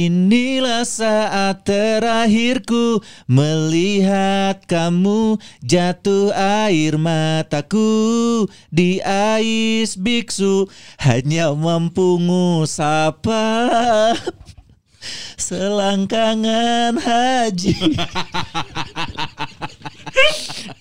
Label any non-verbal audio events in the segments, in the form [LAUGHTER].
Inilah saat terakhirku melihat kamu jatuh air mataku di ais biksu hanya mampu ngusapa selangkangan haji. [LAUGHS]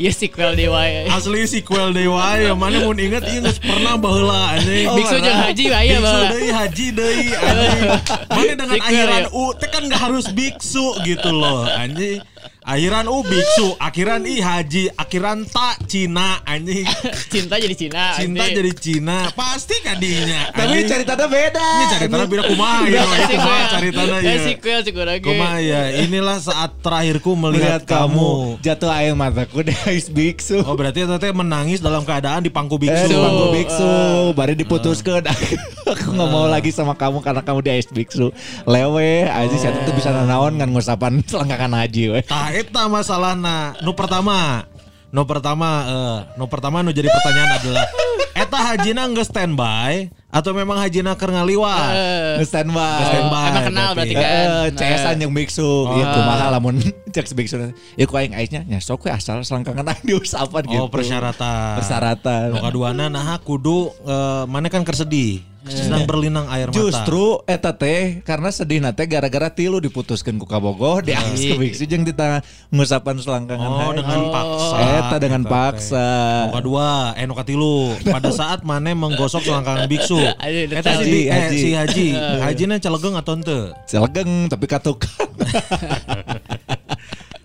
Iya sequel dewa ya. Asli sequel dewa ya mana mau inget iya nggak pernah baheula anjing. Biksu jeung haji aya Biksu baheula. deui haji deui anjing. [LAUGHS] Mana dengan akhiran ya. u teh kan nggak harus biksu gitu loh anjing. Akhiran u biksu, akhiran i haji, akhiran tak Cina anjing. [LAUGHS] Cinta jadi Cina. Cinta anjing. jadi Cina, pasti kadinya. Tapi ceritanya beda. ini ceritanya beda kumaha ya, kumaha ceritanya Ya sequel sequel lagi. Kumaha ya, inilah saat terakhirku melihat kamu kamu. jatuh air mataku di ais biksu. Oh berarti teteh menangis dalam keadaan di pangku Eh, biksu. di bangku Aduh, biksu, baru diputuskan. [LAUGHS] Aku nggak mau lagi sama kamu karena kamu di ais biksu. Lewe, aja saya tuh bisa nanaon kan ngusapan selangkangan haji we. Tah eta masalahna. Nu pertama, nu pertama eh nu pertama nu jadi pertanyaan adalah eta hajina geus standby atau memang hajina keur ngaliwat? Nge standby. Geus standby. Emang kenal berarti kan? CS-an yang biksu. Iya, kumaha lamun [LAUGHS] cek biksu. Ya ku aing aisnya nya sok we asal selangkangan aing diusapan gitu. Oh persyaratan. Persyaratan. Nu kaduana nah kudu eh, mana kan keur sedih. Sedang berlinang air mata. Justru eta teh karena sedih nate gara-gara tilu diputuskan ku kabogoh di ais ke biksu jeung ditanya ngusapan selangkangan Oh haji. dengan paksa. Eta dengan Eta paksa. Nu kadua, eh nu katilu. Pada saat mana menggosok selangkangan biksu. [LAUGHS] Eta si, eh, Haji. si haji. Hajina calegeng atau ente? Selegeng tapi katukan. [LAUGHS]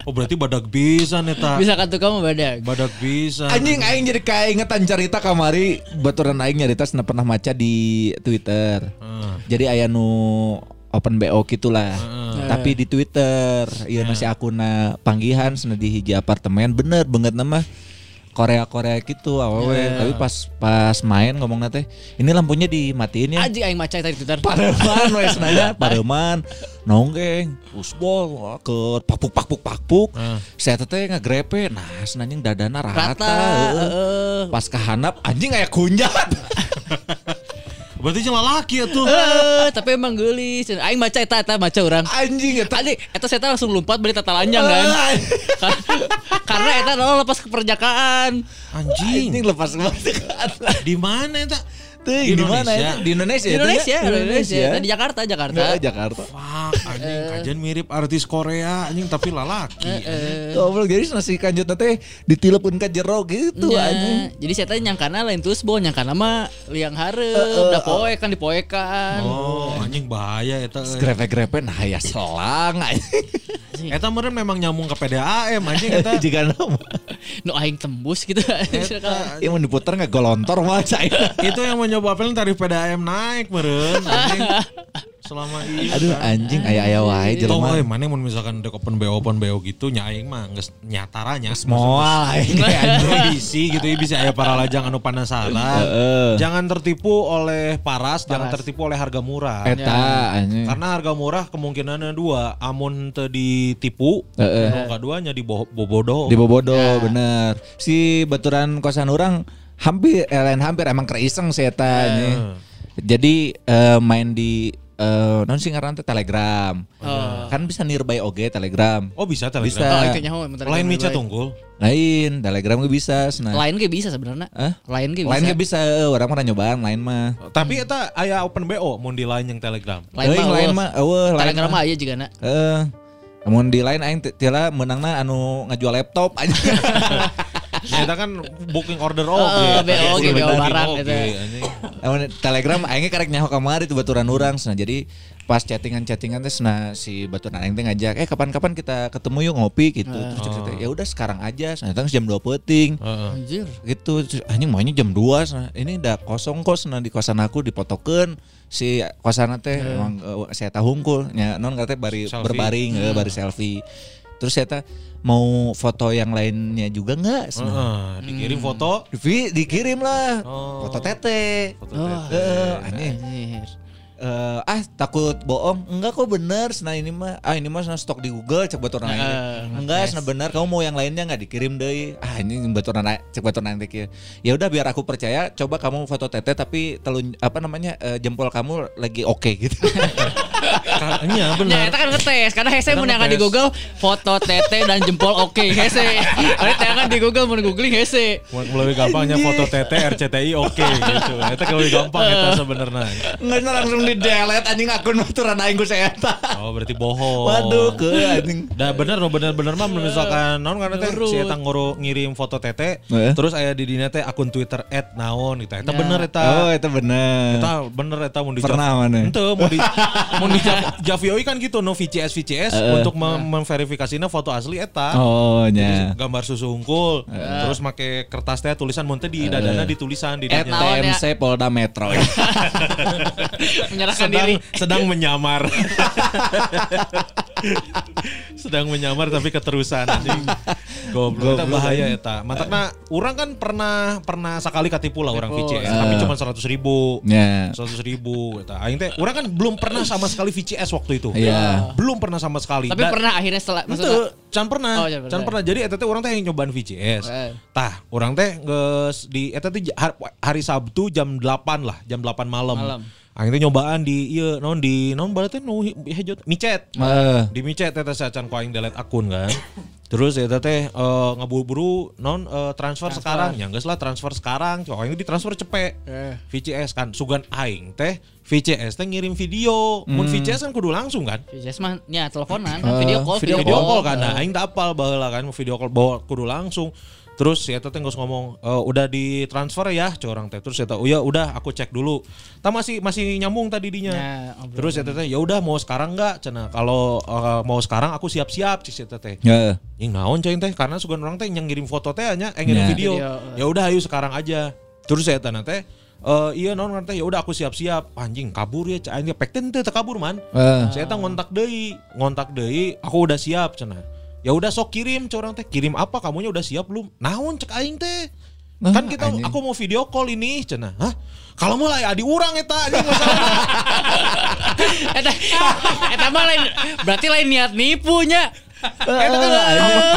Oh berarti badak bisa neta. Bisa kan tuh kamu badak. Badak bisa. Anjing aing jadi keingetan cerita kamari baturan aing nyarita sana pernah maca di Twitter. Heeh. Jadi aya nu open BO gitulah. Tapi di Twitter ieu nasi akuna panggihan sana di hiji apartemen bener banget nama Korea-Korea gitu awewe. Tapi pas pas main ngomong teh ini lampunya dimatiin ya. Anjing aing maca tadi Twitter. Pareman we [LAUGHS] nanya pareman nonggeng usbol ke pakpuk pakpuk pakpuk saya teh ngagrepe nah senanya dadana rata, Rata. heeh. pas kehanap anjing kayak kunjat [LAUGHS] Berarti cuma laki ya tuh. Eh, tapi emang geulis. Aing maca eta eta maca urang. anjing eta Tadi eta saya langsung lompat beli tata lanjang kan. [LAUGHS] Karena eta lepas keperjakaan. Anjing. anjing lepas kembali Di mana eta? Di mana Indonesia. ya? Di Indonesia. Di Indonesia, ya? di Indonesia. Di Jakarta, Jakarta. Nggak, Jakarta. Fuck, anjing kajian mirip artis Korea anjing tapi lalaki. Eh, Goblok jadi nasi kanjut teh ditilepun ke jero gitu Ya, anjing. jadi saya tadi nyangkana lain terus bo nyangkana mah liang hareup, da poek kan dipoekan. Oh, anjing bahaya eta. euy. Grepe-grepe nah ya selang anjing. Eta meureun memang nyambung ke PDAM anjing eta. [LAUGHS] Jika nama. Nu aing tembus gitu. Eta, [LAUGHS] Yang diputar nggak golontor mah saya. itu yang menyebabkan tarif PDAM naik meureun anjing. Selama ini. [LAUGHS] Aduh anjing ayah-ayah wae jelema. euy mana mun misalkan dek open BO open BO gitu nya aing mah geus nyataranya. Moal aing anjing. bisi gitu ya bisa aya para lajang anu penasaran. Heeh. Jangan tertipu oleh paras, jangan tertipu oleh harga murah. Eta anjing. Karena harga murah kemungkinannya dua, amun teu ditipu, anu kaduanya bobodo. Di Bobodo bener. Si baturan kosan orang hampir eh, lain hampir emang keriseng sih eta anjing. Jadi eh, main di eh non sih ngaran teh Telegram. Kan bisa nearby oge Telegram. Oh bisa Bisa. telegram. Oh, itu nyaho bentar. Lain mica lain. tunggul. Lain Telegram ge bisa. Nah. Lain ge bisa sebenarnya. Hah? Lain ge bisa. Lain ge bisa, eh, orang pernah nyobaan lain mah. Tapi eta aya open BO mun di lain yang telegram. Lain mah lain eueuh. mah eueuh lain Telegram mah. mah aya juga na. Eh, namun di lain aing tila menangna anu ngajual laptop aja. [LAUGHS] Kita kan booking order Oh, oke. BO oge, Booking BO barang oke, gitu. Telegram aing karek nyaho kamari tuh baturan urang. Nah jadi pas chattingan-chattingan teh nah si baturan aing teh ngajak eh kapan-kapan kita ketemu yuk ngopi gitu. Terus cek teh, ya udah sekarang aja. Nah jam 2 peuting. Heeh. Anjir. gitu Terus, anjing mainnya jam 2 nah ini udah kosong kos nah di kosan aku dipotokeun si kosan teh emang eh, saya tahu hungkul nya non katanya bari Selfie. berbaring eh, bari selfie terus saya teh mau foto yang lainnya juga nggak Heeh, dikirim foto. Di- dikirim lah Oh. foto tete Foto Oh, tete. Eh, anjing Anjir. Eh, ah takut bohong enggak kok bener nah ini mah ah ini mah sana stok di Google cek baturan aing teh. Eh, enggak ngetes. sana bener kamu mau yang lainnya nggak dikirim deh ah ini baturan aing- cek baturan aing teh kieu. ya udah biar aku percaya coba kamu foto tete tapi telun apa namanya eh, jempol kamu lagi oke gitu [LAUGHS] Iya Ya, benar. kita kan ngetes karena hese Kita yang di. Google foto tete dan jempol oke hese. Karena kan di Google mun googling hese. Lebih gampangnya foto TT RCTI oke gitu. Itu lebih gampang itu sebenarnya. nggak langsung di delete anjing akun baturan aing ku saya tah. Oh berarti bohong. waduh ke anjing Dah bener no bener bener mah misalkan naon karena teh si eta nguru ngirim foto tete Eh. terus aya di dina teh akun Twitter @naon gitu. Eta Ya. bener eta. oh itu bener Eta bener eta mau di Pernah mana? Ente mau di mau di Jav- Javioi kan gitu no VCS VCS Eh. untuk mem- memverifikasinya foto asli eta. oh nya gambar susu unggul terus make kertas teh tulisan mun teh di dadana ditulisan di Eh, dinya. Naon ya? TMC Polda Metro [LAUGHS] [LAUGHS] Menyerahkan sedang diri. sedang [LAUGHS] menyamar. [LAUGHS] sedang menyamar tapi keterusan anjing. Goblok eta bahaya eta. Mantakna urang kan pernah pernah sekali katipu lah orang. VCS tapi cuma 100 ribu. ya 100 ribu eta. Aing teh urang kan belum pernah sama sekali VCS waktu itu. Iya. Belum pernah sama sekali. Tapi Dan- pernah akhirnya setelah Itu, can pernah, Oh, can can pernah. Jadi eta teh orang teh yang nyobaan VCS. Eh. Tah, orang teh geus di eta teh hari Sabtu jam 8 lah, jam 8 malam. Malam. Aing teh nyobaan di ieu non di non barat teh nu hejot micet. Eh, Di micet teh teh sacan ku aing delete akun kan. [LAUGHS] Terus eta teh eh, ngeburu-buru non eh, transfer, sekarang. Ya geus lah transfer sekarang. Cok aing ditransfer cepet. Eh. VCS kan sugan aing teh VCS teh ngirim video. Mun VCS kan kudu langsung kan. VCS mah ya teleponan video call video video call call. kan nah, aing tak apal baheula kan video call bawa kudu langsung terus ya teh geus ngomong "Eh, udah ditransfer ya ke orang teh terus ya oh ya udah aku cek dulu tak masih masih nyambung tadi dinya Ya, terus ya teh ya udah mau sekarang enggak cenah kalau eh, mau sekarang aku siap-siap cik ya teh ya Yang naon coy teh karena sugan orang teh yang ngirim foto teh hanya eh ngirim Ya. video. Video, Ya udah ayo sekarang aja. Terus saya tanya teh eh iya naon teh ya udah aku siap-siap. Anjing kabur ya cai aing pek teh teu teu kabur man. Eh. Saya teh ngontak deui, ngontak deui, aku udah siap cenah. Ya udah sok kirim cai orang teh. Kirim apa kamunya udah siap belum? Naon cek aing teh. Nah, kan kita anjing. aku mau video call ini cenah. Hah? Kalau mulai adi urang eta anjing masalah. [LAUGHS] Eta eta mah lain berarti lain niat nipunya. Eta kan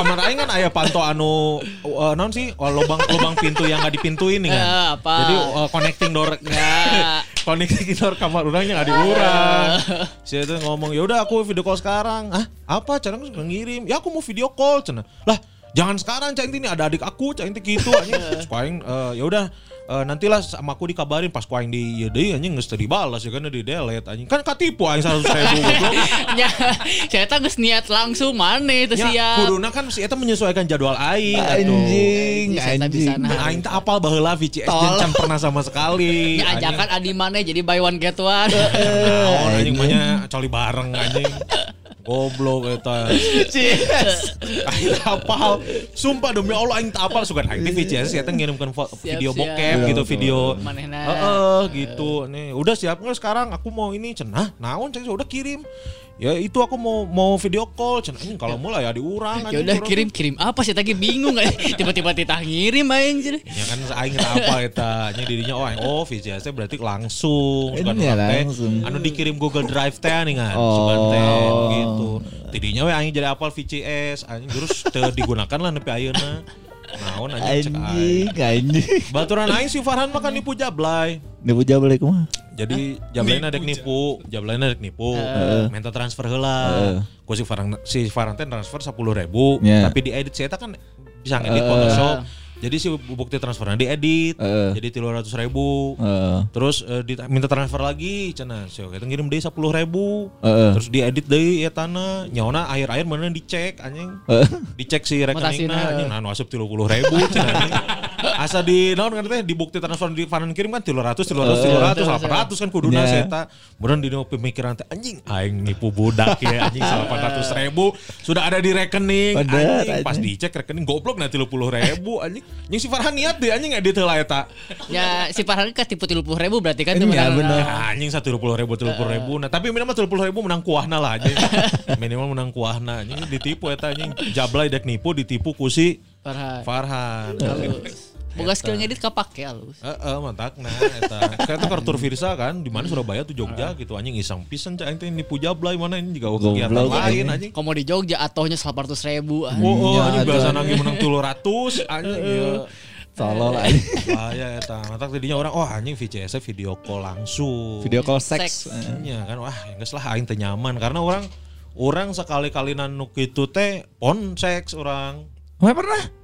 kamar, aing kan aya panto anu uh, naon sih uh, lubang lubang pintu yang nggak dipintuin nih kan. Eh, apa? Jadi uh, connecting door [LAUGHS] Ya. connecting door kamar orangnya nggak diurang. Si itu ngomong ya udah aku video call sekarang. Ah apa cara aku ngirim? Ya aku mau video call cina. Lah jangan sekarang cak ini ada adik aku cak ini gitu [LAUGHS] aing, eh, ya udah eh, nantilah sama aku dikabarin pas ku aing di ya deui anjing geus teu dibalas ya kan di delete anjing. Kan katipu aing 100 ribu goblok. [LAUGHS] Ya, saya tak geus niat langsung mana itu Ya, siap. kuduna kan si eta menyesuaikan jadwal aing atuh. anjing anjing. Nah, aing tak apal baheula VCS jeung can pernah sama sekali. Ya ajakan adi mana jadi buy one get one. Naon anjing banyak coli bareng anjing. [LAUGHS] Goblok eta. Aing apal. Sumpah demi Allah aing tak apal sugan aing di VCS eta Siap, video bokep gitu video. Heeh gitu. Nih, udah siap nggak sekarang aku mau ini cenah. Naon cek udah kirim. Ya itu aku mau mau video call. Cenah. Anjing kalau mulai ya diurang Ya udah kirim kirim. Apa sih tadi bingung gak [LAUGHS] tiba-tiba titah ngirim aing jadi. Ya kan aing apa [LAUGHS] eta? Nya dirinya oh aing oh VCS teh berarti langsung Ini ya teh, langsung. anu dikirim Google Drive teh nih kan Oh. teh gitu. Tidinya we aing jadi apal VCS aing terus digunakan lah nepi ayeuna. Naon anjing cek aing. anjing. Anjing baturan aing si Farhan makan nipu jablay Nipu jabal kumaha jadi jablayna dek nipu jablayna dek nipu minta transfer heula ku si Farhan si Farhan teh transfer 10.000 ribu Ya. tapi diedit saya kan bisa ngedit Eh. Photoshop Jadi si bukti transfernya diedit, Heeh. jadi tiga ratus ribu. Heeh. Terus di- minta transfer lagi, cina. Si kita ngirim deh sepuluh ribu. Heeh. Terus diedit deh ya tanah. Nyawana akhir-akhir mana dicek anjing. Heeh. Dicek si rekeningnya anjing. Nah, asup tiga puluh ribu cina. [LAUGHS] anjing. Asa di naon kan teh di bukti transfer di Fanan kirim kan tiga ratus, tiga ratus, tiga ratus, delapan ratus kan kuduna Ya. seta. Kemudian di pemikiran teh anjing, aing nipu budak ya anjing [LAUGHS] delapan ratus ribu sudah ada di rekening. Anjing pas anjing. dicek rekening goblok nanti tiga puluh ribu anjing. Yang si Farhan niat deh anjing edit heula eta. Ya si Farhan kan tipu tiga puluh ribu berarti kan Iya, menang. bener. Ya, anjing satu puluh ribu, tiga puluh ribu. Nah tapi minimal tiga puluh ribu menang kuahna lah anjing. [LAUGHS] minimal menang kuahna anjing ditipu eta anjing. Jablay dek nipu ditipu kusi Farhan. Farhan. Boga skill ngedit kapake halus. Heeh, mantak nah eta. Kayak tuh kartur Virsa kan di mana Surabaya tuh Jogja gitu anjing iseng pisan cak aing nipu Jablay mana ini juga kegiatan lain anjing. anjing. Komo di Jogja atohnya 800 ribu. Oh, oh Ya, anjing atuh. biasa nangis menang 300 anjing ya. Tolol aja. Bahaya eta. Mantak tadinya orang oh anjing VCS video call langsung. Video call Seks. Eh. Iya kan wah ya geus lah aing teh nyaman karena orang orang sekali-kali nanu kitu teh pon seks orang Wah pernah?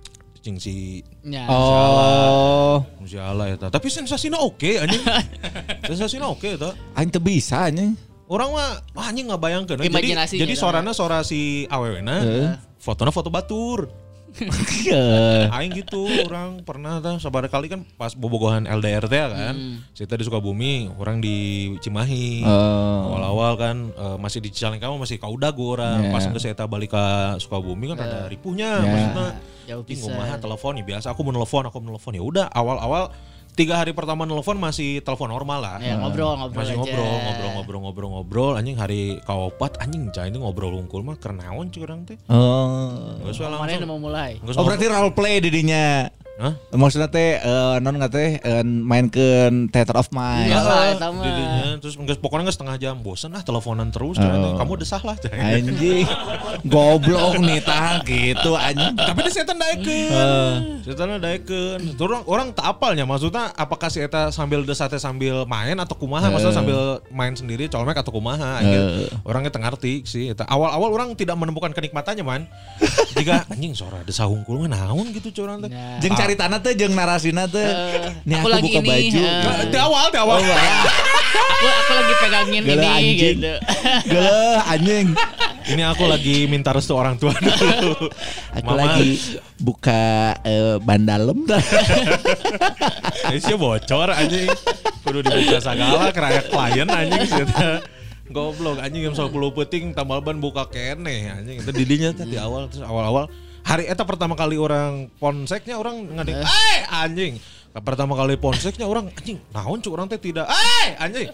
Cing si Ya. Oh, si Allah eta. Tapi sensasinya oke anjing. [LAUGHS] sensasinya oke eta. aing teu bisa anjing. Orang mah wah, anjing nggak bayangkan. Jadi jadi dah. suarana suara si awewena, Heeh. fotonya foto batur. Eh, [LAUGHS] Aing gitu, orang pernah tah sabar kali kan pas bobogohan LDR teh kan. Kita di Sukabumi, orang di Cimahi. Oh. Awal-awal kan eh, masih di Cicalengka masih kaudago orang. Yeah. Pas geus eta balik ke Sukabumi kan ada ripuhnya Yeah. maksudnya. Jauh Ih, kumaha telepon ya biasa aku mau nelfon, aku mau nelfon ya udah awal-awal tiga hari pertama nelfon masih telepon normal lah. Ya, ngobrol ngobrol masih aja. ngobrol, ngobrol, ngobrol, ngobrol, ngobrol. Anjing hari kaopat anjing cah ini ngobrol unggul mah kerenaon cuy orang teh. Oh. We Mana langsung. udah mau mulai? Oh berarti role play didinya. Hah? Maksudnya teh eh, non nggak teh eh, main ke theater of mind. Iya. lah, mah. didinya. terus nggak pokoknya nggak setengah jam bosan ah teleponan terus Oh. kamu desah lah. Anjing. Goblok nih tah gitu anjing. tapi di setan daekeun Eh. setan daekeun Terus orang orang tak apalnya maksudnya apakah si eta sambil desate sambil main atau kumaha maksudnya sambil main sendiri colmek atau kumaha. Eh. orangnya teu ngarti sih eta awal-awal orang tidak menemukan kenikmatannya man jika anjing suara desah hungkul naon gitu curang teh Nah. Cari tanah teh jeung narasina teh. Nih aku aku, lagi buka ini, baju. eh. Nah, di awal di awal aku aku lagi pegangin Gila, ini anjing. gitu. Geleh anjing. ini aku lagi minta restu orang tua dulu Aku Mama, lagi buka eh, ban dalem dah. Ini sih bocor anjing. Kudu dibuka segala keraya klien anjing sih. Goblok anjing jam 10 peting tambal ban buka kene anjing. Itu didinya teh di awal terus awal-awal hari eta pertama kali orang ponseknya orang ngadeng eh anjing. Pertama kali ponseknya orang anjing naon cuk orang teh tidak eh anjing.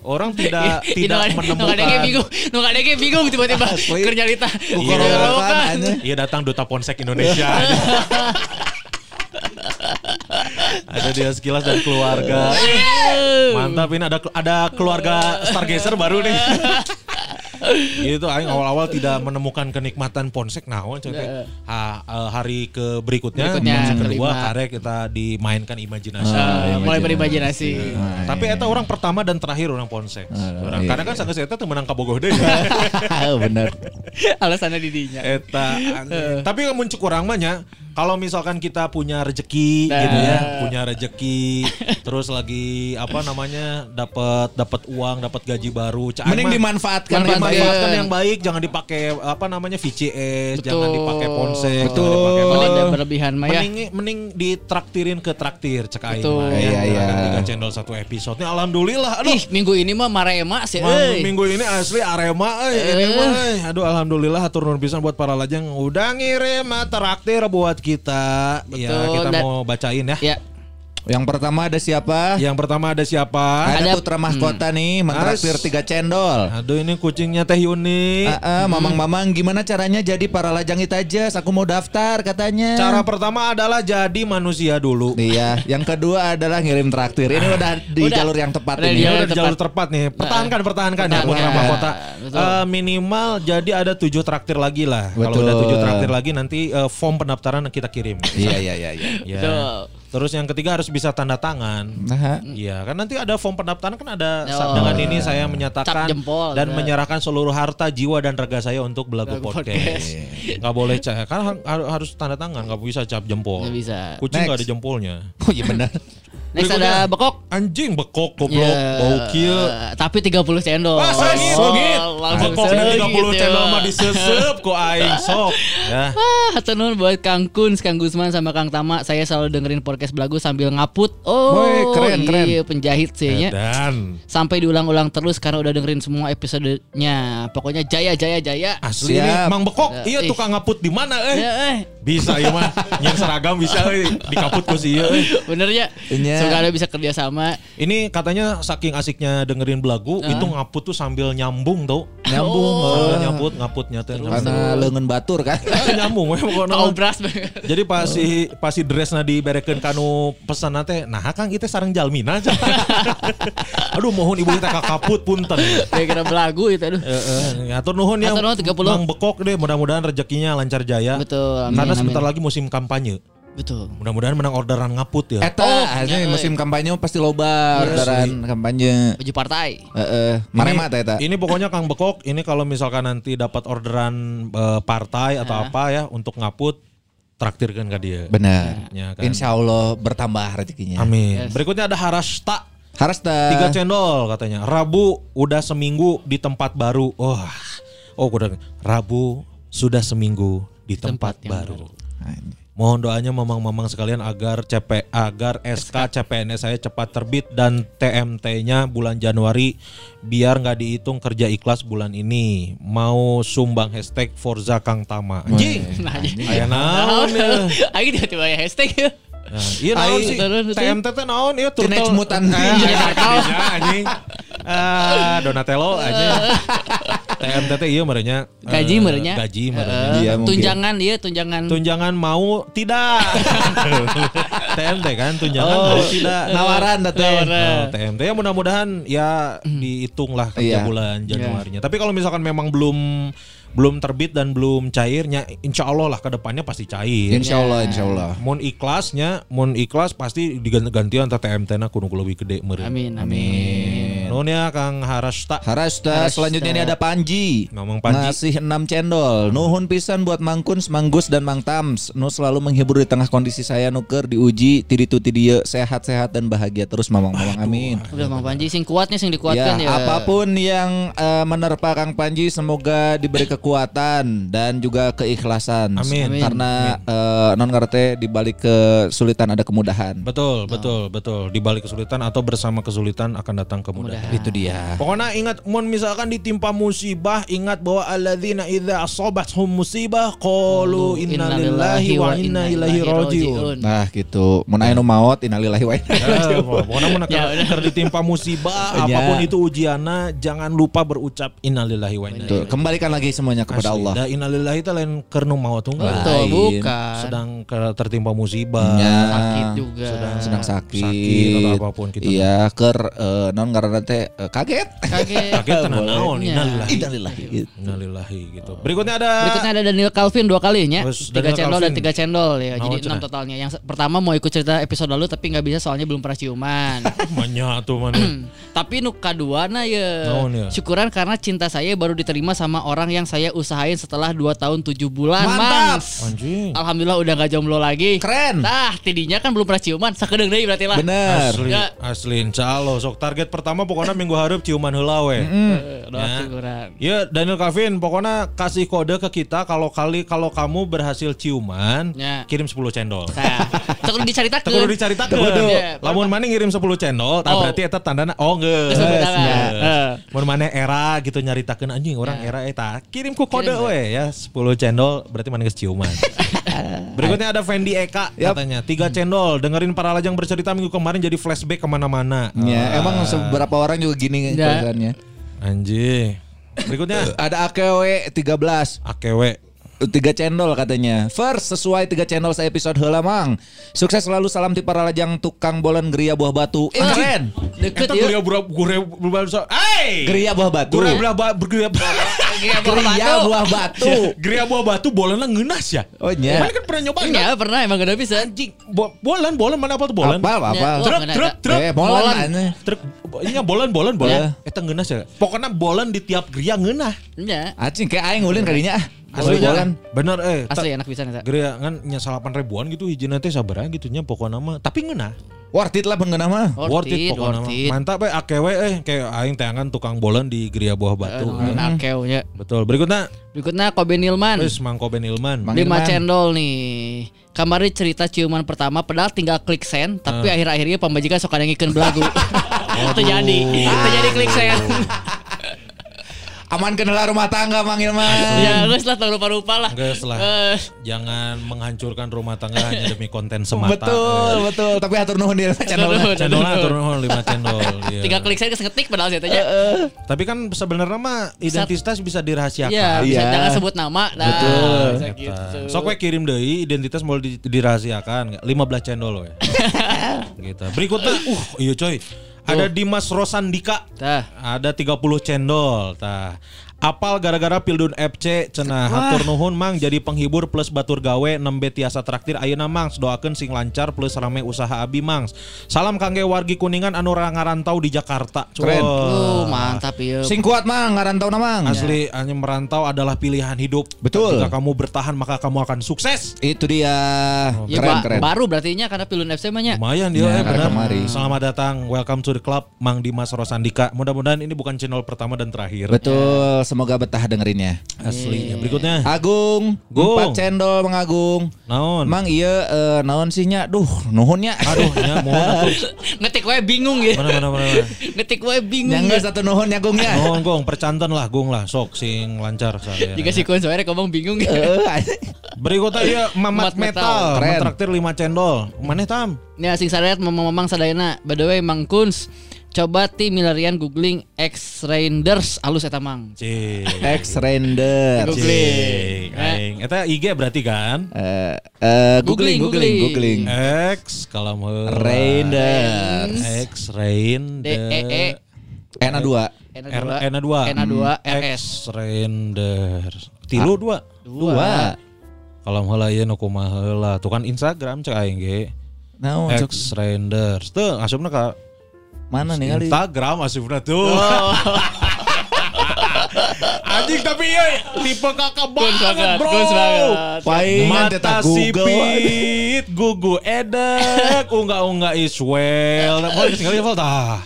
Orang [LAUGHS] tidak tidak Nu ada menemukan bingung, nu ada kayak bingung tiba-tiba [LAUGHS] Asli. kerja lita. Buka Iya. anjing. Iya datang duta ponsek Indonesia. [LAUGHS] ada dia sekilas dan keluarga. Mantap ini ada ada keluarga Stargazer baru nih. Gitu aing awal-awal tidak menemukan kenikmatan ponsek naon teh. Ha- eh, hari ke berikutnya, Berikutnya, ponsek kedua karek kita dimainkan imajinasi. Ah, mulai berimajinasi. Tapi eta orang pertama dan terakhir orang ponsek. Orang iya. kadang kan sanggeus eta teu menang kabogoh deui. [LAUGHS] Bener. Alasannya didinya. Eta. Tapi muncul kurang banyak kalau misalkan kita punya rejeki Nah. gitu ya, punya rejeki [LAUGHS] terus lagi apa namanya dapat dapat uang, dapat gaji baru, Cak, Mending dimanfaatkan Mending yang baik. dimanfaatkan yang baik, jangan dipakai apa namanya VCS, jangan dipakai ponsel, Betul. jangan dipakai ada berlebihan mah ya. Mending mending ditraktirin ke traktir cek aing Betul. mah, Iya, ya. iya. Tiga channel satu episode. Ini alhamdulillah aduh. Ih, minggu ini mah marema sih. Euy. minggu ini asli Arema eh, ini Eh. mah, eh. Aduh alhamdulillah hatur nuhun pisan buat para lajang udah ngirim ah, traktir buat kita. Ya Betul, kita dan- mau bacain ya. Ya, Yang pertama ada siapa? Yang pertama ada siapa? Ada, Ada- putra mahkota nih, mentraktir tiga cendol. Aduh ini kucingnya Teh Yuni. Ah, ah, mamang-mamang gimana caranya jadi para lajang itajas? Aku mau daftar katanya. Cara pertama adalah jadi manusia dulu. Iya, yang kedua adalah ngirim traktir. Ini udah di Udah. jalur yang tepat Udah ini. udah di jalur tepat nih. Pertahankan, pertahankan ya putra mahkota. Betul. Eh, minimal jadi ada tujuh traktir lagi lah. Kalau udah tujuh traktir lagi nanti eh, form pendaftaran kita kirim. Iya, iya, iya, iya. Terus yang ketiga harus bisa tanda tangan. Nah, Iya, kan nanti ada form pendaftaran kan ada Oh, dengan iya. ini saya menyatakan Cap jempol, dan ada. menyerahkan seluruh harta, jiwa dan raga saya untuk belagu Belagu podcast. Nggak boleh cah, kan har- har- harus tanda tangan, nggak bisa cap jempol. Nggak bisa. Kucing nggak Next. ada jempolnya. oh iya benar. [LAUGHS] Next Berikutnya. ada bekok. Anjing bekok goblok, Ya, bau kieu. Tapi 30 cendol. Wah, sengit, Oh. Langsung Bekok dan 30 sengit, channel ya. mah disesep ku aing sok. Ya. Ah, hatur nuhun buat Kang Kun, Kang Gusman sama Kang Tama. Saya selalu dengerin podcast belagu sambil ngaput. Oh, Woi, keren, keren. iya, penjahit sih nya. Dan Sampai diulang-ulang terus karena udah dengerin semua episodenya. Pokoknya jaya jaya jaya. asli nih Mang Bekok, Ya, iya tukang ngaput di mana eh? Ya, eh, Bisa iya mah, yang seragam bisa euy, dikaput ku si ieu euy. bener ya. Iya. Semoga ada bisa kerja sama. Ini katanya saking asiknya dengerin belagu, itu ngaput tuh sambil nyambung tau. Nyambung. Sambil oh. nyambut ngaputnya tuh. Karena leungeun batur kan. [LAUGHS] nyambung we pokona. Obras banget. Jadi pas si pas si dressna diberekeun kanu pesan teh, nah Kang itu sarang jalmina aja. [LAUGHS] Aduh mohon ibu kita kakaput punten. Kayak kira belagu itu aduh. Heeh, atur nuhun ya. Atur nuhun, 30. Mang Bekok deh, mudah-mudahan rezekinya lancar jaya. Betul, amin, Karena amin. sebentar lagi musim kampanye. Betul. Mudah-mudahan menang orderan ngaput ya. Eta Oh, akhirnya iya, musim kampanye pasti loba orderan kampanye. Baju partai. Heeh, marema teh eta. Ini pokoknya Kang Bekok, ini kalau misalkan nanti dapat orderan eh, partai atau apa ya untuk ngaput, traktirkan ke dia. Benar. Ya kan. Insya Allah bertambah rezekinya. Amin. Berikutnya ada Harasta. Harus dah. Tiga cendol katanya. Rabu udah seminggu di tempat baru. Wah. Oh, udah. Rabu sudah seminggu di tempat, Tempat yang baru. Nah. Mohon doanya mamang-mamang sekalian agar CP agar SK CPNS saya cepat terbit dan TMT-nya bulan Januari biar nggak dihitung kerja ikhlas bulan ini. Mau sumbang hashtag Forza Kang Tama. Anjing. Nah, Aya naon ya. Aing tiba-tiba ya hashtag ya. Nah, iya naon sih. TMT teh naon ieu iya, Turtle. iya, [LAUGHS] anjing. Ah, Donatello anjing. [LAUGHS] TMT teh iya merenya eh, Gaji merenya. Gaji merenya. Eh, Iya, mungkin. tunjangan dia tunjangan. Tunjangan mau tidak. [LAUGHS] TMT kan tunjangan Oh, mau tidak. [LAUGHS] Nawaran dah teh. Oh, TMT ya mudah-mudahan ya dihitung lah kerja Iya. bulan Januarinya. Tapi kalau misalkan memang belum belum terbit dan belum cairnya, insya Allah lah ke depannya pasti cair. Insya Allah, insya Allah. Mun ikhlasnya, mun ikhlas pasti diganti-gantian teh TMT na kudu lebih gede meureun. Amin amin. Nuhun ya Kang Harasta. Harasta, selanjutnya ini ada Panji. Ngomong Panji. Ngasih 6 cendol. Nuhun pisan buat Mang Kuns, Mang Gus dan Mang Tams. Nu selalu menghibur di tengah kondisi saya nuker diuji tiditu tidieu sehat-sehat dan bahagia terus mamang-mamang amin. Udah Mang Panji sing kuatnya sing Ya, dikuatkan ya. apa pun yang eh, menerpa Kang Panji semoga diberi [COUGHS] kekuatan dan juga keikhlasan. Amin. Amin. Karena eh, non ngerti di balik kesulitan ada kemudahan. Betul, betul, betul. Di balik kesulitan atau bersama kesulitan akan datang kemudahan. Itu dia. Pokoknya ingat mun misalkan ditimpa musibah ingat bahwa alladzina idza asabathum musibah qalu inna lillahi wa inna ilaihi rajiun. Nah gitu. Mun aya nu maot innalillahi wa inna ilaihi Ya, rajiun. pokoknya mun Ya, keur keur [LAUGHS] ditimpa musibah Ya. apa pun itu ujianna jangan lupa berucap innalillahi wa inna Tuh, kembalikan lagi semuanya kepada Allah. Da innalillahi teh lain keur nu maot tunggal. Betul, Lain. bukan. Sedang ke- tertimpa musibah. Ya. sakit juga. sedang sakit, sakit atau apa pun gitu. Iya, ker eh, non karena teh eh, kaget. Kaget. Kaget tenan naon Ya. innalillahi. Innalillahi. gitu. Innalillahi gitu. Berikutnya ada Berikutnya ada Daniel Calvin dua kalinya, Terus tiga cendol dan tiga cendol ya. Jadi enam totalnya. Yang pertama mau ikut cerita episode lalu tapi nggak bisa soalnya belum pernah ciuman. [LAUGHS] Manya tuh mana. [CLEARS THROAT] tapi nu kadua na ya. Naon ya? Syukuran karena cinta saya baru diterima sama orang yang saya usahain setelah 2 tahun 7 bulan, Mantap. Anjing. Alhamdulillah udah gak jomblo lagi. Keren. Tah, tidinya kan belum pernah ciuman, sakedeng deui berarti lah. Bener. Asli, Ya. asli insya Allah. Sok target pertama pokoknya minggu harap ciuman heula we. Eh, Doa Ya. syukuran. Ya Daniel Kevin pokoknya kasih kode ke kita kalau kali kalau kamu berhasil ciuman Ya. kirim 10 cendol. Cek dicaritakeun. Tak kudu dicaritakeun. Kudu. Lamun mana ngirim 10 cendol, tak Oh. berarti eta tandana oh geus. Mun mana era gitu nyaritakeun anjing orang era eta kirim ku kode Kirim, we ya 10 cendol berarti mana geus ciuman. [LAUGHS] Berikutnya ada Fendi Eka Yap. katanya tiga cendol dengerin para lajang bercerita minggu kemarin jadi flashback ke mana-mana. Ya, emang seberapa orang juga gini Ya. kelihatannya. Anjing. [LAUGHS] Berikutnya Ada AKW 13. AKW tiga cendol katanya. First sesuai tiga cendol saya episode heula mang. Sukses selalu salam ti para lajang tukang bolen geria buah batu. Eh, keren. Deket ya. bura guria berbahasa. Hey! Geria buah batu. Geria Geria buah Geria batu. buah batu. geria buah batu bolennya ngeunas ya. Oh nya. Mana kan pernah nyoba Iya pernah emang gak bisa. Anjing, bo- bolen bolen mana apa tuh bolen? Apal apal. Ya, Truk Mana truk truk. Eh, bolen. aneh. Truk iya bolen bolen bolen. Iya. Eta ngeunas ya. Pokoknya bolen di tiap geria ngeunah. Iya. Acing kayak aing ulin kadinya ah. Aslinya bolen. Bener eh. Asli enak bisa nih. Geria kan nya salapan ribuan gitu hiji teh sabaraha gitu nya pokoknya mah. Tapi ngeunah. Worth it lah pengguna mah. Worth it, pokoknya worth mah. it. Mantap eh akewe eh kayak aing teangan tukang bolen di geria buah batu. Enak ya. Betul. Berikutnya Berikutnya Kobe Nilman. wis Mang Koben Ilman. Mang- Lima Nilman. cendol nih. Kemarin cerita ciuman pertama padahal tinggal klik send tapi akhir-akhirnya pembajikan sok ada ngikeun belagu. [LAUGHS] Itu jadi. Itu jadi klik send. [LAUGHS] Aman kenal rumah tangga Mang Ilman. ya geus lah tong rupa-rupa lah. Geus lah. Eh, Jangan menghancurkan rumah tangga hanya demi konten semata. Betul, betul. Tapi atur nuhun dia channel. Atur nuhun. Lima channel. [LAUGHS] iya. tinggal klik send keseketik padahal saya tanya. Tapi kan sebenarnya mah identitas bisa dirahasiakan. Iya, bisa Iya. jangan sebut nama. Nah, Betul. gitu. Sok we kirim deui identitas mau di- dirahasiakan 15 channel we. [LAUGHS] gitu. Berikutnya uh iya coy. Ada Dimas Rosandika. Tah. Ada 30 cendol. Tah. Apal gara-gara Pildun FC cenah hatur nuhun mang jadi penghibur plus batur gawe nembe tiasa traktir ayeuna mangs doakeun sing lancar plus rame usaha abi mangs. Salam kangge wargi Kuningan anu ngarantau di Jakarta. Keren. Uh, mantap ya. Sing kuat Mang, ngarantau na Mang. Asli hanya merantau adalah pilihan hidup. Betul. Jika kamu bertahan maka kamu akan sukses. Itu dia. Ya, keren ba- keren. Baru berarti nya karena Pilun FC mah nya. Lumayan dia Ya, eh, benar. kemari. Selamat datang, welcome to the club Mang Dimas Rosandika. Mudah-mudahan ini bukan channel pertama dan terakhir. Betul, semoga betah dengerinnya. Asli. Ya, berikutnya. Agung, Gung. empat cendol Mang Agung. Naon? Mang iya eh, naon sih nya? Duh, nuhunnya. Aduh, ya mohon. [LAUGHS] Ngetik wae bingung ya. Mana mana mana. mana. [LAUGHS] Ngetik wae bingung. Yang ya. geus satu nuhun ya Gungnya. Mohon gong percantan lah, gong lah, sok sing lancar saya. [LAUGHS] Jika si Kun soalnya ngomong bingung ya. Eh, Berikutnya ya Mamat Mamat Metal, Metal. Keren. mentraktir 5 cendol. Mana tam? Ya sing sadayat memang sadayana. By the way Mang Kuns coba ti milarian googling X Renders alus eta Mang. X render. Googling. Cik. Aing. Eta IG berarti kan? Eh eh, googling, googling, Googling, googling. X kalau mau Render. X Rain D E E Ena dua. Ena 2 Ena 2 RS. X Render Tilu dua Dua. Kalau heula ieu nu kumaha heula Tuh kan Instagram cek aing ge Nah, cok. X Render Tuh asupna ka mana nih kali? Instagram asupna tuh [LAUGHS] Anjing tapi iya tipe kakak banget banget, bro banget. Mata sipit, gugu edek, unggah-unggah Iswell. Mau tinggal level tah.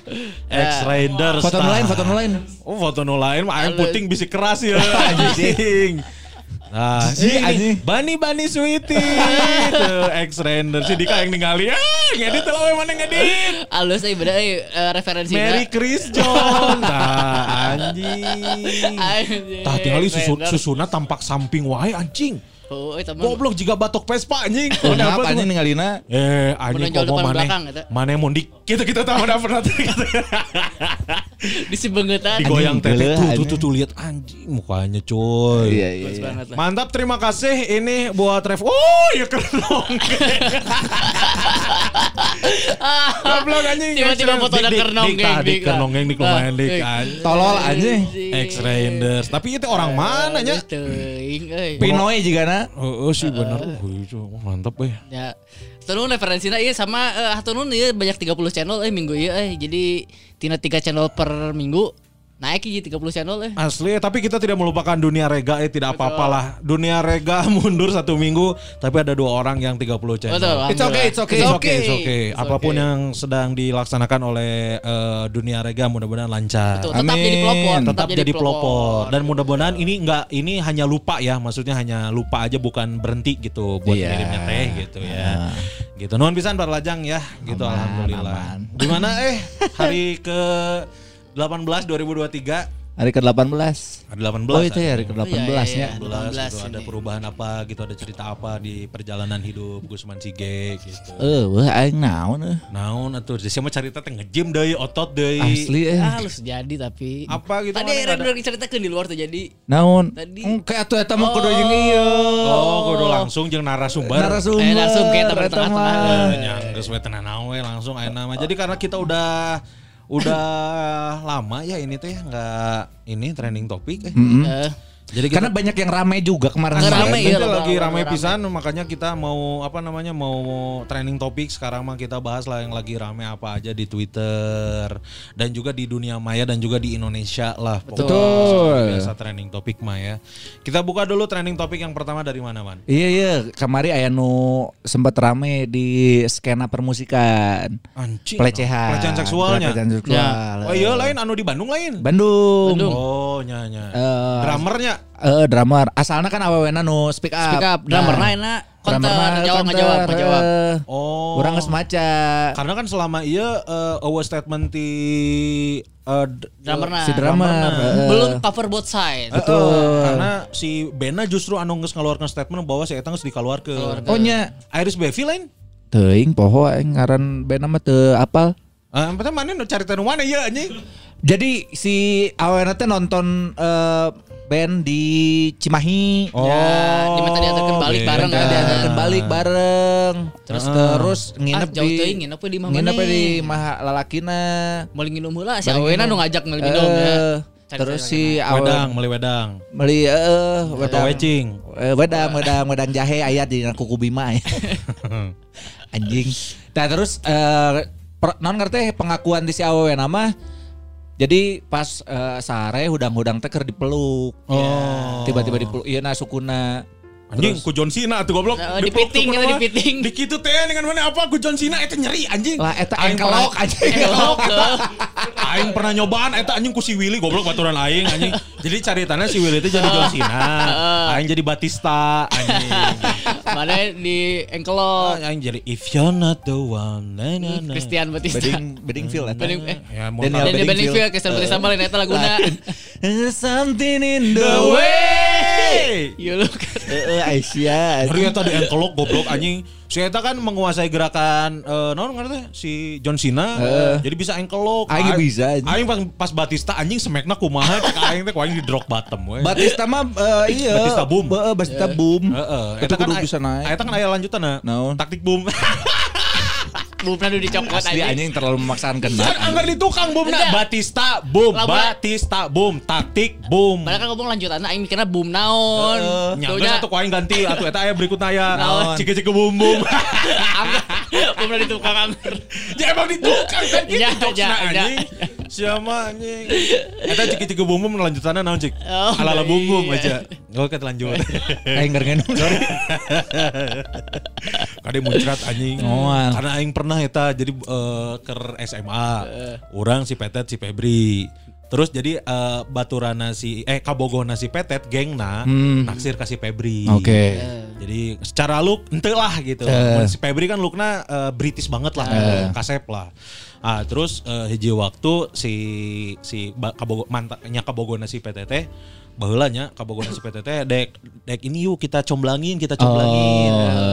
X Raiders. Foto nu lain, foto nu lain. Oh, foto nu lain mah aing puting bisi keras ya [LAUGHS] anjing. Nah, Si, ini anjing. Bani Bani Sweetie. [LAUGHS] Tuh, X Render si Dika yang ningali ah ngedit lah we mana ngedit? Alus euy beda euy eh, referensi. Mary [LAUGHS] Chris John Tah anjing. Tah tinggali susu, susuna tampak samping wae anjing Oh, Goblok jika batok Vespa anjing Oh, Mana ngapa apa anjing tuh? ninggalina? Eh anjing komo depan mana. Mana mau dik Kita kita tahu mana pernah [LAUGHS] di Sibengetan. Digoyang Anjing, tete geuleuh, tuh tuh tuh tuh lihat anjing mukanya coy Iya, iya, iya. banget lah. Mantap, terima kasih. Ini buat Rev. Oh, ya keren. [LAUGHS] Goblok anjing. Tiba-tiba foto ada dik, kernonggeng, dik, tah, dik, dik, lumayan dik. dik. anjing. Tolol anjing. X-Raiders. Tapi itu orang mana nya? Teuing euy. Pinoy juga na. Oh, oh, sih bener. Oh, itu mantap eh. Ya. Turun referensinya iya sama eh hatunun ieu banyak 30 channel eh minggu ieu eh. Jadi tina 3 channel per minggu naik ieu 30 channel eh. Asli, tapi kita tidak melupakan dunia rega eh tidak apa-apalah. Dunia rega [LAUGHS] mundur satu minggu, tapi ada dua orang yang 30 channel. Betul. It's okay, it's okay. It's okay, it's okay. It's Apa pun okay. yang sedang dilaksanakan oleh eh, dunia rega mudah-mudahan lancar. Betul, tetap Amin. jadi pelopor, Tetap jadi pelopor dan mudah-mudahan ini enggak ini hanya lupa ya, maksudnya hanya lupa aja bukan berhenti gitu buat Iya. ngirimnya teh gitu ya. Gitu. Nuhun pisan Pak Lajang ya, gitu Aman, alhamdulillah. aman. Gimana eh hari ke 18 2023 Hari ke-18. Ada 18. Oh itu ya hari ada. ke-18 Iya, iya, nya. iya. 18 gitu, 18 ada ini. perubahan apa gitu, ada cerita apa di perjalanan hidup Gusman Sige gitu. Eh, wah aing naon eh. Naon atuh, jadi mah cerita teh nge-gym deui, otot deui. Asli eh. Ah, halus jadi tapi Apa gitu Tadi nggak udah diceritakan di luar tuh jadi Naon? Tadi. Kayak atuh eta mah kudu jeung ieu. Oh, kudu langsung jeung narasumber. Narasumber. Eh, langsung kayak temen eta tengah-tengah. mah. Eh, nyanggeus we tenan we langsung aya nama. Jadi karena kita udah udah lama ya ini teh nggak ini trending topik eh. eh, Jadi kita Karena banyak yang rame juga kemarin. Nanti iya, lagi ramai pisan makanya kita mau apa namanya mau trending topik sekarang mah kita bahas lah yang lagi rame apa aja di Twitter dan juga di dunia maya dan juga di Indonesia lah pokoknya Betul. seperti biasa trending topik mah ya. Kita buka dulu trending topik yang pertama dari mana, Man? Iya iya, kemarin aya nu sempat rame di skena permusikan. Anjing. Pelecehan. Pelecehan seksualnya. Pelecehan seksual. Oh iya lain anu di Bandung lain. Bandung. Oh, nya nya. Eh, Drummernya Eh, drummer. Asalnya kan awewena nu speak up. Speak up, drummer nah, enak, counter, jawab ngejawab, ngejawab. eh, Oh. Urang geus maca. Karena kan selama iya uh, our statement di uh, d- Drummerna. Si drummer. eh, Belum cover both side. Betul. karena si Bena justru anu geus ngeluarkan statement bahwa si Eta geus dikeluarkeun. Oh nya Iris Bevi lain? teuing poho aing ngaran band nama teu apal. Ah, yang pertama mana nu carita nu mana ya anjing? Jadi si awena teh nonton eh, band di Cimahi. Oh. Ya, di mana diantarkan balik bareng kan. diantarkan balik bareng. Terus terus nginep Ah, jauh di teuing, nginep di imah nginep di mah lalakina. Mau nginum heula si Awena nu ngajak ngeuli minum ya. Eh, Terus si Wedang, awen meli wedang. beli eh Atau wedang. wecing. Eh, wedang, wedang, wedang jahe ayat di kuku bima ya. [LAUGHS] Anjing. Nah terus eh per- non ngerti pengakuan di si awewe nama. Jadi pas eh, sare hudang-hudang teh keur dipeluk. Oh. Tiba-tiba dipeluk. Iya nah sukuna. Anjing ku John Cena atuh goblok. Oh, Dipeluk dipiting, tuh itu mah. dipiting. Di kitu teh dengan mana apa ku John Cena eta nyeri anjing. Lah eta Aing engkelok anjing. Elok. [LAUGHS] Aing pernah nyobaan eta anjing ku si Willy goblok baturan aing anjing. Jadi caritana si Willy itu jadi [LAUGHS] John Cena. Aing jadi Batista anjing. Mana di engkelok. Aing jadi if you're not the one. Na, na, na. Christian Batista. Beding Bedingfield eta. Beding- eh. Ya, Daniel di Bedingfield. Christian Batista malah eta laguna. [LAUGHS] Something in The way. Way. Iya lu kan. Heeh Aisyah. Ngeri eta di engkelok goblok anjing. Si eta kan menguasai gerakan eh naon ngerti si John Cena. Jadi bisa engkelok. Aing bisa, anjing. Aing pas, pas Batista anjing semekna kumaha cek aing teh aing di drop bottom we. Batista mah eh, iya. Batista boom. Heeh, Batista boom. Heeh, Itu kudu ay- bisa naik. Eta kan aya lanjutanna. Naon? Taktik boom. [LAUGHS] Bumna nu dicokot Asli aja. anjing terlalu memaksakan Kan kendak. anggar di tukang boom Enggak. Batista boom, Batista boom, taktik boom. Padahal kan ngomong lanjutan aing mikirnya boom naon. Nyangga Taunya- satu ku aing ganti atuh eta aya berikutnya. [LAUGHS] Naon? Cike-cike boom boom. [LAUGHS] Bumna di tukang angker. [LAUGHS] Ya emang di tukang kan gitu Ya, jokesna ya, ya. anjing. Siapa anjing? Eta cike-cike boom boom lanjutannya naon cik? Oh, Ala-ala boom boom iya. aja. Oke lanjut. [LAUGHS] Aing ngergen. [LAUGHS] Kade muncrat anjing. Moal. Karena aing pernah eta jadi eh, ke SMA. Orang si Petet si Febri. Terus jadi eh, baturana si eh kabogona si Petet gengna naksir kasih Febri. Oke. Jadi secara look ente lah gitu. Eh. Mun Si Febri kan looknya eh, British banget lah, gitu, kasep lah. Ah terus eh, hiji waktu si si kabogo mantannya kabogona si PTT baheula nya kabogona si PTT dek dek ini yuk kita comblangin kita comblangin.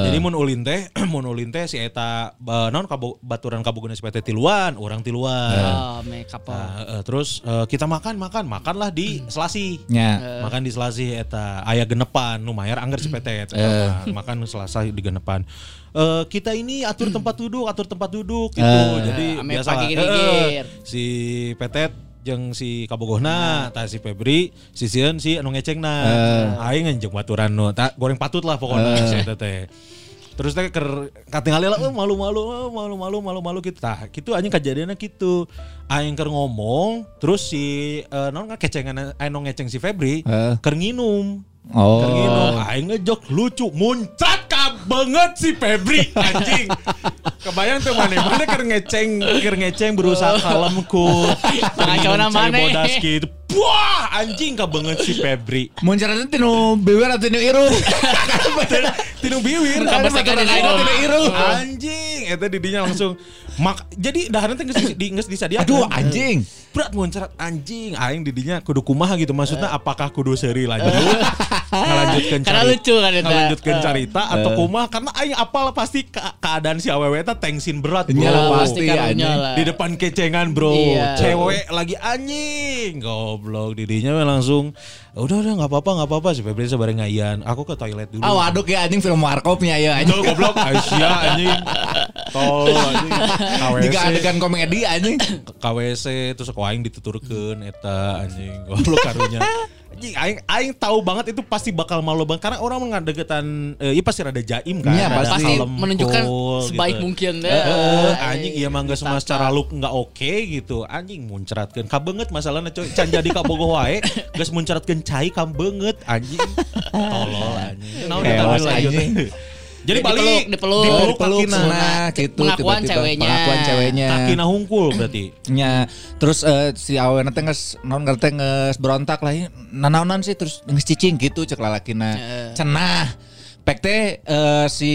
Jadi mun ulin teh [CLEARS THROAT] mun ulin teh si eta ba, naon kabo, baturan kabogona si PTT tiluan, orang tiluan. Oh. Nah, eh, terus eh, kita makan makan makanlah di Selasi. Nya. Makan di Selasi eta aya genepan lumayan anggar si PT eta mah. makan Selasa di genepan. Eh, kita ini atur tempat duduk, atur tempat duduk gitu. Jadi ame biasa. Eh, si Petet jeung si Kabogohna, tah si Febri, si Sieun si anu ngecengna. Aing jeung baturan nu tah goreng patut lah pokoknya si eta teh. Terus teh ker katingali lah oh, malu-malu oh, malu-malu malu-malu gitu. Tah, gitu anjing kejadiannya gitu. Aing keur ngomong, terus si eh, non kecengan anu ngeceng si Febri, Eh. keur nginum. Oh. Keur nginum, aing ngejok lucu, muncrat ka banget si Febri anjing. Kebayang tuh mana mana keur ngeceng, keur ngeceng berusaha kalem Minum cai mana? bodas gitu. Wah, anjing ka banget si Febri. Muncarana tinu biwer atau tinu irung. [LAUGHS] Tinu. Tambah segar dan idol. Tinu irung. Anjing, eta didinya langsung mak jadi dahareun teh geus di geus disadiakeun. Aduh anjing. berat muncrat anjing aing didinya kudu kumaha gitu maksudnya apakah kudu seri [LAUGHS] lanjut ngalanjutkeun Karena cari- lucu kan eta. ngalanjutkeun carita atau kumaha karena aing apal pasti ke- keadaan si awewe eta tensin berat Iyalah, pasti karunya anjing. di depan kecengan bro Iya. cewek lagi anjing goblok didinya mah langsung udah udah nggak apa-apa nggak apa-apa. Si Febri sebareng ngaian aku ke toilet dulu. Ah waduh ya anjing film warkopnya ya anjing. Tuh goblok. Aisyah anjing. Tol anjing. KWC Jika adegan komedi anjing. KWC terus aku aing dituturkeun eta anjing. Goblok karunya anjing aing aing tahu banget itu pasti bakal malu banget karena orang ngadegetan eh, iya pasti rada jaim kan Iya, pasti kalem, menunjukkan cool, sebaik gitu. mungkin deh. Eh, anjing iya mah geus Ditata. semua secara look nggak oke gitu anjing muncratkeun kabeungeut masalahna coy can jadi ka bogoh wae [LAUGHS] geus muncratkeun cai kabeungeut anjing [LAUGHS] tolol anjing Naon eta anjing. Jadi balik Dipeluk, dipeluk. dipeluk Peluk kakina. sana gitu Pengakuan tiba-tiba. ceweknya. Pengakuan ceweknya. kakina hungkul berarti nya terus eh, si awen teh geus naon ngerti geus berontak lah nanaonan sih terus geus cicing gitu cek lalakina Heeh. cenah pek teh eh, si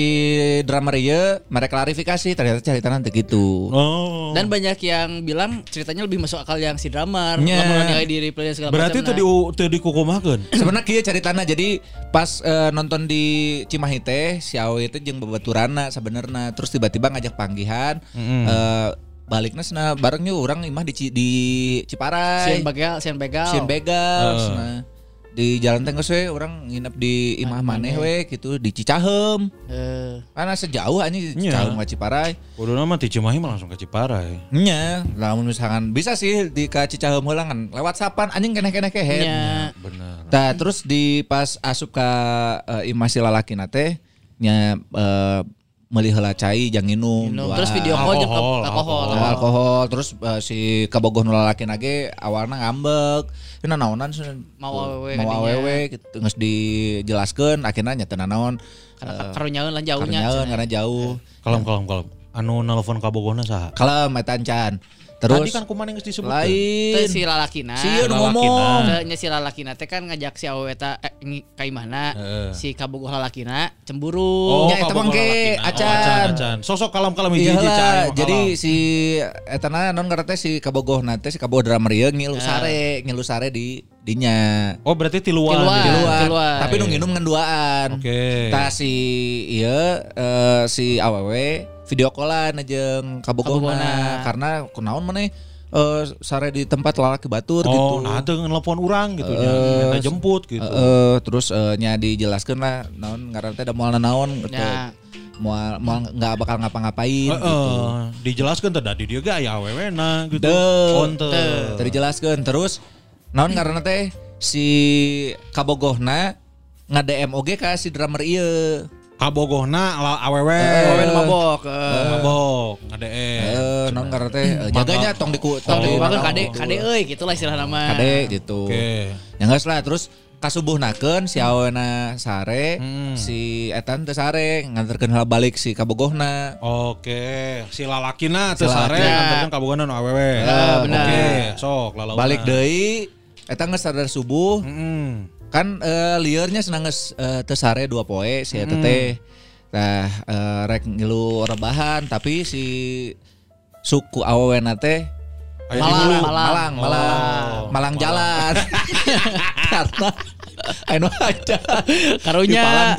drummer ieu mereka klarifikasi ternyata cerita nanti gitu oh Dan banyak yang bilang ceritanya lebih masuk akal yang si drummer. Nya. Lamun nilai di replay segala Berarti macam, itu nah. di teu dikukumakeun. [CLEARS THROAT] sebenarnya kieu ceritana jadi pas eh, nonton di Cimahi teh si Awe itu jeung babaturana sebenarnya terus tiba-tiba ngajak panggihan eh, baliknya sana barengnya orang imah di di Ciparai Sian Begal, Sian Begal. Sieun begal nah, di jalan tengah we orang nginep di imah maneh we gitu di Cicahem Eh, karena sejauh anjing di Iya. Cicahem ka Ciparai Kudu nama di Cimahi mah langsung ke Ciparai. nya lamun misalkan bisa sih di ka Cicahem heula kan lewat sapan anjing keneh-keneh kehe nya. Bener. Nah, terus di pas asup ka eh, imah si lalaki teh nya eh, meuli heula cai jang nginum. Minum. duaan. Terus video call Alkohol, alkohol. Oh, alkohol terus eh, si kabogoh nu lalaki nage awalna ngambek. Ini naonan Mau awewe mau awewe gitu geus dijelaskeun akhirnya nya teu naon Karena karunyaeun lah jauhnya. karena karena jauh. Kalem kalem kalem. Anu nelpon ka Bogona saha? Kalem eta encan. Tadi Terus kan kumaha geus disebut. lain Teu si lalakina. Si ieu ngomong. Teu nya si lalakina teh kan ngajak si awewe eta eh, ka imahna. Heeh. Si kabogoh lalakina Oh, cemburu. Nya, eta mangke. Oh, acan. acan, acan. Sosok kalem-kalem hiji Iya hiji jadi si etana non ngerti si kabogoh nate si kabogoh drummer ieu ngilu sare, ngilu sare di dinya. Oh berarti tiluan. Tiluan. di luar. Tiluan. Tapi nu nginum ngan duaan. Oke. Tah si ieu eh, si awewe video callan kabogohna Kabogohna. karena kunaon maneh eh, sare di tempat lalaki batur gitu. Oh, nah teu nelpon urang gitu. Eh, Minta jemput gitu. Eh, eh, terus eh, nya dijelaskeun lah naon ngaran teh da moal naon gitu. Ya. Moal moal nggak bakal ngapa-ngapain Heeh, gitu. dijelaskan teh di dia gak ya awewe na gitu. Teu. Oh, teu. Tadi jelaskeun terus naon karena teh si kabogohna nge-DM oge ka si drummer ieu. Kabogohna la awewe. Awewe nu mabok. eh. mabok, ngade. Eh, karena teh eh, jaganya tong diku Tong di- kade gitu. kade euy gitulah istilah nama. Kade gitu. Oke. Ya geus lah terus kasubuhnakeun si awena sare, Hmm. si etan teh sare nganterkeun heula balik si kabogohna. Oke, si lalakina teu Si sare nganterkeun kabogonan nu awewe. Eh, benar. Sok. Balik deui eta geus sadar subuh Heeh. Kan eh, liarnya senang geus eh, teu sare dua poe si eta teh. Nah, eh, rek ngilu rebahan tapi si suku awena teh Malang. Malang. Malang, Malang, Oh, Malang jalan. [LAUGHS] Karena [LAUGHS] anu aja. Karunya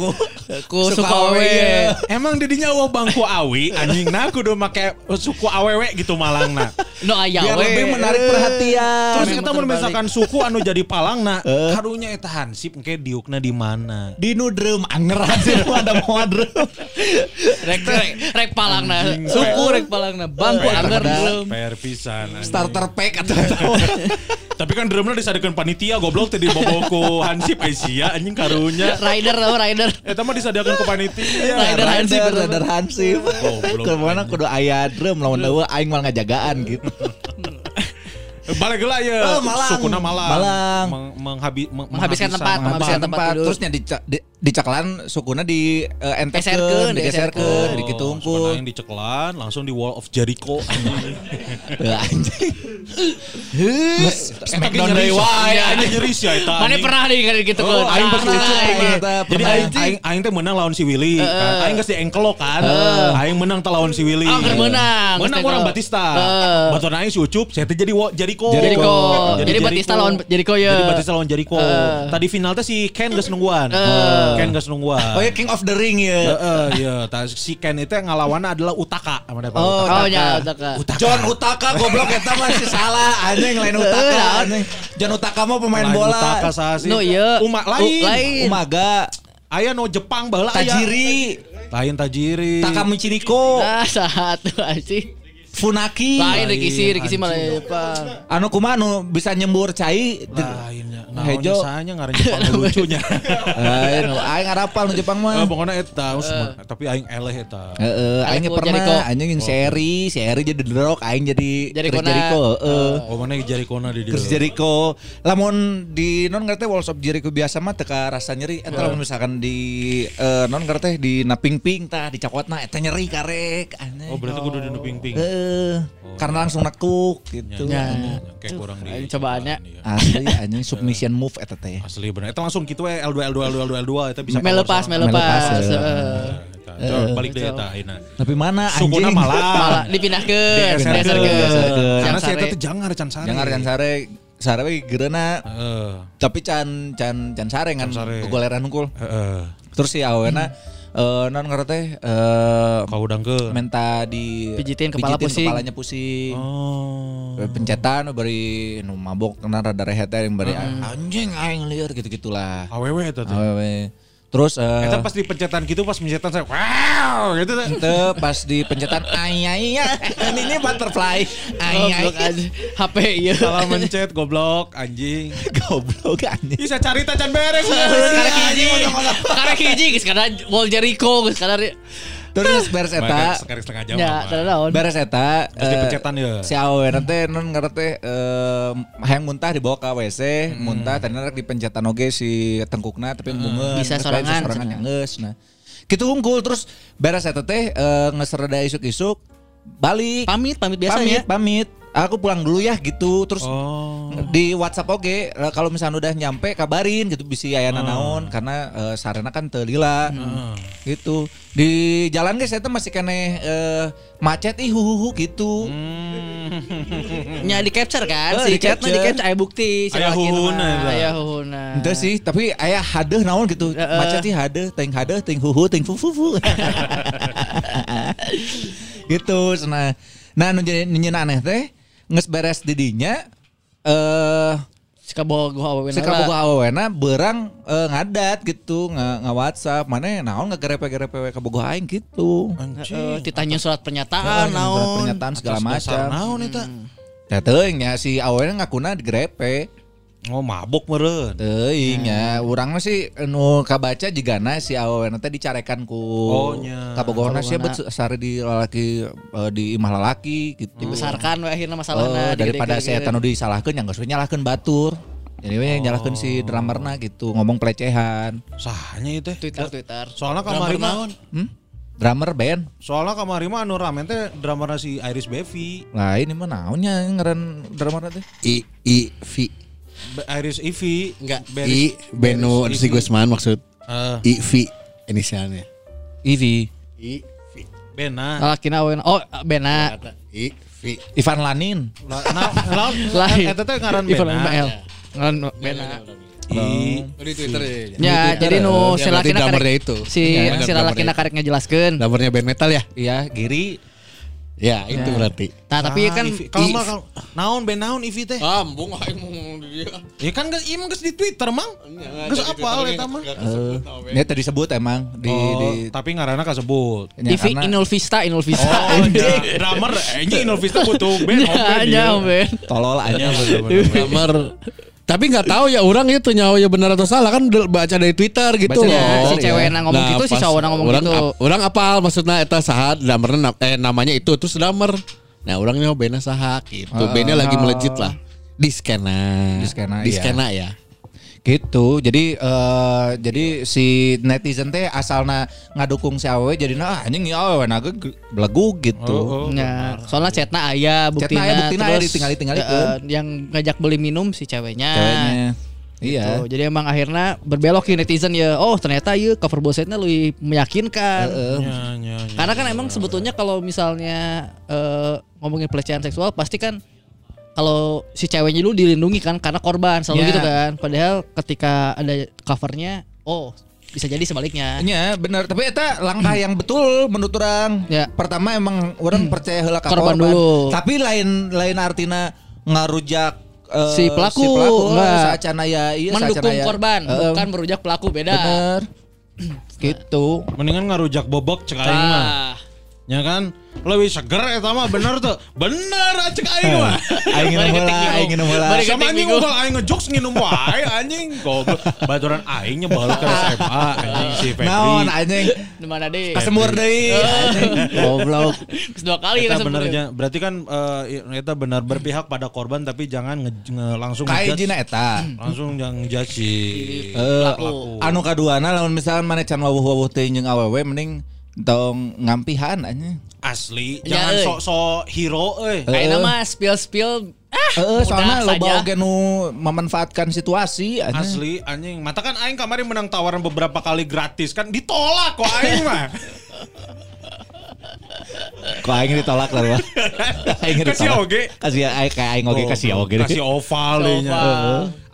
ku Suku awewe. Emang didinya eueuh bangku awi anjing nah kudu make suku awewe gitu malangna. No aya Biar we. lebih menarik perhatian. Terus kita mun terbalik. misalkan suku anu jadi palangna, karunya eta hansip engke diukna di mana? Di nu drum angeran [LAUGHS] sih nu ada mau drum. Rek rek rek palangna. Suku rek palangna. Bangku anger. PR pisan. Starter pack atau [LAUGHS] Tapi kan drumnya disadekeun panitia goblok teh dibawa ku hansip Asia anjing karunya. Rider tau rider. Eta mah disadiakeun ku panitia. Rider Hansip, Rider, bener. Rider Hansip. Ke mana kudu aya drum lawan dewa aing mal ngajagaan gitu. [LAUGHS] Balik lah ya. Oh, Malang. Sukuna Malang. Malang. Meng- menghabi- meng- Menghabiskan tempat, menghabiskan tempat tidur. Terusnya di, di, diceklan sukuna di uh, Geserkeun, entekeun, digeserkeun, Oh, dikitu sebenarnya unggul. yang diceklan langsung di Wall of Jericho. Teu [LAUGHS] anjing. Smackdown dari wae anjing nyeris ya eta. Mana pernah gitu Oh, kan? aing Pernah, aing. Jadi aing aing aing teh menang lawan si Willy. kan. Aing geus diengkelok kan. Aing menang teh lawan si Willy. Oh, keur menang. Menang orang. Batista. Baton aing si Ucup, saya teh jadi Wa- Jericho. Jericho. Jadi Jericho. Batista lawan Jericho ya. Jadi Batista lawan Jericho. Heeh. Tadi final teh si Ken geus nungguan. Ken geus nungguan. Oh ya King of the Ring ya. Heeh, iya. Si Ken itu yang ngalawanna adalah Utaka. Oh, Utaka. Oh nya Utaka. John Utaka goblok eta masih salah anjing lain Utaka anjing. John Utaka mah pemain Lain bola. Utaka sih? No, iya. Uma lain. lain. Umaga, Aya no Jepang aya. Tajiri, Lain Tajiri. Takamichi Niko, Nah, satu anjing. Funaki. Lain Rikisi, Lain, Rikisi malah Jepang. Anu kumaha anu bisa nyembur cai? Lainnya. Nah, Hejo. sahanya ngaran Jepang [LAUGHS] lucunya. Lain, aing ngarapal nu Jepang Eh, mah. pokoknya eta, us- tapi aing eleh eta. Heeh, aing pernah anjing yang seri, seri jadi Rock, aing jadi Jericho heeh. Oh, mana Jericho di. Chris Jericho. Lamun di non ngerti Walls of Jericho biasa mah teka rasa nyeri. Eta lamun misalkan di eh, non ngerti di naping-ping tah di cakotna eta nyeri karek. Oh, berarti kudu di ping-ping. Heeh. Karena langsung nekuk gitu. Ya. Kayak kurang di. Aing cobaannya. Iya. Asli anjing [LAUGHS] submission move eta teh. Asli bener. Eta langsung gitu we L2 L2 L2 L2 L2 eta bisa Melepas, melepas. Heeh. Balik deh eta ayeuna. Tapi mana anjing? Sukuna [LAUGHS] malah. Malah dipindahkeun, digeserkeun. Karena si eta sare. teh jangar can sare. Jangan kan sare sare we geurena Heeh. tapi can can can sare kan Can sare. goleran hungkul. Heeh. Terus si awena [CLEARS THROAT] eh non ngerti eh Kaudangkeun. menta di Pijitin kepala pijitin pusing. kepalanya pusing Oh. pencetan bari nu mabok kena rada rehet yang bari anjing aing lieur gitu gitulah Awewe teh. awewe terus eh Eta pas dipencetan gitu pas pencetan saya wow gitu teh. ente pas di pencetan ay ya ini ini butterfly ay Goblok aja. HP ieu. Salah mencet goblok anjing. [LAUGHS] goblok anjing Bisa cari tacan beres. Karek hiji. Karek hiji kada Wall Jericho kada terus beres eta setengah jam. Ya, naon. beres eta Terus dipencetan ya. si awewe teh non ngerti eh hayang muntah dibawa ke WC muntah tadi rek dipencetan oge si tengkukna tapi bunga Bisa sorangan, sorangan yang geus nah gitu unggul terus beres eta teh eh, geus rada isuk-isuk balik Pamit, pamit biasa pamit ya. pamit aku pulang dulu ya gitu terus Oh. di WhatsApp oke eh, kalau misalnya udah nyampe kabarin gitu bisa ayana naon karena eh, sarana kan teu lila gitu di jalan guys saya tuh masih kene eh, macet ih huhuhu gitu Nya di capture kan? Eh, Si di chatnya di capture. capture aya bukti si Aya laki huhuna, mah. eta. Aya huhuna. Ente sih, tapi ayah hadeh naon gitu. Heeh. Macet sih hadeh, ting hadeh, ting huhu, ting fufufu. [LAUGHS] gitu, nah. Nah, nu jadi nu nyeuna aneh teh geus beres di dinya eh Sika bawa gua awena berang eh, ngadat gitu, nggak nggak WhatsApp, mana naon nggak gerepe-gerepe kabogoh aing gitu. Heeh, ditanya surat pernyataan surat naon. pernyataan segala macam. Naon eta? Ya teuing nya si awena ngakuna digrepe. Oh mabok meureun. Teuing ya, urang mah sih nu kabaca jigana si awena teh dicarekan ku Oh, nya. kabogohna sih Kabogona. bet sari di lalaki eh, di imah lalaki gitu. Dibesarkan we akhirnya Oh, masalahna daripada digede-gede. saya tanu disalahkeun yang geus we nyalahkeun batur. Jadi we nyalahkeun si drummerna gitu, ngomong pelecehan. Sahanya itu. Twitter Twitter. Soalnya kamari mah Hmm? Drummer band. soalnya kamari mah anu ramen teh drummerna si Iris Bevi. Lah ini mah naonnya ngaran drummerna teh? I I V Iris Ivi. enggak Beris- I Beno si Ivi. Gusman maksud Eh, I V inisialnya Ivi. I V Bena. Lalakina awewe. Oh, Bena. I V Ivan Lanin. Lah, nah, [LAUGHS] Lain. eta teh ngaran Ivan Bena. Ismail. Ngaran Bena. I di Twitter ya Ya, jadi nu si Ya, berarti lalakina karek itu. si Ya, si lalakina itu. karek ngejelaskeun. Drummernya band metal ya Iya, Giri. Ya itu berarti Nah, tapi Ah, kan Ivi. kalau mah kalau naon ben naon Ivi teh? ambung aing ngomong dia Ya kan geus ieu geus di Twitter mang. Geus apal eta mah. Ini tadi disebut emang di Oh, di tapi ngaranna kasebut. Ya, Ivi karena Inul Vista, Inul Vista. Oh, iya. drummer anjing Innovista butuh band [LAUGHS] home band Ya, ya. Ben. tolol aja. drummer tapi nggak tahu ya orang itu nyawa ya benar atau salah kan baca dari Twitter gitu Baca loh. si cewek ya. ngomong gitu, si cowok ngomong orang gitu. ap- orang apal maksudnya eta saha drummernya nam- eh namanya itu terus drummer. Nah, orang nyawa bandnya saha gitu. Ah, bandnya lagi melejit lah. Di skena. Di skena, Di iya. skena ya. Gitu. Jadi eh jadi si netizen teh asalna ngadukung si awewe jadi nah anjing ya awewe naga belagu gitu. Oh, oh. Ya, soalnya chatna aya buktina aya, buktina aya, terus, ditinggali-tinggalikeun. eh, yang ngajak beli minum si ceweknya. Ceweknya. Iya. Gitu. Jadi emang akhirnya berbelok ke netizen ya. Oh, ternyata iya cover bosetnya lebih meyakinkan. Heeh. Ya, ya, ya. Karena kan emang sebetulnya kalau misalnya eh, ngomongin pelecehan seksual pasti kan kalau si ceweknya dulu dilindungi kan karena korban selalu Ya. gitu kan. Padahal ketika ada covernya, oh bisa jadi sebaliknya. Nya bener tapi eta langkah yang betul menurut orang. Ya. Pertama emang orang percaya heula ka Korban korban, dulu. Tapi lain lain artinya ngarujak eh, Si pelaku, si pelaku saacana ya iya Mendukung korban, Heeh, bukan merujak pelaku beda. bener. gitu. Mendingan ngarujak bobok cek aing mah. Ya kan? Lebih seger eta mah bener tuh. Bener cek aing mah. [LAUGHS] Aing bingung. aing nginum heula. Bari Sama anjing ugal aing ngejokes nginum wae anjing. Goblok. Baturan aingnya balik ke SMA anjing si Febri. Naon anjing di mana deh? kasemur deui anjing. Goblok. Terus dua kali Eta benernya berarti kan eh, eta benar berpihak pada korban tapi jangan langsung Ka ngejudge. ijina eta. langsung jangan judge si Eh, anu kaduana lamun misalkan mana can wawuh-wawuh teh jeung awewe mending tong ngampihan anjing. asli Ya, jangan euy. sok-sok hero. Eh. Kayak nama spill spill. Ah, Heeh, soalnya mudah loba saja. oge nu memanfaatkan situasi. Asli anjing. Mata kan aing kemarin menang tawaran beberapa kali gratis kan ditolak kok aing mah. [LAUGHS] Kok aing ditolak lah Wah. [LAUGHS] Aing Kasih ditolak. oge. Kasih aing kayak aing oge kasih oge. Kasih. Oval.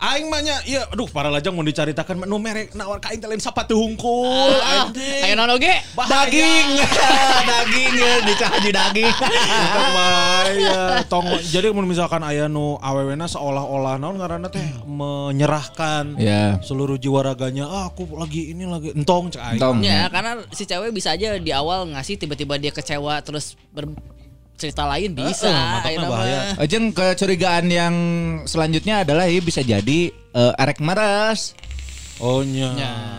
Aing mah nya ieu aduh para lajang mau dicaritakan nu merek nawar ka aing teh lain sapatu hungkul Ah, anjing. Kayak nono ge. Daging. [LAUGHS] daging ya dicahaji daging. Eta mah ya tong jadi mun misalkan aya nu awewena seolah-olah naon ngaranna teh menyerahkan Ya. seluruh jiwa raganya ah aku lagi ini lagi entong cek aing. Entong. Ya, karena si cewek bisa aja di awal ngasih tiba-tiba dia kecewa terus bercerita lain bisa. Mantapnya ayeuna bahaya. mah. Ajen kecurigaan yang selanjutnya adalah ya bisa jadi eh, erek meres. Oh nya.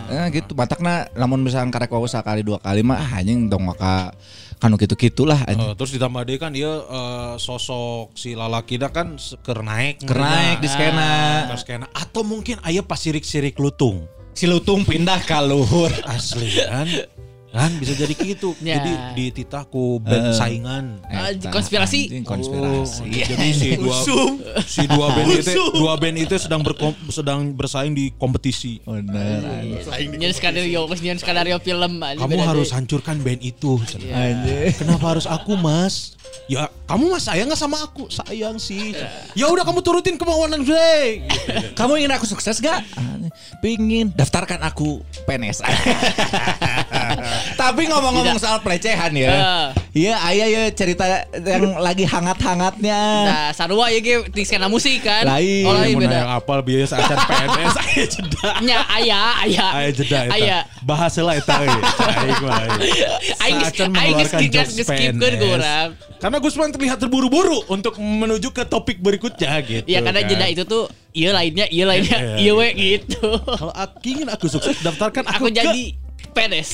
Eh, gitu matakna namun misalkan karek wae sekali dua kali mah ah, anjing dong maka kanu gitu-gitulah anjing. Eh, terus ditambah deh kan dia eh, sosok si lalakina kan ker naik Keur naik di skena. Ke skena atau mungkin aya pasirik-sirik lutung Si lutung pindah ke luhur. asli kan kan bisa jadi gitu [LAUGHS] Ya. jadi di titahku band Eh. saingan Eta, konspirasi. anjing, konspirasi. Oh, jadi si [LAUGHS] dua si dua band itu dua band itu sedang berkom, sedang bersaing di kompetisi anjing. Nyen skenario, nyen skenario film aja kamu harus deh. hancurkan band itu Iya. Anjing. Kenapa harus aku mas? Ya kamu mas sayang nggak sama aku? Sayang sih. Ya udah kamu turutin kemauan gue. Kamu ingin aku sukses gak? Pingin daftarkan aku PNS. [LAUGHS] Tapi ngomong-ngomong soal pelecehan ya. Iya, ayah ya cerita yang lagi hangat-hangatnya. Nah, sarua ya ge di skena musik kan. Lain. Oh, lain beda. nanya apal biasa acan PNS [LAUGHS] aya jeda. Nya aya, aya. Aya jeda eta. Aya. Bahas heula eta euy. Aing mah. Aing aing mengeluarkan skip jokes skipkeun PNS. ke urang. Karena Gusman terlihat terburu-buru untuk menuju ke topik berikutnya gitu. Ya karena kan. jeda itu tuh iya lainnya, iya lainnya, Iya, [LAUGHS] iya we gitu. Kalau aku ingin aku sukses daftarkan Aku aku, ke jadi PNS.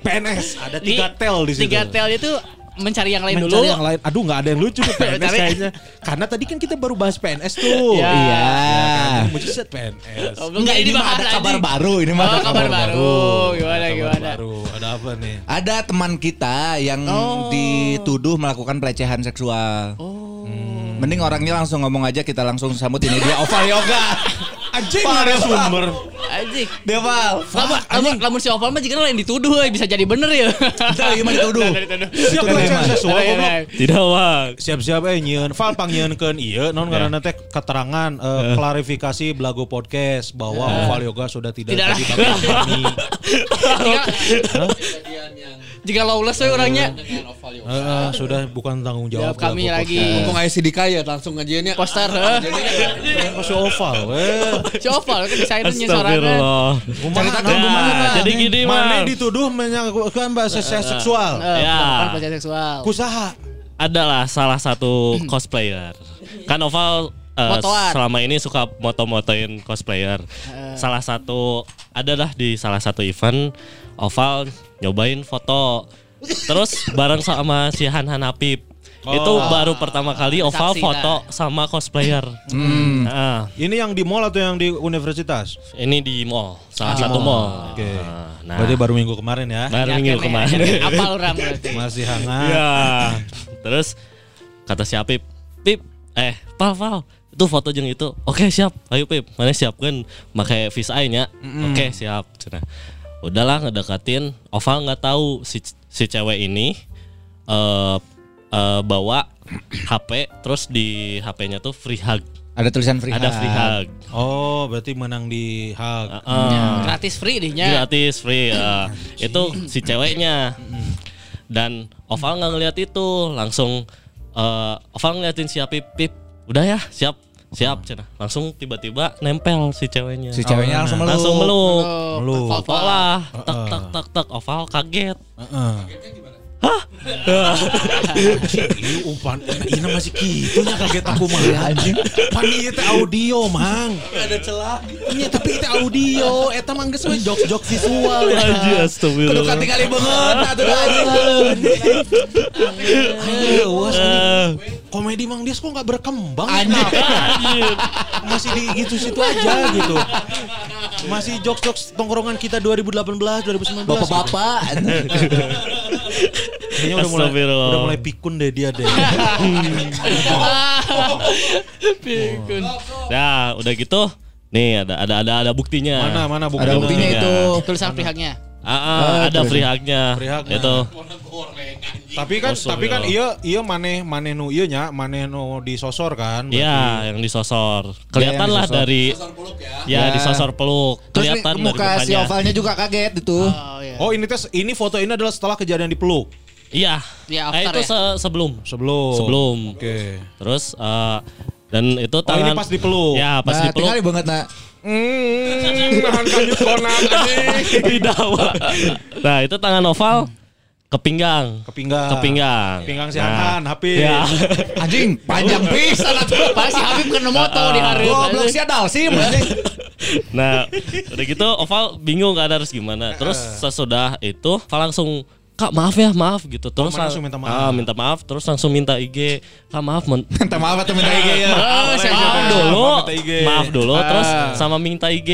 PNS. Ada tiga tel di situ. Tiga tel itu mencari yang lain Mencari dulu. yang lain. Aduh nggak ada yang lucu nih [LAUGHS] PNS kayaknya. Karena tadi kan kita baru bahas PNS tuh. Ya. Iya. kan? Mujizat PNS. Oh, Enggak ini mah ada anjing. kabar baru, ini mah Oh, ada kabar baru. Gimana Kabar gimana? Baru. Ada apa nih? Ada teman kita yang Oh. dituduh melakukan pelecehan seksual. Hmm. Mending orangnya langsung ngomong aja kita langsung sambut ini dia Oval Yoga. Anjing ada sumber. Anjing. Dia Val. Lamun lamun lamun si Oval mah jika lain dituduh we, bisa jadi bener ya. Entah iya mah dituduh. Siap Dituduh pelecehan mah. seksual goblok. Tidak bang. Siap-siap eh nyieun Val pangyieunkeun ieu non karena teh keterangan eh, klarifikasi Blago podcast bahwa Oval Yoga sudah tidak, Tidak jadi lagi. bagian [LAUGHS] kami. Jika jika lawless we orangnya Eh, eh, sudah bukan tanggung jawab jawab kami lagi. Mumpung aya sidik ya langsung ngajiannya. Poster. Masih [LAUGHS] Oval. Si Oval kan desainnya sorangan. Astagfirullah. Ceritakan Ya, kumaha. jadi gini Mana bang. dituduh menyangkutkan bahasa seksual. Eh, Ya. melakukan pelecehan seksual. Kusaha. adalah salah satu cosplayer. Kan Oval eh, Motoan. selama ini suka moto-motoin cosplayer. Salah satu adalah di salah satu event Oval nyobain foto. Terus bareng sama si Han Han Apip. Itu baru pertama kali Oval Saksi foto sama cosplayer. Nah, Ini yang di mall atau yang di universitas? ini di mall, salah satu mall. Oke. Nah, Berarti baru minggu kemarin ya. baru Ya, minggu kemarin. [LAUGHS] Apa orang berarti? Masih hangat. Ya. Terus kata si Apip, Pip, eh, Pal, Pal, itu foto jeung itu. Oke, siap. Ayo Pip, mana siap kan pakai fish eye nya. Oke, siap. Cenah. Udahlah ngedekatin. Oval nggak tahu si si cewek ini eh eh, bawa HP terus di HP-nya tuh free hug. Ada tulisan free Ada hug. free hug. Oh, berarti menang di hak. Heeh. Gratis free dihnya. gratis free ya. itu si ceweknya dan Oval nggak ngeliat itu langsung eh Oval ngeliatin si Apip Pip udah ya siap siap cenah langsung tiba-tiba nempel si ceweknya. Si ceweknya langsung meluk. langsung meluk. Oh, Meluk. foto. Oval lah. Tak tak tak tak. Oval kaget Ini umpan ini masih kitunya kaget aku mah. Anjing. Pan ieu teh audio, Mang. Ada celah. Iya, tapi itu audio. Eta mah geus we jok-jok visual ya. Anjir, astagfirullah. Kudu katingali beungeut atuh anjing. Ayo, was, Eh, komedi Mang Dias kok nggak berkembang? Anjing. anjir. Masih di gitu-situ aja gitu. Masih jok-jok tongkrongan kita 2018, 2019. Bapak-bapak. Kayaknya udah mulai udah mulai pikun deh dia deh. [LAUGHS] Pikun. nah udah gitu nih ada ada ada ada buktinya Mana mana buktinya? Ada buktinya itu. Tulisan free hug-nya. Ah, ah, ada free hug-nya. Free hug-nya. Itu. Tapi kan Astagfirullah. tapi kan iya iya maneh maneh nu iya nya maneh nu disosor kan. Iya, yang disosor. Kelihatan lah disosor. dari ya, Ya. disosor peluk. Kelihatan dari muka si ovalnya juga kaget itu. Oh iya. Oh ini tes ini foto ini adalah setelah kejadian dipeluk Iya. Iya, Eh, after itu ya? se- sebelum. sebelum. Sebelum. Oke. Terus eh, dan itu Oh tangan ini pas dipeluk. Ya, pas nah, dipeluk. tinggal banget nak. Hmm, nahan. [LAUGHS] Tidak, Pak. Nah, itu tangan oval ke pinggang. Ke pinggang. Ke pinggang. Pinggang si Nah, Hanan, Hafiz. Ya. [LAUGHS] Anjing, panjang pisan atuh. Pas si Habib kena moto di hari. Goblok si Adal sih anjing. Nah, udah gitu Oval bingung kan harus gimana. Terus sesudah itu Oval langsung Kak maaf ya maaf gitu terus Oh, langsung minta maaf. ah, minta maaf terus langsung minta IG Kak maaf [LAUGHS] Minta maaf atau minta IG ya. Oh, saya maaf juga. dulu maaf dulu Ah. terus sama minta IG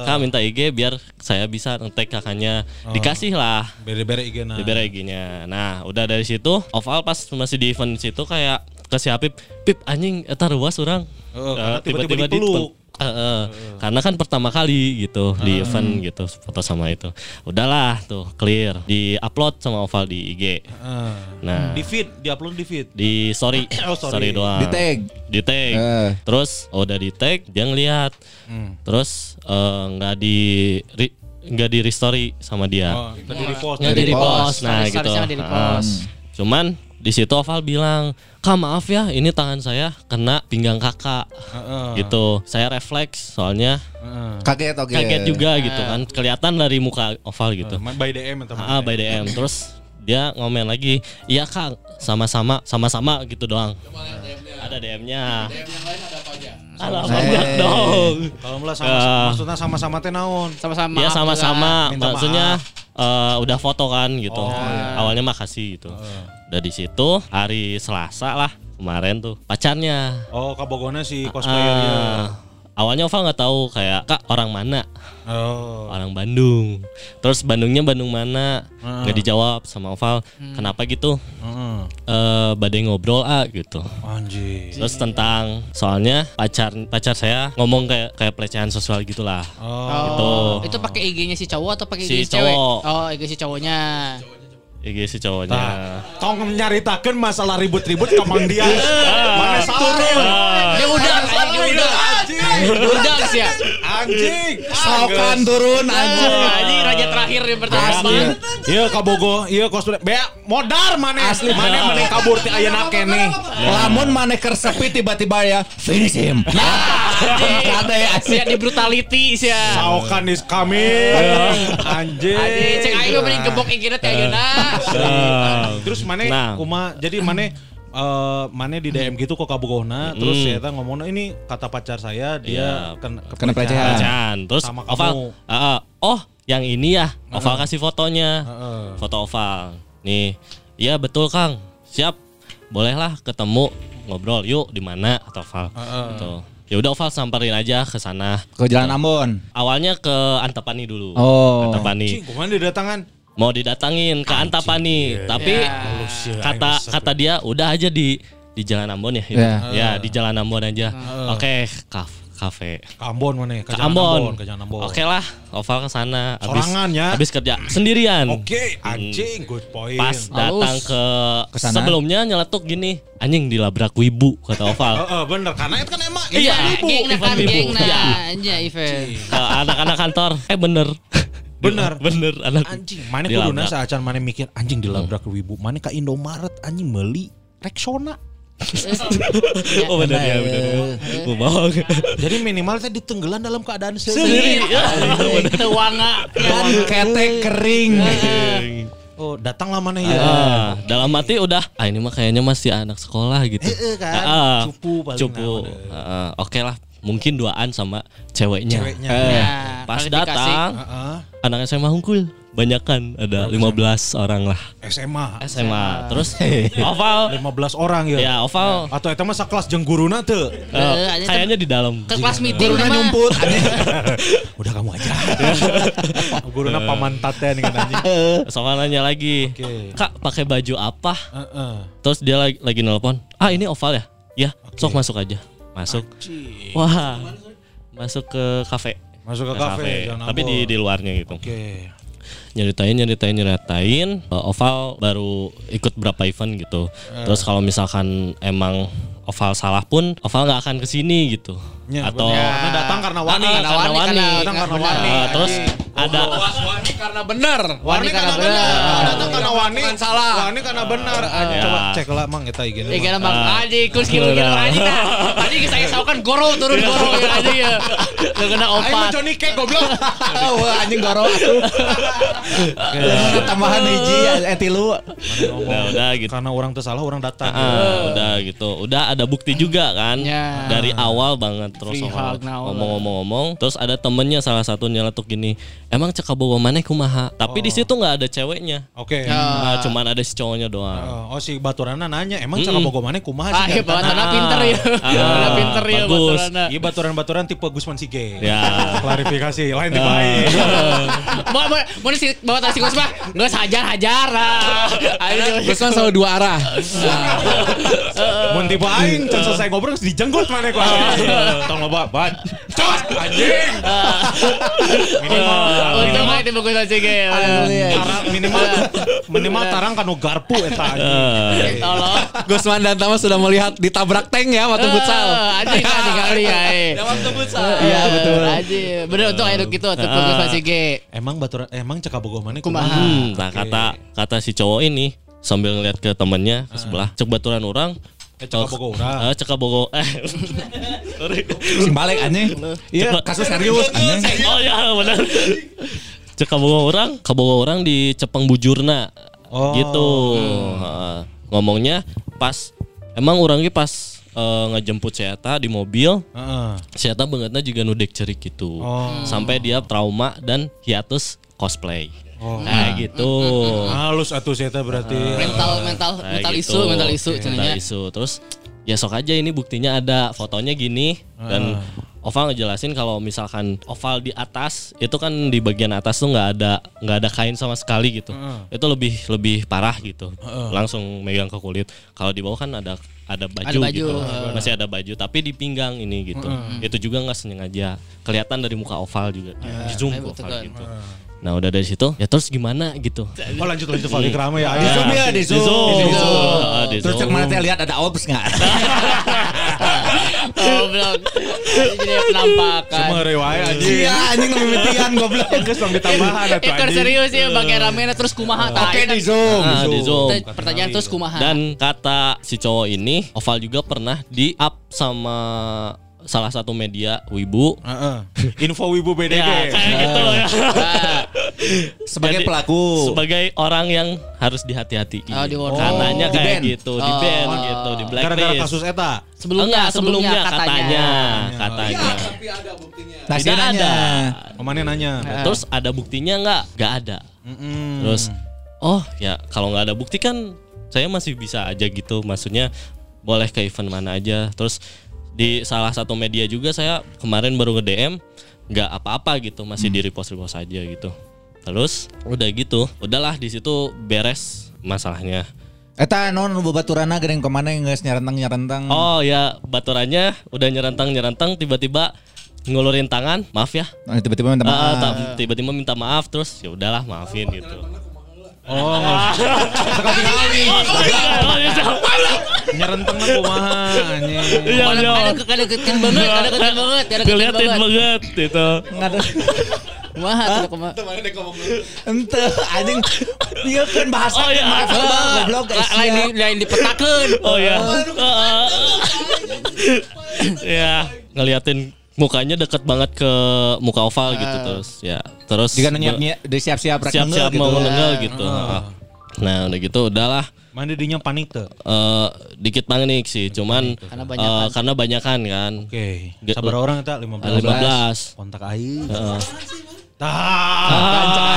Kak minta IG biar saya bisa ngetek kakaknya dikasih lah Bere-bere IG nah. diberi IG-nya. Nah, udah dari situ Oval pas masih di event situ kayak ke si Apip, Pip anjing eta ruas orang. Oh, Eh, tiba-tiba di- dipeluk. Eh, eh. Karena kan pertama kali gitu di event gitu foto sama itu. Udahlah tuh clear di upload sama Oval di IG. Ah. Nah, Di feed, di upload di feed. di story, [COUGHS] Oh, story. doang. Di tag. Di tag. Eh. Terus oh, udah di tag dia ngeliat. Hmm. Terus eh, nggak di ri- nggak di restory sama dia. Oh, tadi di post. Nggak di di repost. repost. Nah gitu. di repost. Ah. Cuman di situ Oval bilang, Kak maaf ya, ini tangan saya kena pinggang kakak. Heeh. Gitu. Saya refleks soalnya Heeh. Kaget oke. kaget juga gitu kan. Kelihatan dari muka Oval gitu. Man- By DM teman. Ah, by DM. Terus dia ngomen lagi, iya kang, sama-sama, sama-sama gitu doang. Ada DM-nya. Ada apa Eh. dong? Kalau mulai sama Ah. maksudnya sama-sama teh naon? Sama-sama. Maaf sama-sama, maksudnya eh, udah foto kan gitu. Oh, iya. Awalnya makasih gitu. Udah di situ hari Selasa lah kemarin tuh pacarnya. Oh, kabogona si cosplayernya. Ah, awalnya Oval nggak tahu kayak kak orang mana, Oh. orang Bandung. Terus Bandungnya Bandung mana? Nggak dijawab sama Oval. Hmm. Kenapa gitu? Heeh. Eh, badai ngobrol ah gitu. Anjir. Terus tentang soalnya pacar pacar saya ngomong kayak kayak pelecehan seksual gitulah. Oh. Gitu. Oh, itu pakai IG-nya si cowok atau pakai Si IG si cewek? cowok. Oh, IG si cowoknya. IG si cowoknya. Nah, tong nyaritakeun masalah ribut-ribut ke Mang Dias. Mana salah? Dia udah, dia udah. Udah sih ya. Anjing. Sokan turun anjing. Anjing raja terakhir yang pertama. Iya kabogo, iya cosplay. Bea modar mana? Asli mana mana kabur ti ayeuna kene. Lamun maneh keur sepi tiba-tiba ya finish him. Nah, [LAUGHS] ada ya Siap di brutality sih ya. Saukan is kami. Anjing. Anjing, cek aing mah mending gebok IG-na teh ayeuna. Terus mana Nah. kuma jadi mana eh mana di DM gitu kok kabogona terus Mm. saya tanya ngomongnya ini kata pacar saya dia Iya. kena Kena pelecehan. Pelecehan. Terus Sama Oval, kamu. ah, ah, oh yang ini ya, Oval kasih fotonya, Heeh. foto Oval. Nih, iya betul Kang, siap. bolehlah ketemu ngobrol yuk di mana atau Val gitu. Ya udah Oval samperin aja ke sana. Ke Jalan Ambon. Awalnya ke Antapani dulu. Oh. Antapani. Cing, ke mana didatangan? Mau didatangin ke Antapani, tapi kata kata dia udah aja di di Jalan Ambon ya. itu. Ya. Ya, di Jalan Ambon aja. Oke, kaf kafe. Ke Ambon mana? Ke Ke Jalan Ambon. Ke Jalan Ambon. Oke lah, Oval ke sana. Habis- Sorangan ya? Habis kerja sendirian. Oke, anjing, good point. Pas datang ke Ke sana. sebelumnya nyeletuk gini, anjing dilabrak wibu kata Oval. [LAUGHS] Heeh, bener karena itu kan emang Iya. event ibu. Geng event Iya. nah aja event. Anak-anak kantor, eh bener. Bener. bener anak Anjing, mana Dilabrak. kuduna saacan mana mikir anjing dilabrak ke wibu. Mana ke Indomaret anjing meuli Rexona. [LAUGHS] Oh bener ya, bener. Gue bohong. Jadi minimal saya ditenggelam dalam keadaan Sendiri. Ya, Itu wanga. Ketek kering. Oh, datanglah mana ya? Ah, dalam hati udah, ah ini mah kayaknya masih anak sekolah gitu. Eh, eh, kan. Ah, Cupu paling Cupu. Ah, Oke lah, mungkin duaan sama ceweknya. Ceweknya. Eh, Nah, pas datang, Heeh. anak SMA hungkul. Banyak kan, ada 15 orang lah. SMA. SMA. Terus [LAUGHS] oval. 15 orang ya. Ya, oval. Atau eta mah sakelas jeung guruna teu. eh, aja kayaknya di dalam. Ke kelas meeting Guruna mah. nyumput. [LAUGHS] [LAUGHS] Udah kamu aja. guruna pamantatnya nih kan anjing. Soal nanya lagi. Oke. Kak, pakai baju apa? Heeh. Terus dia lagi, lagi nelpon. Ah, ini oval ya? Ya, sok masuk aja. Masuk. Wah. Masuk ke kafe. Masuk ke kafe, Tapi di di luarnya gitu. Oke. Nyeritain nyeritain nyeritain Oval baru ikut berapa event gitu. Eh. Terus kalau misalkan emang Oval salah pun Oval nggak akan ke sini gitu. Ya, Atau. Karena datang karena wani. Ah, Karena wani, karena- Datang karena benar. wani. Eh, terus ada Wani karena benar. Wani karena benar. Datang karena wani. Bukan salah. Wani karena benar. Anjing, Ya. Coba cek lah mang eta IG Eh karena bang Aji kus kieu Benar. Aji nah. Aji saya saukan goro turun goro ya Aji ya. Teu kena opat. Johnny Cake goblok. [LAUGHS] Wah anjing goro. Tambahan hiji eh tilu. Nah, udah gitu. Karena orang tuh salah, orang datang. Ah, udah gitu. Udah ada bukti juga kan. Ya. Dari awal banget terus now. ngomong-ngomong-ngomong. Terus ada temennya salah satu nyeletuk gini. Emang cek bawa mana kumaha? Tapi di situ nggak ada ceweknya. Oke. Nah, cuman ada si cowoknya doang. Oh, oh, si Baturana nanya, emang cara bogo mana kumaha Ah, sih? iya bawatanna pinter ya. Ah, Bawatanna pinter ya bagus. bawatanna. Iya baturan-baturan tipe Gusman Sige. Ya. Klarifikasi, lain tipe lain. Mau mau mau si bawa tasi Gus mah geus hajar-hajar. ah. [LAUGHS] Ayo Gusman selalu dua arah. [LAUGHS] Mun tipe aing, can selesai ngobrol dijenggot mana ku anjing. Tong loba, ban. Cos anjing. Minimal Untung mah itu bagus aja ge. tarang minimal minimal tarang kanu garpu eta anjing. Tolong. Gusman dan Tama sudah melihat ditabrak tank ya waktu futsal. Aji kan kali ya. Waktu futsal. Iya betul. Aji. Bener untuk ayo gitu untuk Gus masih ge. Emang baturan emang cek bogo mana Kumaha? Hmm, nah kata kata si cowok ini sambil ngeliat ke temennya ke sebelah cek baturan orang Eh, cek bogo urang. Eh, cek bogo eh [LAUGHS] sorry Sing balik anjing. Iya, kasus serius anjing. oh ya benar cek bogo orang kabogo orang di Cepeng Bujurna Oh. gitu Heeh. ngomongnya pas emang orangnya pas eh, ngejemput saya di mobil Heeh. saya bangetnya juga nudek cerik gitu Oh. sampai dia trauma dan hiatus cosplay Oh. nah gitu Halus atuh teh berarti. Mental mental Kayak mental gitu. isu mental isu Mental cenanya. isu. Terus ya sok aja ini buktinya ada fotonya gini dan Oval ngejelasin kalau misalkan oval di atas itu kan di bagian atas tuh nggak ada nggak ada kain sama sekali gitu. Itu lebih lebih parah gitu. Langsung megang ke kulit. Kalau di bawah kan ada ada baju, Ada baju, gitu. heeh. Masih ada baju tapi di pinggang ini gitu. Itu juga nggak sengaja. Kelihatan dari muka oval juga. Di zoom oval kan. gitu. Nah udah dari situ ya terus gimana gitu. Oh lanjut lanjut Vali kerama ya. Di zoom ya, di Di zoom. zoom. Di zoom. Ah, di Terus cek zoom. mana teh lihat ada ops enggak? [LAUGHS] Oh belum. Jadi penampakan. Semua rewaya anjing. Iya, anjing mimitian goblok. Geus tong ditambahan Ikut anjing. serius ya bagi ramena terus kumaha. Oke, di zoom. Ah, di zoom. Kita- Pertanyaan terus kumaha. Dan kata si cowok ini, Oval juga pernah di up sama salah satu media Wibu. Heeh. [LAUGHS] Info Wibu BDG. Ya, kayak gitu ya. [LAUGHS] Sebagai Jadi, pelaku. Sebagai orang yang harus dihati-hati. Oh, di. Karenanya Oh, di kayak gitu, di Oh. ban gitu, di Gara-gara blacklist. kasus eta. sebelumnya, Enggak, sebelumnya, katanya, katanya. katanya. Nah, Tidak nanya. ada. Ke mana nanya? Terus ada buktinya nggak? Nggak ada. Mm-mm. Terus oh ya kalau nggak ada bukti kan saya masih bisa aja gitu maksudnya boleh ke event mana aja terus di salah satu media juga saya kemarin baru nge DM nggak apa-apa gitu masih di repost repost aja gitu. Terus udah gitu. Udahlah di situ beres masalahnya. Eta non baturana gering ke mana geus nyarentang nyarentang. oh ya baturannya udah nyerantang nyerantang tiba-tiba ngulurin tangan maaf ya. Nah, tiba-tiba minta maaf. tiba-tiba minta maaf terus ya udahlah maafin gitu Oh, sekali kali. Nyerenteng lah kumaha anjing. Iya, iya. Kadang kadang deketin banget, kadang deketin banget, deketin Diliatin banget. banget itu. Wah, tuh kumaha. Ente anjing dia kan bahasa Oh, iya. goblok. La- Lain di lain dipetakeun. Oh ya. ya, ngeliatin mukanya deket banget ke muka oval gitu terus ya. Terus Jika nyiap nyiap siap-siap siap-siap mau gitu. menengel gitu. Nah, udah gitu udahlah Mana dinya panik tuh. eh dikit panik sih, cuman Karena eh, banyakan. karena banyakan kan. Oke. Ge- Sabar orang eta 15. 15. Kontak aing. Heeh. Tah.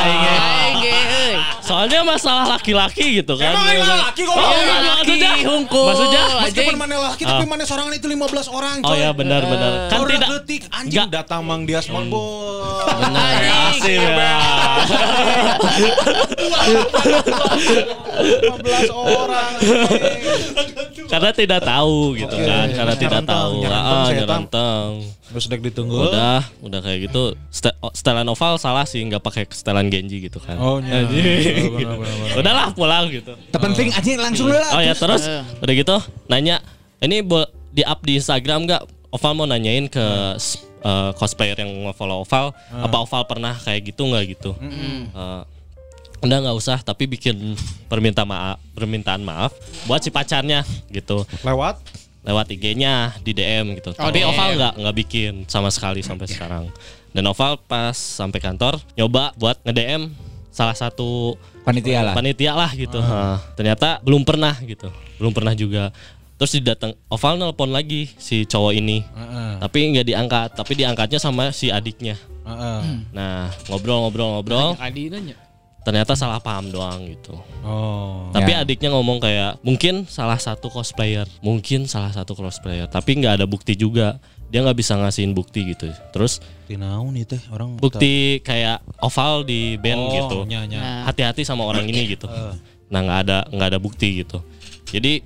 Aing ge euy. Soalnya masalah laki-laki gitu kan. Emang laki kok. Oh, Iya, iya, laki maksudnya, hungkul. maksudnya Meskipun mana laki tapi mana sorangan itu 15 orang Oh coy. ya benar-benar. Kan Orang tidak ketik anjing datang Mang Dias Mang Bos. benar. Asik ya. 15 orang. Karena tidak tahu gitu kan. Karena tidak tahu. Ah, saya nyerentang. Terus dek ditunggu. Udah, udah kayak gitu. Oh, oval salah sih, nggak pakai setelan Genji gitu kan. Oh, benar, benar. Udahlah pulang gitu. Terpenting anjing langsung lah. Oh ya terus udah gitu nanya ini di up di Instagram nggak? Oval mau nanyain ke eh, cosplayer yang nge-follow Oval apa Oval pernah kayak gitu nggak gitu? Eh, udah nggak usah tapi bikin permintaan maaf permintaan maaf buat si pacarnya gitu Lewat lewat IG-nya di DM gitu. Oh, Tapi DM. Oval nggak nggak bikin sama sekali sampai sekarang. Dan Oval pas sampai kantor nyoba buat nge-DM salah satu Panitia lah. panitia lah gitu. Nah, ternyata belum pernah gitu. Belum pernah juga. Terus didatang Oval nelpon lagi si cowok ini. Tapi nggak diangkat, tapi diangkatnya sama si adiknya. Heeh. Nah, ngobrol-ngobrol-ngobrol, ternyata salah paham doang gitu. Oh. Tapi Ya. adiknya ngomong kayak mungkin salah satu cosplayer, mungkin salah satu cosplayer, tapi nggak ada bukti juga. Dia nggak bisa ngasihin bukti gitu. Terus Tinaun itu orang bukti kayak oval di band oh, gitu. Nya, nya. Nah, Hati-hati sama orang ini gitu. Nah nggak ada nggak ada bukti gitu. Jadi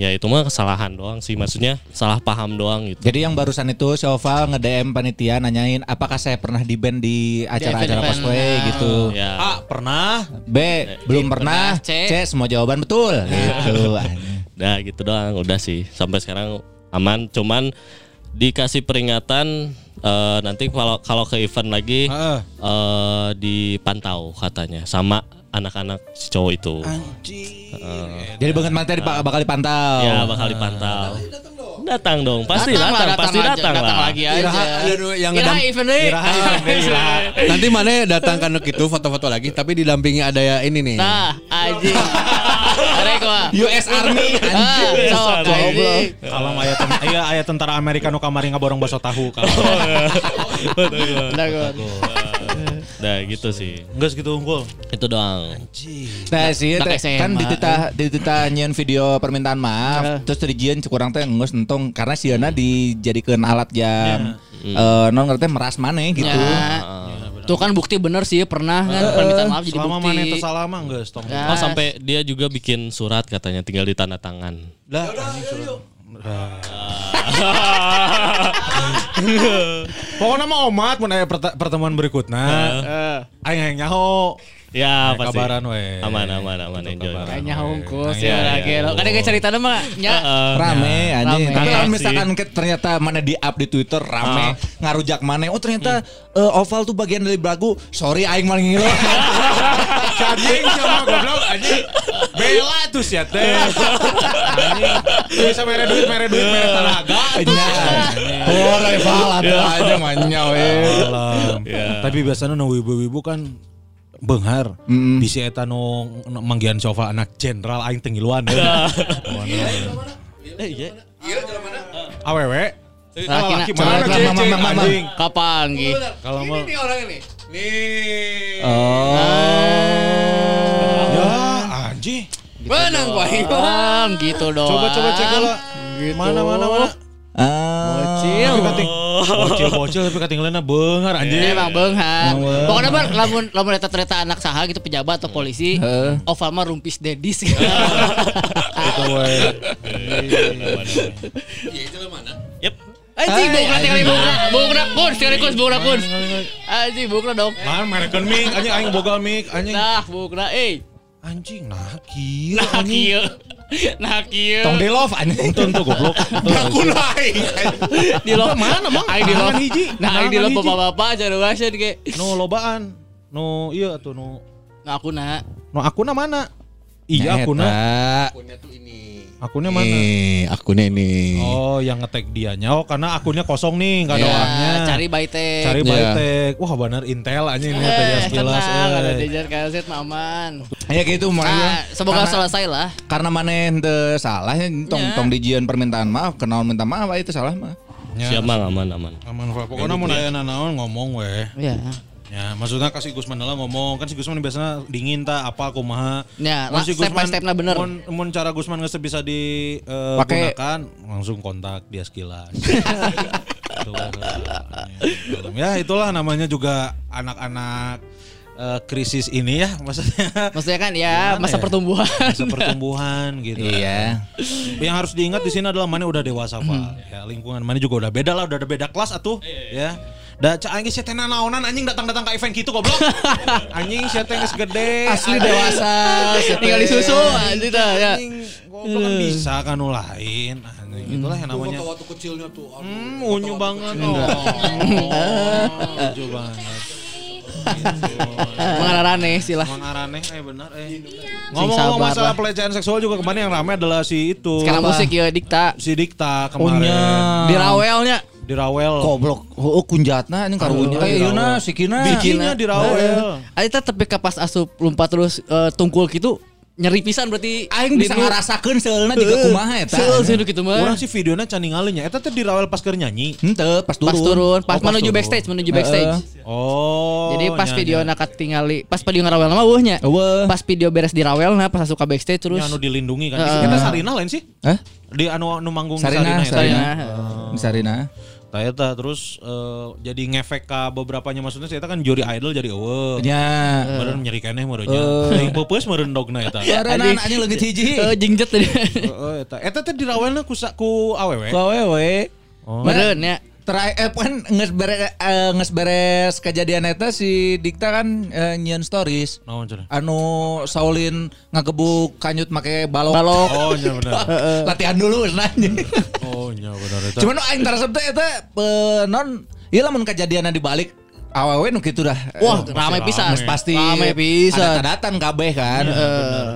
ya itu mah kesalahan doang sih. Maksudnya salah paham doang gitu. Jadi yang barusan itu si Oval nge-DM panitia nanyain apakah saya pernah di band di acara-acara cosplay Nah. gitu. Ya. A pernah. B belum pernah. C. C semua jawaban betul gitu. anjing. Udah gitu doang. Udah sih sampai sekarang aman. Cuman dikasih peringatan eh, nanti kalau kalau ke event lagi Heeh. eh dipantau katanya sama anak-anak si cowok itu. Anjing. Jadi banget materi pak bakal dipantau. Ya bakal dipantau. Datang dong, pasti Datang datang, lah, pasti aja, datang datang lah. lagi aja. Iraha, yang Iraha ngedam- event deui. [LAUGHS] Nanti mana datang ke nuk itu foto-foto lagi tapi didampingi ada ya ini nih. Nah, anjing. [LAUGHS] US Army [LAUGHS] Ah, sok anjing. Kalau aya ten- iya aya tentara Amerika nu kamari ngaborong baso tahu kalau. Udah gua. Nah gitu sih. Enggak segitu unggul. Itu doang. Nah sih teh, kan SMA. dititah dititah nyieun video permintaan maaf terus dijieun kurang teh ngeus entong karena sieuna dijadikeun alat jam eh non ngerti meras maneh gitu. Ya. Tuh kan bukti bener sih pernah kan permintaan maaf jadi Selama bukti. mana itu salah mah enggak stop. Ya. Oh sampai dia juga bikin surat katanya tinggal di tanda tangan. Lah suruh. [LAUGHS] Pokoknya mah omat mun aya perta- pertemuan berikutnya. Aing hayang nyaho. Ya Nah, pasti. kabaran we. Aman aman aman enjoy. Kayaknya hungkul sih Iya, ya iya, gelo. Kan kayak cerita mah nya. Rame anjing. Tapi kalau Asik. misalkan ternyata mana di up di Twitter rame ngarujak mana oh ternyata eh, Oval tuh bagian dari Bragu. Sorry aing malah ngilo. [LAUGHS] Anjing sama goblok anjing. Bela tuh sia teh. Anjing. Bisa mere duit, mere duit, mere tenaga. Nya. Oh, rival atau aja manya we. Tapi biasanya nu wibu-wibu kan Benghar, bisa eta nu manggian sofa anak jenderal aing tengiluan. Eh iya. Awewe. Laki laki na- mana Mang, Mang, Mang. anjing. Kapan Gi? Kalau mau orang ini. Nih. Oh. ya anjing. Benang gua gitu doang. Coba coba cek lah. Gitu. Mana mana mana. Ah, Bocil. Bocil bocil tapi katinggalnya beungar anjing. Ini emang beunghar. Pokoknya bar lamun lamun eta ternyata anak saha gitu pejabat atau polisi, oval mah rumpis dedis gitu. [LAUGHS] Itu we. Yep. Anjing bukna tinggal bukna. Bukna kun, sekali kun bukna kun. Anjing bukna dong. Nah, merekeun mic anjing aing boga mic anjing. Nah, bukna eh. Anjing nah kieu Nah anjing. kieu. Nah kieu. Tong di love anjing. Untung tuh goblok. Aku naik. di lo mana mang? Aing di lo. Tangan hiji. Nah, aing di lo Tangan hiji. bapak-bapak aja lu aja ge. Nu lobaan. Nu iya atuh nu Nah, aku nah. nu akuna mana? Iya akuna. Akunnya tuh ini. Akunnya mana? Nih, akunnya ini. Oh, yang ngetek dianya. Oh, karena akunnya kosong nih, enggak ada Ya, orangnya. Cari baitek. Cari Ya. Baitek. Wah, bener Intel aja ini teh Eh, sekilas. tenang, ada eh. Dejar kaset mah aman. Ya gitu makanya. Nah, semoga Karena- selesai lah. Karena mana ente salah ya, tong Ya. tong dijian permintaan maaf, kenal minta maaf itu salah mah. Ya, Siap aman aman. Aman, Pak. Pokoknya mau nanya naon ngomong weh. Iya. Ya, maksudnya kasih Gusman lah ngomong kan si Gusman biasanya dingin ta apa kumaha. Ya, Mun lah, step by stepnya bener. Mun, mun cara Gusman geus bisa digunakan Pakai- langsung kontak dia sekilas. [LAUGHS] Tuh, ya itulah namanya juga anak-anak eh, krisis ini ya maksudnya Maksudnya kan ya masa ya? pertumbuhan. masa pertumbuhan gitu. Iya. Yang harus diingat di sini adalah mana udah dewasa pak. Ya lingkungan mana juga udah beda lah, udah ada beda kelas atuh. Ya. Da cak aing geus teh naonan anjing datang-datang ke event gitu goblok. [LAUGHS] anjing sia teh geus gede. Asli anjing. dewasa. [LAUGHS] Tinggal disusu anjing dah ya. Anjing goblok kan bisa kan nu lain. Anjing itulah yang namanya. Waktu kecilnya tuh. aduh. Hmm, [LAUGHS] unyu banget. Oh. Unyu banget. Mengarane silah. Emang arane eh benar eh. Sing Ngomong-ngomong masalah lah. pelecehan seksual juga kemarin yang ramai adalah si itu. Sekarang musik ya dikta. si Dikta kemarin. Di rawelnya. Di Rawel. Goblok. Oh, kunjatna anjing karunya. Oh, ieu Rawel. sikina. Bikinnya di Rawel. Aita tapi ke pas asup lompat terus eh, tungkul gitu nyeri pisan berarti Aing bisa nu- ngarasakeun seulna juga kumaha eta. Seul sih nu kitu mah. Orang sih videonya can ningalinnya. Eta teh di Rawel pas keur nyanyi. Henteu, pas turun. Pas turun, pas Oh, pas menuju turun. backstage, menuju backstage. Oh. Jadi pas nya, video nya. nak tinggali, pas video ngarawel mah eueuhnya. Eueuh. Pas video beres di rawel nah pas asup ka backstage terus. Nya anu dilindungi kan. Heeh. Kita Sarina lain sih. Hah? Di anu anu manggung di Sarina, Sarina, eta. Sarina. Sarina. Tah eta terus eh, jadi ngefek ka beberapanya maksudnya saya kan juri idol jadi eueuh. Nya. Meureun nyeri keneh meureunnya. Teuing peupeus meureun dogna eta. Karena anjing leungit hiji. Eh jingjet tadi. Heeh [LAUGHS] eta. Eta teh di Rawelna ku ku awewe. Ku awewe. Oh. Meureun ya. Terakhir eh, kan nges beres, eh, nges beres kejadian eta si Dikta kan eh, nyieun stories. Cenah? Anu Saulin ngagebuk kanyut make balok. Balok. Oh nya bener. [LAUGHS] Latihan dulu nanya. Oh nya bener eta. Cuman nu aing tarasep teh eta eh, non ieu lamun kejadianna dibalik awewe nu kitu dah. Wah, Eh, ramai pisan. pasti Ramai pisan. Ada tadatan kabeh kan.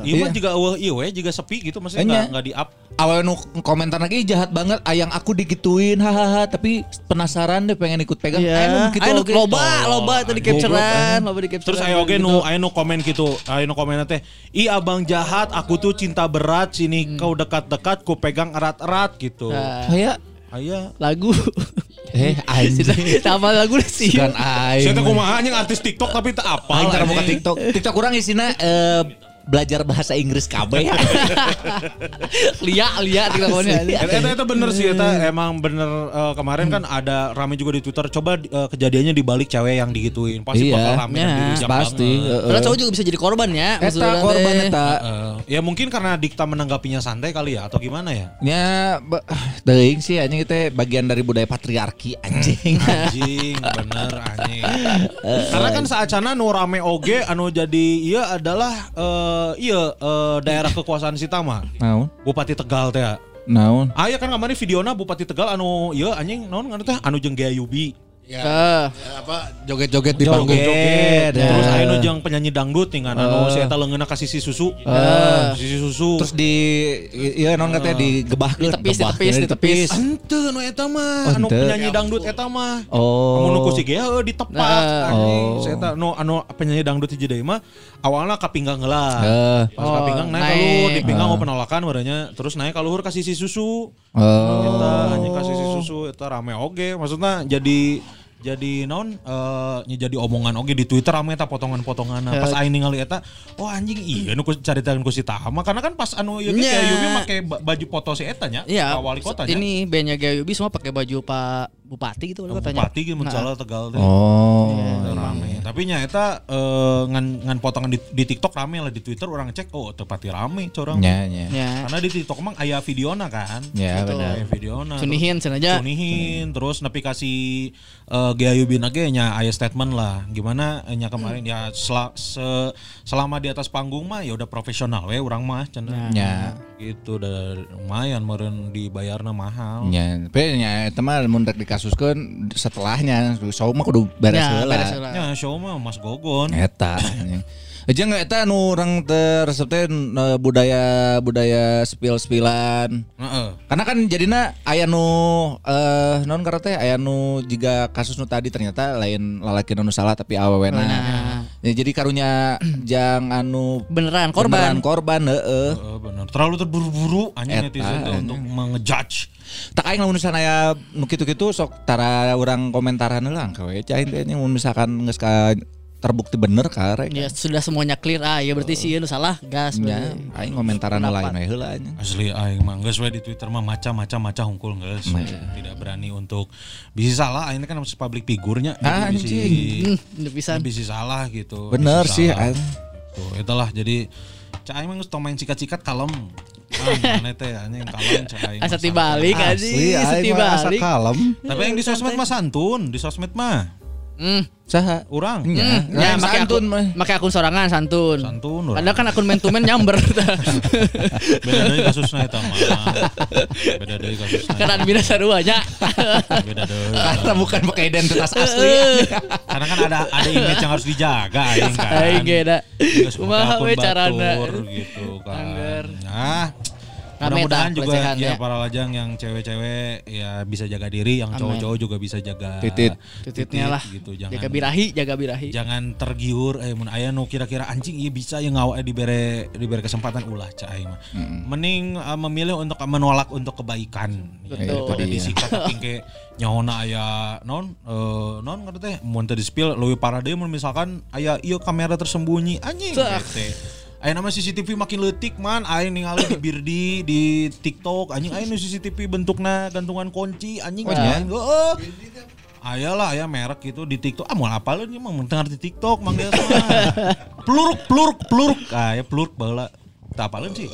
Iya mah Iya. juga eueuh ieu we juga sepi gitu maksudnya Enya. enggak enggak di-up. Awewe nu komentar lagi jahat banget ayang aku digituin hahaha tapi penasaran deh pengen ikut pegang. Nu Iya. kitu Ayo oge. loba, loba tadi capturean, loba di capturean. Terus ayo oge nu aya nu komen gitu, aya nu komen teh, "Ih abang jahat, aku tuh cinta berat sini kau dekat-dekat ku pegang erat-erat" gitu. Nah, Aya Aya. lagu. Eh anjing. Lagu sih. Kan aing. Saya kumaha anjing artis TikTok tapi teu apal. Aing cara buka. TikTok. [LAUGHS] TikTok kurang isina eh, belajar bahasa Inggris kabeh. [LAUGHS] Lia, lia komennya. Eta eta- eta bener sih eta emang bener eh, kemarin kan ada rame juga di Twitter coba eh, kejadiannya dibalik cewek yang digituin pasti Iya. bakal rame dan Ya, dihujat Pasti. heeh. Padahal cowok juga bisa jadi korban ya. Eta korban eta. Ya mungkin karena Dikta menanggapinya santai kali ya atau gimana ya? Ya, teuing sih anjing itu bagian dari budaya patriarki anjing. [LAUGHS] Anjing, bener anjing. Karena kan saacana nu rame oge anu jadi iya adalah eh iya eh, daerah kekuasaan Sitama. Naon? Bupati Tegal teh. Naon? Aya kan kemarin videona Bupati Tegal anu iya anjing naon ngaran teh anu jeung Gea Yubi. Ya, Eh, ya, apa joget-joget di panggung. Joget. Terus ya. aya nu jeung penyanyi dangdut tinggal anu si eta leungeunna ka sisi susu. Sisi susu. Terus di iya non katanya digebahkeun. Ditepis, ditepis, ditepis. Ente nu eta mah, Oh, anu penyanyi dangdut eta mah. Oh. Anu nu ku si Gea heuh ditepak Nah. Oh. Saya eta nu anu penyanyi dangdut hiji deui mah awalna ka pinggang heula. Eh. Pas Oh, ka pinggang naik, naik. ka luhur, di pinggang mau penolakan warnanya terus naik ka luhur ka sisi susu. Oh. Eta anjing ka sisi susu eta rame oge. Maksudnya jadi jadi non eh nya jadi omongan oke di Twitter rame eta potongan-potongan. Pas aing ningali eta oh anjing iya nu caritakeun ku si Tama. Karena kan pas anu ieu kayak Yumi make ba- baju foto si eta nya Iya, Pak wali kota nya Ini bandnya Gayubi semua pakai baju Pak Bupati gitu wali kotanya. bupati gitu mencalah Tegal teh Oh. Eta rame. Tapi nya eta eh, ngan ngan potongan di, di TikTok rame lah di Twitter orang cek oh tepati rame corang. Nya nya. Ya. Karena di TikTok emang aya videona kan. Ya Betul. benar. Aya videona. Sunihin senaja. Sunihin terus nepi kasih uh, Gayubin ge nya aya statement lah. Gimana eh, nya kemarin ya sela- se- selama di atas panggung mah ya udah profesional we urang mah cenah. Nya. Gitu udah lumayan meureun dibayarna mahal. Nya, tapi nya eta mah mun rek dikasuskeun setelahnya show mah kudu beres Ya, heula. beres. Ya show mah Mas Gogon. Eta. Aja nggak eta nu orang teresep teh eh, budaya budaya spill spillan. Heeh. Karena kan jadinya aya nu eh non karena teh aya nu jika kasus nu tadi ternyata lain lalaki nu salah tapi awewena. Nah. Ya, jadi karunya [CLEARS THROAT] jang anu Beneran beneran korban. korban heeh. Heeh, bener. Terlalu terburu-buru anjing Eta, netizen untuk mengejudge. Tak aing lamun misalnya aya nu kitu-kitu sok tara urang komentaran heula engke we cai teh nya mun misalkan geus ka terbukti bener karek. Ya sudah semuanya clear ah ya berarti sih nu salah gas Ya, aing komentaran lain we heula anjing. Asli aing mah geus we di Twitter mah maca-maca maca hungkul geus. Tidak berani untuk bisa salah aing kan masih public figurnya Ah, bisi Hmm, bisa. bisa salah gitu. Bener Bisi sih, aing. Gitu. Itulah jadi aing mah geus tong main sikat-sikat kalem. Ah, mana teh anjing kalem aing. Asa tibalik anjing, asa tibalik. kalem. Tapi yang di sosmed mah santun, di sosmed mah Hmm. Saha? urang. Nya, Ya, ya, make akun, santun mah. make akun sorangan santun. Santun urang. Padahal kan akun man to man nyamber. [LAUGHS] Beda deui kasusna eta mah. Beda deui kasusna. kan admin sarua nya. Beda deui. Karena bukan pakai identitas asli. [LAUGHS] Karena kan ada ada image yang harus dijaga aing kan. Aing ge da. Kumaha we carana. gitu kan. Angger. Nah, mudah-mudahan juga ya ya. para lajang yang cewek-cewek ya bisa jaga diri, yang cowok-cowok juga bisa jaga Titit. Tititnya lah. gitu. Jangan Jaga birahi, jaga birahi. jangan tergiur eh mun aya nu kira-kira anjing iya bisa yang ngawa dibere dibere kesempatan ulah cai aing mah. Mending uh, memilih untuk menolak untuk kebaikan. Betul. Daripada Iya. disikat tapi ke nyahona aya non eh non kata teh mun teu di-spill leuwih parah deui mun misalkan aya ieu kamera tersembunyi anjing Sak. Aya nama CCTV makin leutik man, aing ningali di Birdi di TikTok anjing aya nu CCTV bentukna gantungan kunci anjing Oh, kan. iya? Heeh. Aya lah aya merek gitu di TikTok. Ah mau apa lu emang menteng di TikTok mang dia mah. [LAUGHS] Pluruk pluruk pluruk. Ah ya pluruk baheula. Teu apaleun sih.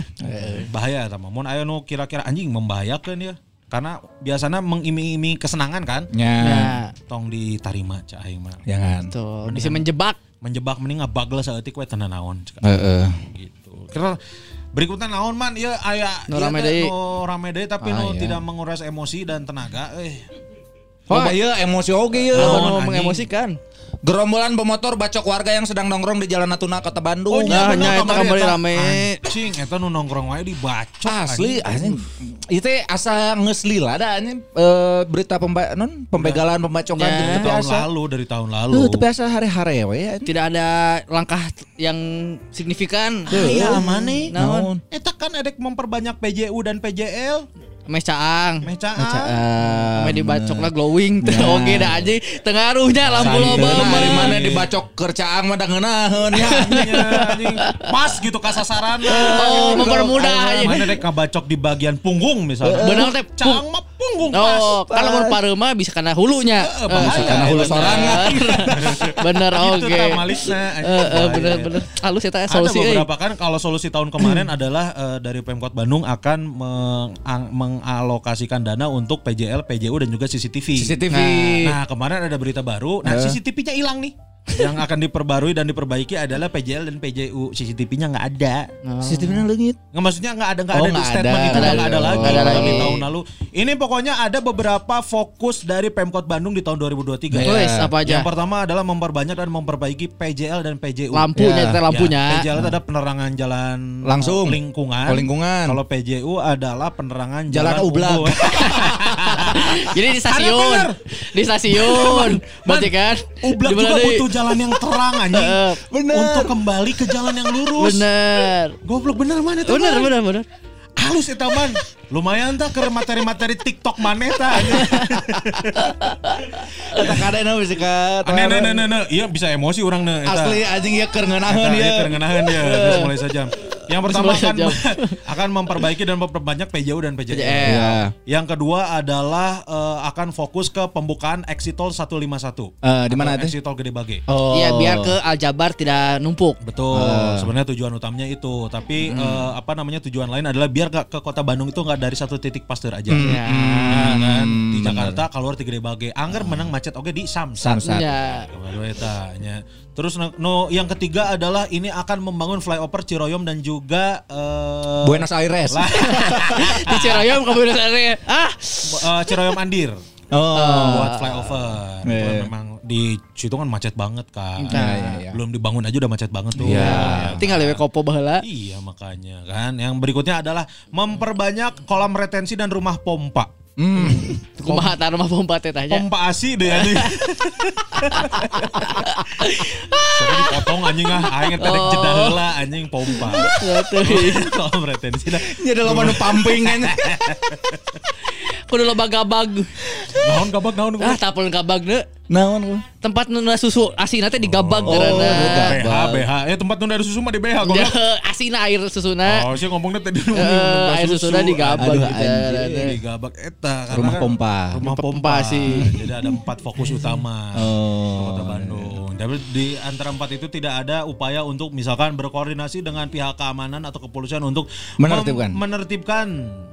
[LAUGHS] Bahaya eta mah. Mun aya nu kira-kira anjing membahayakeun ya. Karena biasanya mengiming-iming kesenangan kan. Ya, Ya, Tong ditarima cah aing mah. jangan. tuh bisa menjebak. Menjebak mending ngabagel saeutik we tenan naon. cek. Heeh. gitu. Kira berikutnya naon man ya aya Nu ieu rame deui. nu rame deui tapi Ah, nu iya. tidak menguras emosi dan tenaga eh Wah, iya emosi oge Oh, ya. Naon, anjing? mengemosikan. Gerombolan pemotor bacok warga yang sedang nongkrong di Jalan Natuna Kota Bandung. iya, bener, nya, eta kemarin kembali rame. Anjing, eta nu nongkrong wae dibacok Asli anjing. Itu asa ngeslila da anjing eh, berita pemba non pembegalan pembacokan Ya. gitu, Dari tapi tahun asa. lalu dari tahun lalu. Tuh, tapi asa hari-hari we anjing. Tidak ada langkah yang signifikan. Iya, mana? Naon? Eta kan edek memperbanyak PJU dan PJL. Mes caang. Mecaan. Ah, Sampai dibacok lah glowing teh [LAUGHS] oge dah aja tengaruhnya lampu loba Nah, mah. di mana dibacok kercaang mah da ngeunaheun ya. Anjing. Pas gitu kasasaran. Oh, mempermudah aja. Mana dek ngabacok di bagian punggung misalnya. Benar teh. Caang mah punggung pas. Oh, kalau mun pareuma bisa kena hulunya. Eh, bahaya. Karena hulu sorangan. [LAUGHS] Bener Gitu anjing, Eh, eh, bahaya. bener bener. Halus eta Ada solusi euy. beberapa kan kalau solusi tahun kemarin [CLEARS THROAT] adalah eh, dari Pemkot Bandung akan meng- mengalokasikan dana untuk PJL, PJU dan juga CCTV. CCTV. Nah, kemarin ada berita baru. Nah, CCTV-nya hilang nih. Yang akan diperbarui dan diperbaiki adalah PJL dan PJU. CCTV-nya nggak ada. Sistemnya leungit. Nggak maksudnya nggak ada nggak Oh, ada di nggak statement ada. itu Nggak ada ada. lagi Nggak ada dari lagi. tahun lalu. Ini pokoknya ada beberapa fokus dari Pemkot Bandung di tahun 2023. Iya. Wes apa aja? Yang pertama adalah memperbanyak dan memperbaiki PJL dan PJU. Lampunya Ya, teh lampunya. Ya, PJL itu ada penerangan jalan Langsung. lingkungan. Oh, lingkungan. Kalau PJU adalah penerangan Jalan jalan, ublak. [LAUGHS] Jadi di stasiun. Di stasiun. Berarti kan? Ublak Di mana juga butuh jalan yang terang anjing. [LAUGHS] Eh, Bener. Untuk kembali ke jalan yang lurus. Bener. Goblok bener mana itu? Bener bener bener. halus eta man. Lumayan tah ke materi-materi TikTok maneh tah. Eta kadena bisa ka. Aneh. Iya bisa emosi orang nah eta. Asli anjing ya keur ngeunaheun Eta, ya. iya, kerengenahan dia. Terus mulai saja. Yang pertama akan [LAUGHS] akan memperbaiki dan memperbanyak PJU dan PJL. PJL. Iya. Yang kedua adalah eh, akan fokus ke pembukaan Exitol 151. Eh, di mana Atau teh? Exitol Gede Bage. Oh. Iya biar ke Aljabar tidak numpuk. Betul. Sebenarnya tujuan utamanya itu, tapi eh, apa namanya tujuan lain adalah biar ke kota Bandung itu nggak dari satu titik pasteur aja. Ya. Nah, kan di bener. Jakarta keluar di Gede Bage. Angger menang macet oke di Samsat. Samsat. Ya. Nya. Terus no, yang ketiga adalah ini akan membangun flyover Ciroyom dan juga eh, Buenos Aires. lah, [LAUGHS] Di Ciroyom ke Buenos Aires. Ah, eh, Ciroyom Andir. Oh. buat flyover. Itu Iya. memang di situ kan macet banget kan. Iya, iya, iya. Belum dibangun aja udah macet banget tuh. Iya. tinggal lewe kopo baheula. Iya makanya kan. Yang berikutnya adalah memperbanyak kolam retensi dan rumah pompa. Hmm. [LAUGHS] Kumaha tah rumah pompa teh tanya. Pompa asi deh anjing. [LAUGHS] Sudah dipotong anjing ah. Aing tadi Oh. jeda heula anjing pompa. [LAUGHS] kolam retensi dah. Jadi lo manu pumping kan. Kudu loba gabag. Naon gabak naon Ah, tapel gabag deh. Naon? Tempat nuna susu asina teh di gabag Oh, karena. BH BH. Eh tempat nunda susu mah di BH kok. [LAUGHS] Asina air susuna. Oh, sih ngomongnya tadi Eh, air susuna di gabag Aduh, gitu. anjing. di gabak eta karena Rumah kan pompa. Rumah pompa sih. Jadi ada empat fokus utama. Oh. Kota Bandung. Tapi di antara empat itu tidak ada upaya untuk misalkan berkoordinasi dengan pihak keamanan atau kepolisian untuk Menertibkan. mem- menertibkan.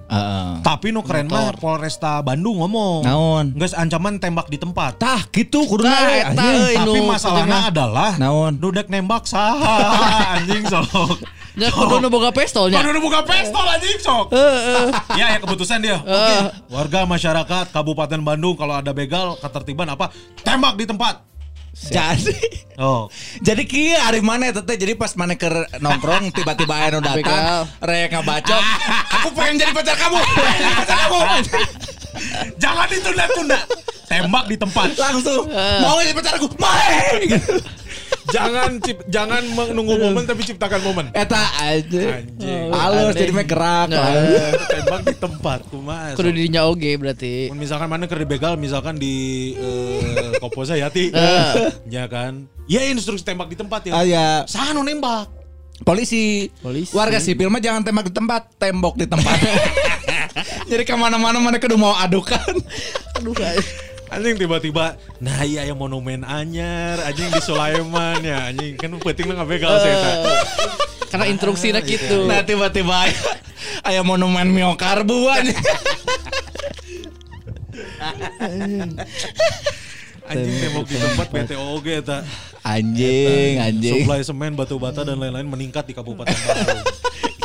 Heeh. Tapi nu keren mah Polresta Bandung ngomong. Naon? Guys ancaman tembak di tempat. Tah gitu kudu euy, Tapi nu masalahnya adalah Naon? Dudek nembak sah [LAUGHS] anjing sok. Ya kudu nu boga pistolnya. Aduh udah buka pistol anjing sok. Ya ya keputusan dia. Oke. Warga masyarakat Kabupaten Bandung kalau ada begal ketertiban apa tembak di tempat. Jadi Oh. jadi kieu ari mana teh jadi pas mana ke nongkrong tiba-tiba anu datang rek ngabacok aku pengen jadi pacar kamu jadi pacar kamu [LAUGHS] Jangan ditunda-tunda. Tembak di tempat. langsung mau jadi pacar aku mau [LAUGHS] jangan cip, jangan menunggu momen tapi ciptakan momen. eta aja Anjing. halus jadi mah gerak lah. Tembak di tempat. Kumaha. Kudu dinya oge berarti. Mun misalkan mana keur dibegal misalkan di eh, Kopo Sayati. ya kan. Ya instruksi tembak di tempat ya. Ah, ya. Nembak? polisi Polisi. warga sipil mah jangan tembak di tempat tembok di tempat [LAUGHS] jadi ke mana-mana mana kudu mau adukan Aduh. Anjing tiba-tiba nah iya yang monumen anyar anjing di Sulaiman ya anjing kan penting nggak begal saya eta. Karena instruksinya gitu. nah tiba-tiba aya monumen miokarbu anjing. Anjing tembok di tempat PTOG eta. anjing anjing Suplai semen, batu bata dan lain-lain meningkat di Kabupaten Bandung.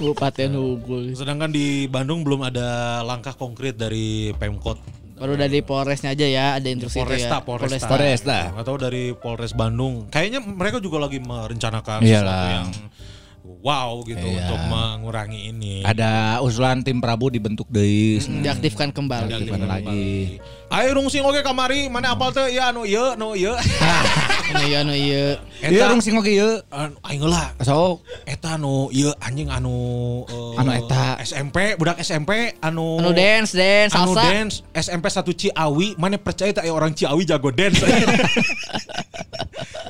Kabupaten Hugul. Sedangkan di Bandung belum ada langkah konkret dari Pemkot. Baru dari Polresnya aja ya ada instruksi Polresta, ya. Polresta. Polresta. Atau dari Polres Bandung. Kayaknya mereka juga lagi merencanakan Iyalah. sesuatu yang wow gitu Iya. untuk mengurangi ini. ada usulan tim Prabu dibentuk deui Diaktifkan kembali. Diaktifkan lagi Ayo rungsing oke kamari, mana apal teh? Ya anu ieu, anu ieu. Anu iya anu iya. Iya rung sing ieu. Anu, Aing lah. Sok. Eta anu ieu anjing anu eh, Anu eta. SMP, budak SMP anu Anu dance dance anu salsa. dance SMP satu Ciawi, mana percaya tak orang Ciawi jago dance. [LAUGHS]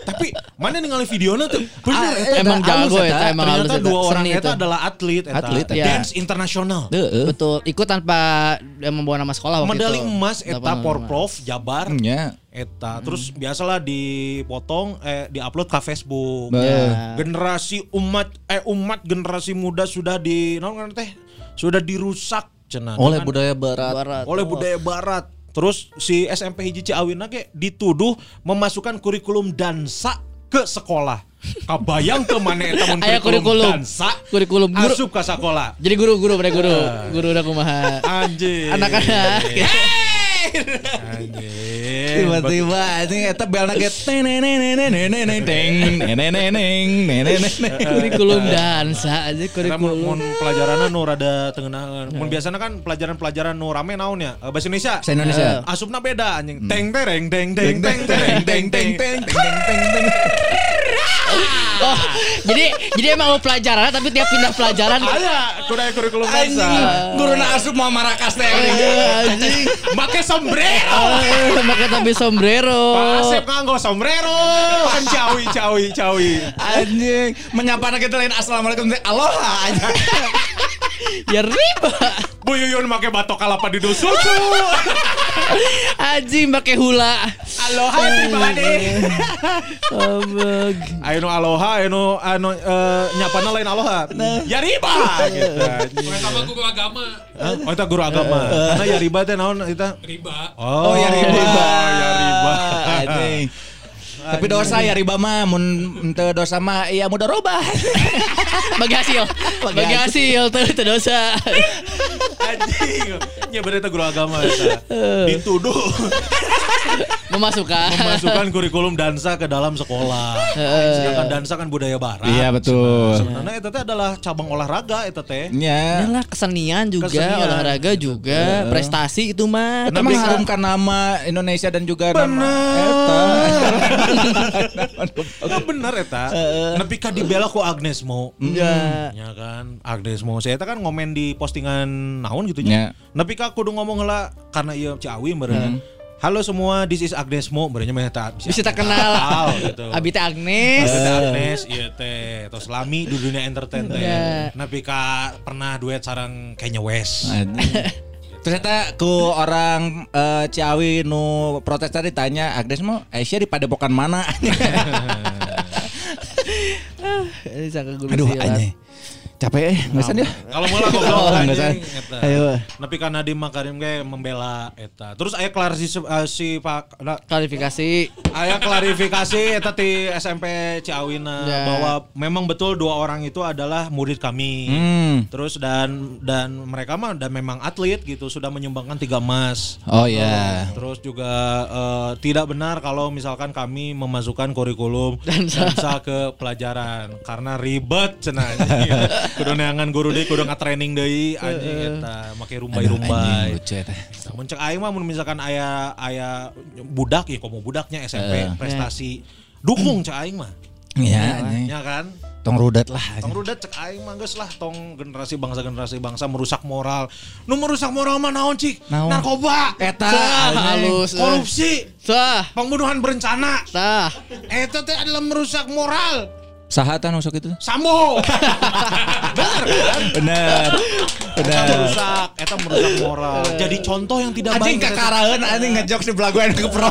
Tapi mana ningali videonya tuh bener Ah, eta. Emang Eta jago eta. eta emang halus Ternyata eta. dua orang eta adalah atlet eta. Atlet, eta. Dance internasional. Betul, ikut tanpa membawa nama sekolah waktu Medali itu. emas eta Nama Porprov Jabar. Nya. Eta terus biasalah dipotong eh diupload ke Facebook. Ya. Generasi umat eh umat generasi muda sudah di ngaran teh? Sudah dirusak cenah Oleh dengan- budaya barat. Barat. oleh budaya barat. Terus si SMP hiji Ciawin ge dituduh memasukkan kurikulum dansa ke sekolah. Kabayang ke mana eta mun [LAUGHS] Aya kurikulum. dansa Kurikulum guru. asup ke sekolah. Jadi guru-guru mereka guru. Guru udah kumaha. Anjing. Anak-anak. [LAUGHS] Tiba-tiba anjing eta teneneneneneneng neneneneng Kurikulum dansa aja Kita mun kurikulum. pelajaranna nu rada tengenahan. Mun biasana kan pelajaran-pelajaran nu rame naon ya? Eh, Bahasa Indonesia. Bahasa Indonesia. Eh, Asupna beda anjing. Teng tereng teng teng teng tereng teng teng teng teng teng teng. Oh, jadi jadi emang mau pelajaran tapi tiap pindah pelajaran Aya, kuda kurikulum Anjing, dansa. guru na asup mau marakas teh. anjing. Make sombrero. Eh, Pakai tapi sombrero. Asep nganggo sombrero. Kan cawi cawi cawi. Anjing, menyapa anak kita lain assalamualaikum aloha aja. [LAUGHS] Ya riba. Bu Yuyun make batok kalapa di dusuku. Anjing pakai hula. Aloha everybody. Abag. Ayo no aloha, no anu eh, nyapana lain aloha. Ya riba gitu. Sama guru agama. Hah? Oh itu guru agama. Karena ya riba teh naon eta? Riba. Oh, ya riba. ya riba. Anjing. Tapi dosa ya riba mah mun teu dosa mah iya mudah robah. [LAUGHS] Bagi hasil. Bagi hasil tuh itu dosa. Anjing. Ya bener eta guru agama eta. Dituduh [LAUGHS] Memasukkan. memasukkan kurikulum dansa ke dalam sekolah. Sedangkan dansa kan budaya barat. Iya betul. Sebenarnya eta teh adalah cabang olahraga eta teh. Nya. Adalah kesenian juga, Kesenian. olahraga juga, prestasi itu mah. Kita mengharumkan nama Indonesia dan juga nama Eta. [LAUGHS] Ya bener eta. Nepi ka dibela ku Agnes Mo. Ya. Ya kan, Agnes Mo. Saya kan ngomen di postingan naon gitu Ya. nya. Nepi ka kudu ngomong heula karena ieu Ciawi meureun. Halo semua, this is Agnes Mo. Benernya mah eta Bisa tak kenal. Gitu. Abi teh Agnes. Ada Agnes, iya teh, terus Lami di dunia entertain teh. Ya. Nepi ka pernah duet sarang Kanye West. Ternyata ku orang eh, Ciawi nu protes tadi tanya Agnes mau Aisyah di padepokan mana? [LAUGHS] [LAUGHS] Aduh anjing. Capek eh, ngesan ya. Kalau mau lah goblok anjing eta. Ayo. Nepi ka Nadiem Makarim ge membela eta. Terus aya klarifikasi eh, si Pak na- Klarifikasi. Aya klarifikasi eta di SMP Ciawina Ya. bahwa memang betul dua orang itu adalah murid kami. Hmm. Terus dan dan mereka mah dan memang atlet gitu sudah menyumbangkan tiga emas. Oh ya. Terus juga eh, tidak benar kalau misalkan kami memasukkan kurikulum Dansa. dansa [LAUGHS] ke pelajaran karena ribet cenah anjing. [LAUGHS] Kudu neangan guru deui kudu nga-training deui anjing eta make rumbai-rumbai. Namun cek aing mah mun misalkan aya aya budak ya komo budaknya SMP Eh. prestasi dukung cek aing mah. Iya anjing. Ya kan? Tong rudat lah. Tong rudet cek aing mah geus lah tong generasi bangsa generasi bangsa merusak moral. Nu merusak moral mah naon cik? Naon? Narkoba. Eta halus. eh. Korupsi. Sah. Pembunuhan berencana. Sah. Eta teh adalah merusak moral. Sahatan masuk itu. Sambo. [LAUGHS] Benar kan? Bener. Eta Bener. merusak, eta merusak moral. Jadi contoh yang tidak Anjing baik. kakaraeun anjing ngejok si belaguan ke pro.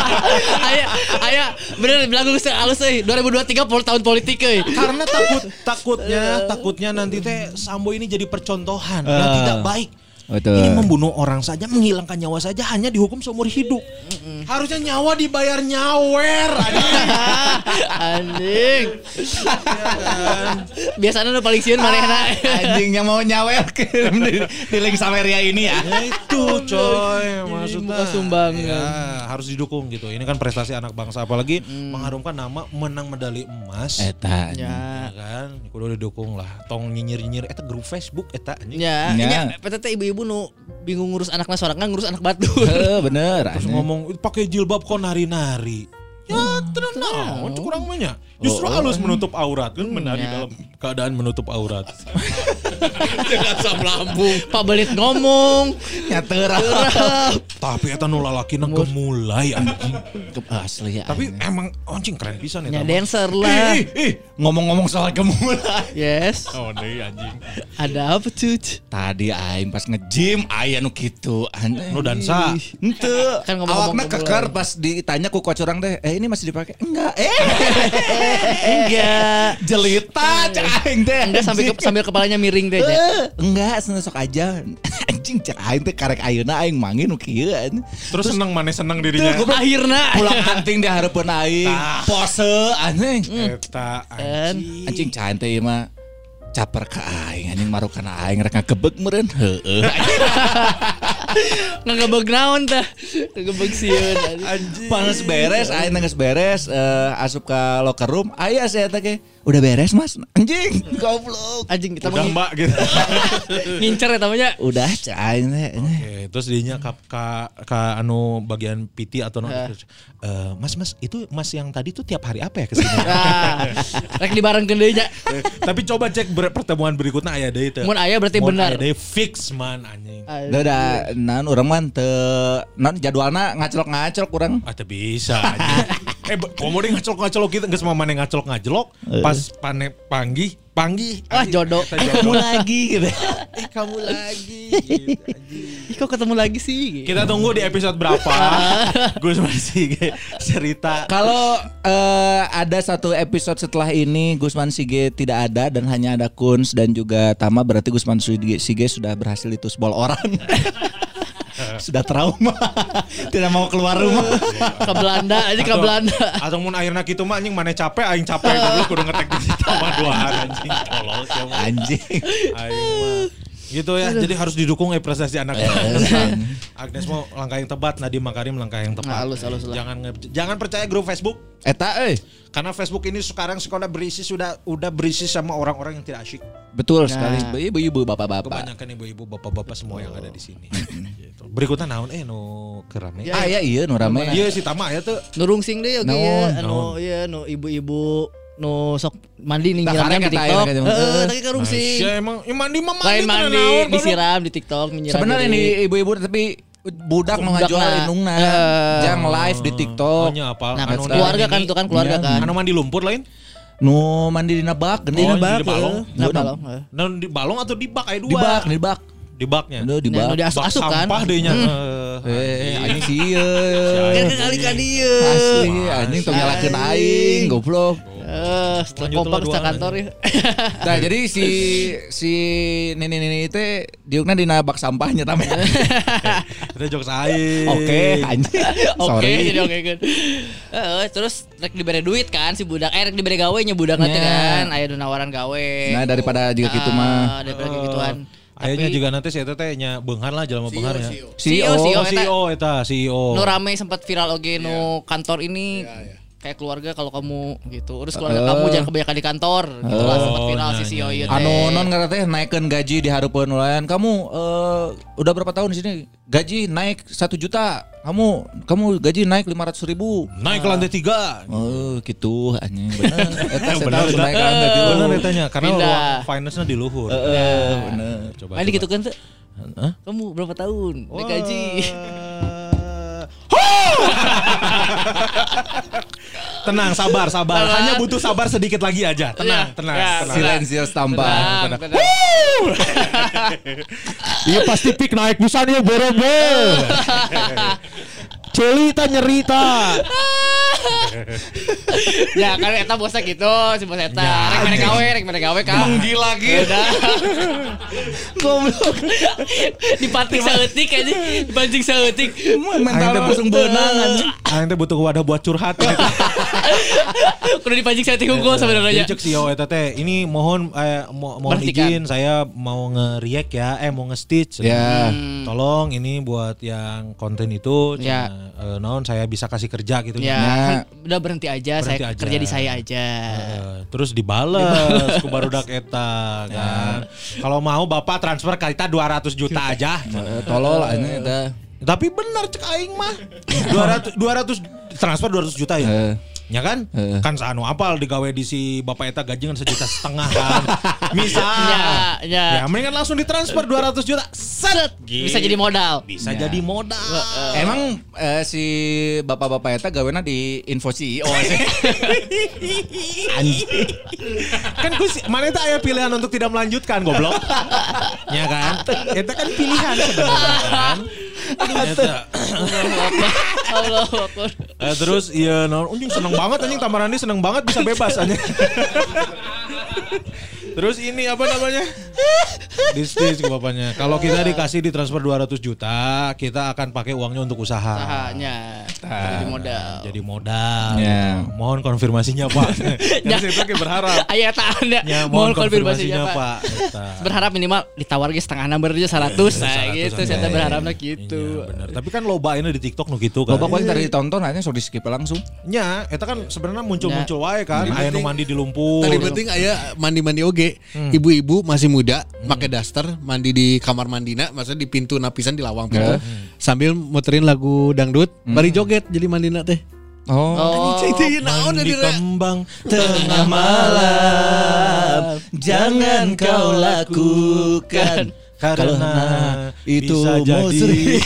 [LAUGHS] Aya aya bener bilang gue halus euy 2023 pol tahun politik euy. Karena takut [LAUGHS] takutnya takutnya nanti teh Sambo ini jadi percontohan yang Eh. tidak baik. Betul. Ini membunuh orang saja, menghilangkan nyawa saja hanya dihukum seumur hidup. Harusnya nyawa dibayar nyawer. anjing. [LAUGHS] Anjing. Biasanya lu paling sieun manehna. anjing yang mau nyawer ke [LAUGHS] di, di link Sameria ini ya. Ya itu coy, maksudnya buka sumbang. ya, harus didukung gitu. Ini kan prestasi anak bangsa apalagi mengharumkan nama menang medali emas. Eta. Ya kan, kudu didukung lah. Tong nyinyir-nyinyir eta grup Facebook eta anjing. Ya, Ya. PTT ibu-ibu nu bingung ngurus anaknya sorangan ngurus anak batu. [LAUGHS] Heeh, bener. Terus ngomong pakai jilbab kok nari-nari. Ya tenang naon kurang banyak. Justru halus menutup aurat kan menari ya. dalam keadaan menutup aurat. [LAUGHS] Pak Belit ngomong. Nyater. Tapi eta nu lalakina gemulai anjing. Asli ya. Tapi emang anjing keren pisan Ya eta. mah. dancer lah. Ngomong-ngomong soal gemulai. Yes. Oh deui anjing. Ada apa cuy? Tadi aing pas nge-gym aya nu kitu anjing. Nu dansa. Henteu. Kan ngomong-ngomong Awakna keker pas ditanya ku coach orang teh, "Eh ini masih dipakai?" Enggak. Eh. [LAUGHS] Enggak. Jelita cek aing teh. Enggak sampai ke, sambil kepalanya miring deh. Eh, enggak, sok aja. [LAUGHS] Anjing cek aing teh karek ayeuna aing mangin nu kieu. Terus seneng mana seneng dirinya. Akhirnya. Pulang hunting di harapan aing. Pose anjing. Eta Kan. anjing. Anjing cain teh mah caper ka aing anjing marukan aing rek ngagebeg meureun. Heeh. [LAUGHS] Ngegebeg naon tah? Ngegebeg sieun. Panas beres, aing geus beres eh, asup ka locker room, aya saya teh ge Udah beres mas Anjing Goblok Anjing kita Udah mbak gitu. [LAUGHS] ngincer ya namanya. Udah cain Oke, terus dinya ka, ka, ka anu bagian PT atau no, eh, Mas Mas itu Mas yang tadi tuh tiap hari apa ya ke sini? Nah, [LAUGHS] rek dibarengkeun deui nya. Eh, Tapi coba cek ber- pertemuan berikutnya aya deui teu. Mun aya berarti Mun benar. aya deui fix man anjing. Udah Nan orang man te Non jadwalna ngacelok-ngacelok kurang Ah teu bisa [LAUGHS] eh komo deui ngacolok-ngacolok gitu geus mah maneh ngacolok-ngacolok pas pane panggih panggih Wah, anjing, jodoh. eta jodoh. lagi gitu [LAUGHS] eh kamu lagi [LAUGHS] gitu. Ih kok ketemu lagi sih? Kita tunggu di episode berapa. Gus masih cerita. Kalau eh, ada satu episode setelah ini Gusman Sige tidak ada dan hanya ada Kunz dan juga Tama berarti Gusman Sige, Sige sudah berhasil itu sebol orang. Sudah trauma. [LAUGHS] tidak mau keluar rumah. Ke Belanda aja ke Belanda. Atau mun akhirnya gitu mah anjing mana capek aing capek goblok kudu ngetek di situ mah duaan anjing tolol siapa. Anjing. Aing mah gitu ya. Jadi harus didukung eh [LAUGHS] prestasi anak. Eh, Agnes mau langkah yang tepat, Nadiem Makarim langkah yang tepat. Nah, halus, halus lah. Jangan jangan percaya grup Facebook Eta euy. karena Facebook ini sekarang sekolah berisi sudah udah berisi sama orang-orang yang tidak asyik. Betul Nah. sekali. Ibu-ibu, bapak-bapak. Kebanyakan ibu-ibu, bapak-bapak semua yang ada di sini. gitu. Berikutnya naon eh no kerame. Ah ya iya nu rame. Iya si Tama ya tuh. Nurung sing deh oke ya. Anu naon. iya nu ibu-ibu nu sok mandi nih nyiramnya di TikTok. gitu. Heeh, tapi karung Nah, sing. ya emang ya mandi mah mandi Lain mandi naon, disiram di TikTok nyiram. Sebenarnya nih ibu-ibu tapi budak Budak ngajual na. indungna. Eh. Jang live di TikTok. Oh, nya apa? Nah, Anu keluarga kan itu kan keluarga Iya. kan. Anu mandi lumpur lain? Nu mandi dina bak, gede Oh, dina bak. di balong. Nah, Heeh. balong. Nah, di balong atau di bak aya dua? Di bak, di bak. Di baknya. Aduh, di Nah, bak. nu diasup-asup Bak kan. sampah deh nya. Eh, anjing sih [LAUGHS] Kan kali ka dieu. Asli, anjing tong nyalakeun aing, goblok. Eh, setelah kompak lah, sa duaan kantor ya. [LAUGHS] Nah, jadi si si nini nini itu diukna dina bak sampahnya tamanya. [LAUGHS] Kita jokes aing. Oke, anjing. [LAUGHS] Oke, jadi oke kan. Heeh, terus rek dibere duit kan si budak. Eh rek dibere gawe nya budak nanti kan. Aya nu nawaran gawe. Nah, daripada juga gitu mah. Ah, Daripada kayak gituan. Akhirnya Tapi- juga nanti si eta teh nya beunghar lah jelema beunghar nya. CEO, CEO, CEO, Oh, eta. CEO eta, CEO. Nu rame sempat viral oge nu kantor ini. Kayak keluarga kalau kamu gitu. Urus keluarga Eh. kamu jangan kebanyakan di kantor. Gitu lah sempat viral nah, si CEO nah, ieu nah. teh. Anu non ngarana teh naikkeun gaji di hareupeun nulayan. Kamu eh, udah berapa tahun di sini? Gaji naik satu juta. Kamu kamu gaji naik lima ratus ribu. Naik ke lantai tiga. Oh gitu anjing bener. [LAUGHS] Eta saya Bener, tahu eta. naik kan tadi. Bener etanya karena Pindah. ruang finance-nya di luhur. Heeh, bener. Coba. Gitu kan tuh. Hah? Kamu berapa tahun naik gaji? [LAUGHS] Tenang, sabar, sabar. Hanya butuh sabar sedikit lagi aja. Tenang, Iya. tenang, Ya, tenang. Silensius tambah. Iya pasti pik naik bisa nih boro-boro. [LAUGHS] Celita nyerita. [LAUGHS] [LAUGHS] ya kan eta bosnya gitu, si bos eta. Ya, Rek mere gawe, rek mere gawe kan. Gila Udah. [LAUGHS] Goblok. Dipatik saeutik aja, dipancing saeutik. Mental langsung benang anjing. Aing teh butuh wadah buat curhat. [LAUGHS] [LAUGHS] Kudu dipancing saeutik unggul sebenarnya. Jadi cek CEO eta teh, ini mohon eh, mo- mohon izin saya mau nge-react ya, eh mau nge-stitch. Ya. Tolong ini buat yang konten itu, Ya. cina, eh, naon saya bisa kasih kerja gitu. Ya, Ya. kan udah berhenti aja, Berhenti saya aja. kerja di saya aja. Eh, terus dibales ku barudak eta [LAUGHS] kan. Kalau mau Bapak transfer kita 200 juta [LAUGHS] aja. Eh, Tolol anjing eta. Tapi benar cek aing mah. 200 200 transfer 200 juta ya. Ya kan? Heeh. Kan sanu apal digawe di si Bapak eta gaji kan sejuta setengah kan. [LAUGHS] Misal. Ya, ya. Ya mendingan langsung ditransfer 200 juta. Set. Bisa jadi modal. Bisa jadi modal. Emang eh, si bapak-bapak eta gawena di info CEO sih. [LAUGHS] Kan gue sih mana itu aya pilihan untuk tidak melanjutkan goblok. [LAUGHS] ya kan? Itu kan pilihan sebenarnya kan. Eta. Allah [LAUGHS] Akbar. Eh, terus iya non anjing seneng banget anjing Tamarandi seneng banget bisa bebas anjing. [LAUGHS] Terus ini apa namanya? Bisnis ke bapaknya. Kalau kita dikasih ditransfer 200 juta, kita akan pakai uangnya untuk usaha. Usahanya. Jadi modal. Jadi modal. Ya. Mohon konfirmasinya Pak. Yang saya pakai berharap. Ayah [LAUGHS] tak ada. Ya, Mohon mohon konfirmasinya konfirmasinya Pak. Pak. [LAUGHS] Berharap minimal ditawar ge setengah number aja 100 nah gitu. Saya ya. berharapnya gitu. Iya, bener. Tapi kan loba ini di TikTok nu gitu kan. Loba poin tadi ditonton aja sok di skip langsung. Nya, eta kan sebenarnya muncul-muncul Ya. wae kan. Aya nu mandi di lumpur. Tadi penting aya mandi-mandi oge. Hmm. Ibu-ibu masih muda, pakai daster, mandi di kamar mandina, maksudnya di pintu napisan di lawang pintu. Sambil muterin lagu dangdut, bari joget jadi mandina teh. Oh. Oh. Cing naon dari kembang Tengah malam jangan kau lakukan karena itu bisa jadi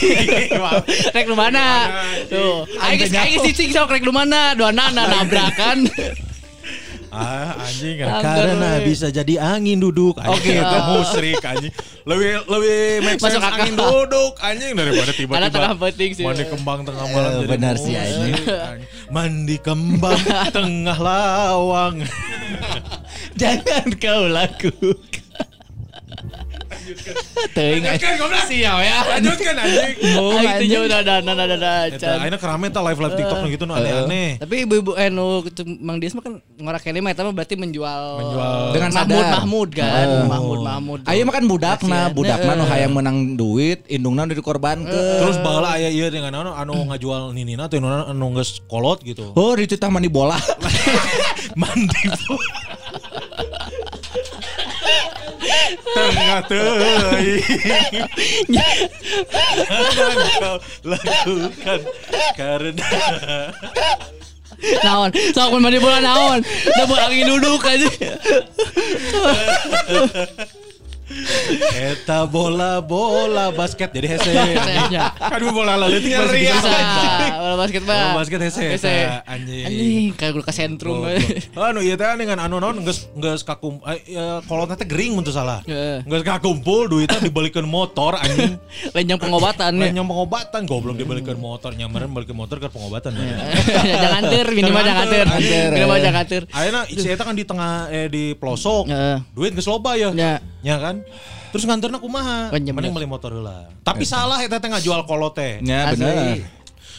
[LAUGHS] Rek lu mana? Tuh. Aing geus aing cicing sok rek lu mana? Dua nana [LAUGHS] nabrakan. Ah anjing Anggar karena we. bisa jadi angin duduk Oke. anjing itu musrik anjing lebih lebih make Masuk sense akal. angin duduk anjing daripada tiba-tiba Karena tengah penting sih. mandi kembang tengah malam Eh, jadi benar sih, anjing. mandi kembang [LAUGHS] tengah lawang Jangan kau lakukan. Teuing Sial ya. lanjutkan anjing Oh, itu jauh udah ada ada ada ada. Akhirnya kerame tah live live TikTok nu gitu nu aneh-aneh Tapi ibu-ibu eh nu itu Mang Dias mah kan ngorak kene mah eta mah berarti menjual. Dengan Mahmud. Mahmud kan. Mahmud Mahmud. Ayo makan budakna, Kasian. budakna nu Heeh. hayang menang duit, indungna udah dikorbankeun. terus baheula aya ieu dengan anu anu ngajual ninina teh anu geus kolot gitu Oh, di tah mandi bola. [LAUGHS] mandi tengah teuing kau lakukan karena Naon? Sok mun mandi bola naon? Udah buat angin duduk aja. [LAUGHS] eta bola bola basket jadi hese Sayangnya. kan bola leutik Bisa. basket Bola basket mah. Bola basket hese Hese. anjing. Anjing kayak gua ke sentrum. Anu ieu teh dengan anu naon geus geus kakum eh, ya, kolotna teh gering mun teu salah. Heeh. Geus kakumpul duitnya dibalikeun motor anjing. [LAUGHS] Lenjang pengobatan ya. Lain yang pengobatan goblok dibalikeun motor nyamaran balikeun motor ke pengobatan. [LAUGHS] jangan ter minimal jangan ter. Minimal jangan ter. Ayeuna si eta kan di tengah eh di pelosok. Heeh. Duit geus loba ya. Ya. Ya kan? Terus nganterna kumaha? Oh, iya Mending beli motor heula. Tapi salah eta teh ngajual kolot teh. Ya benar.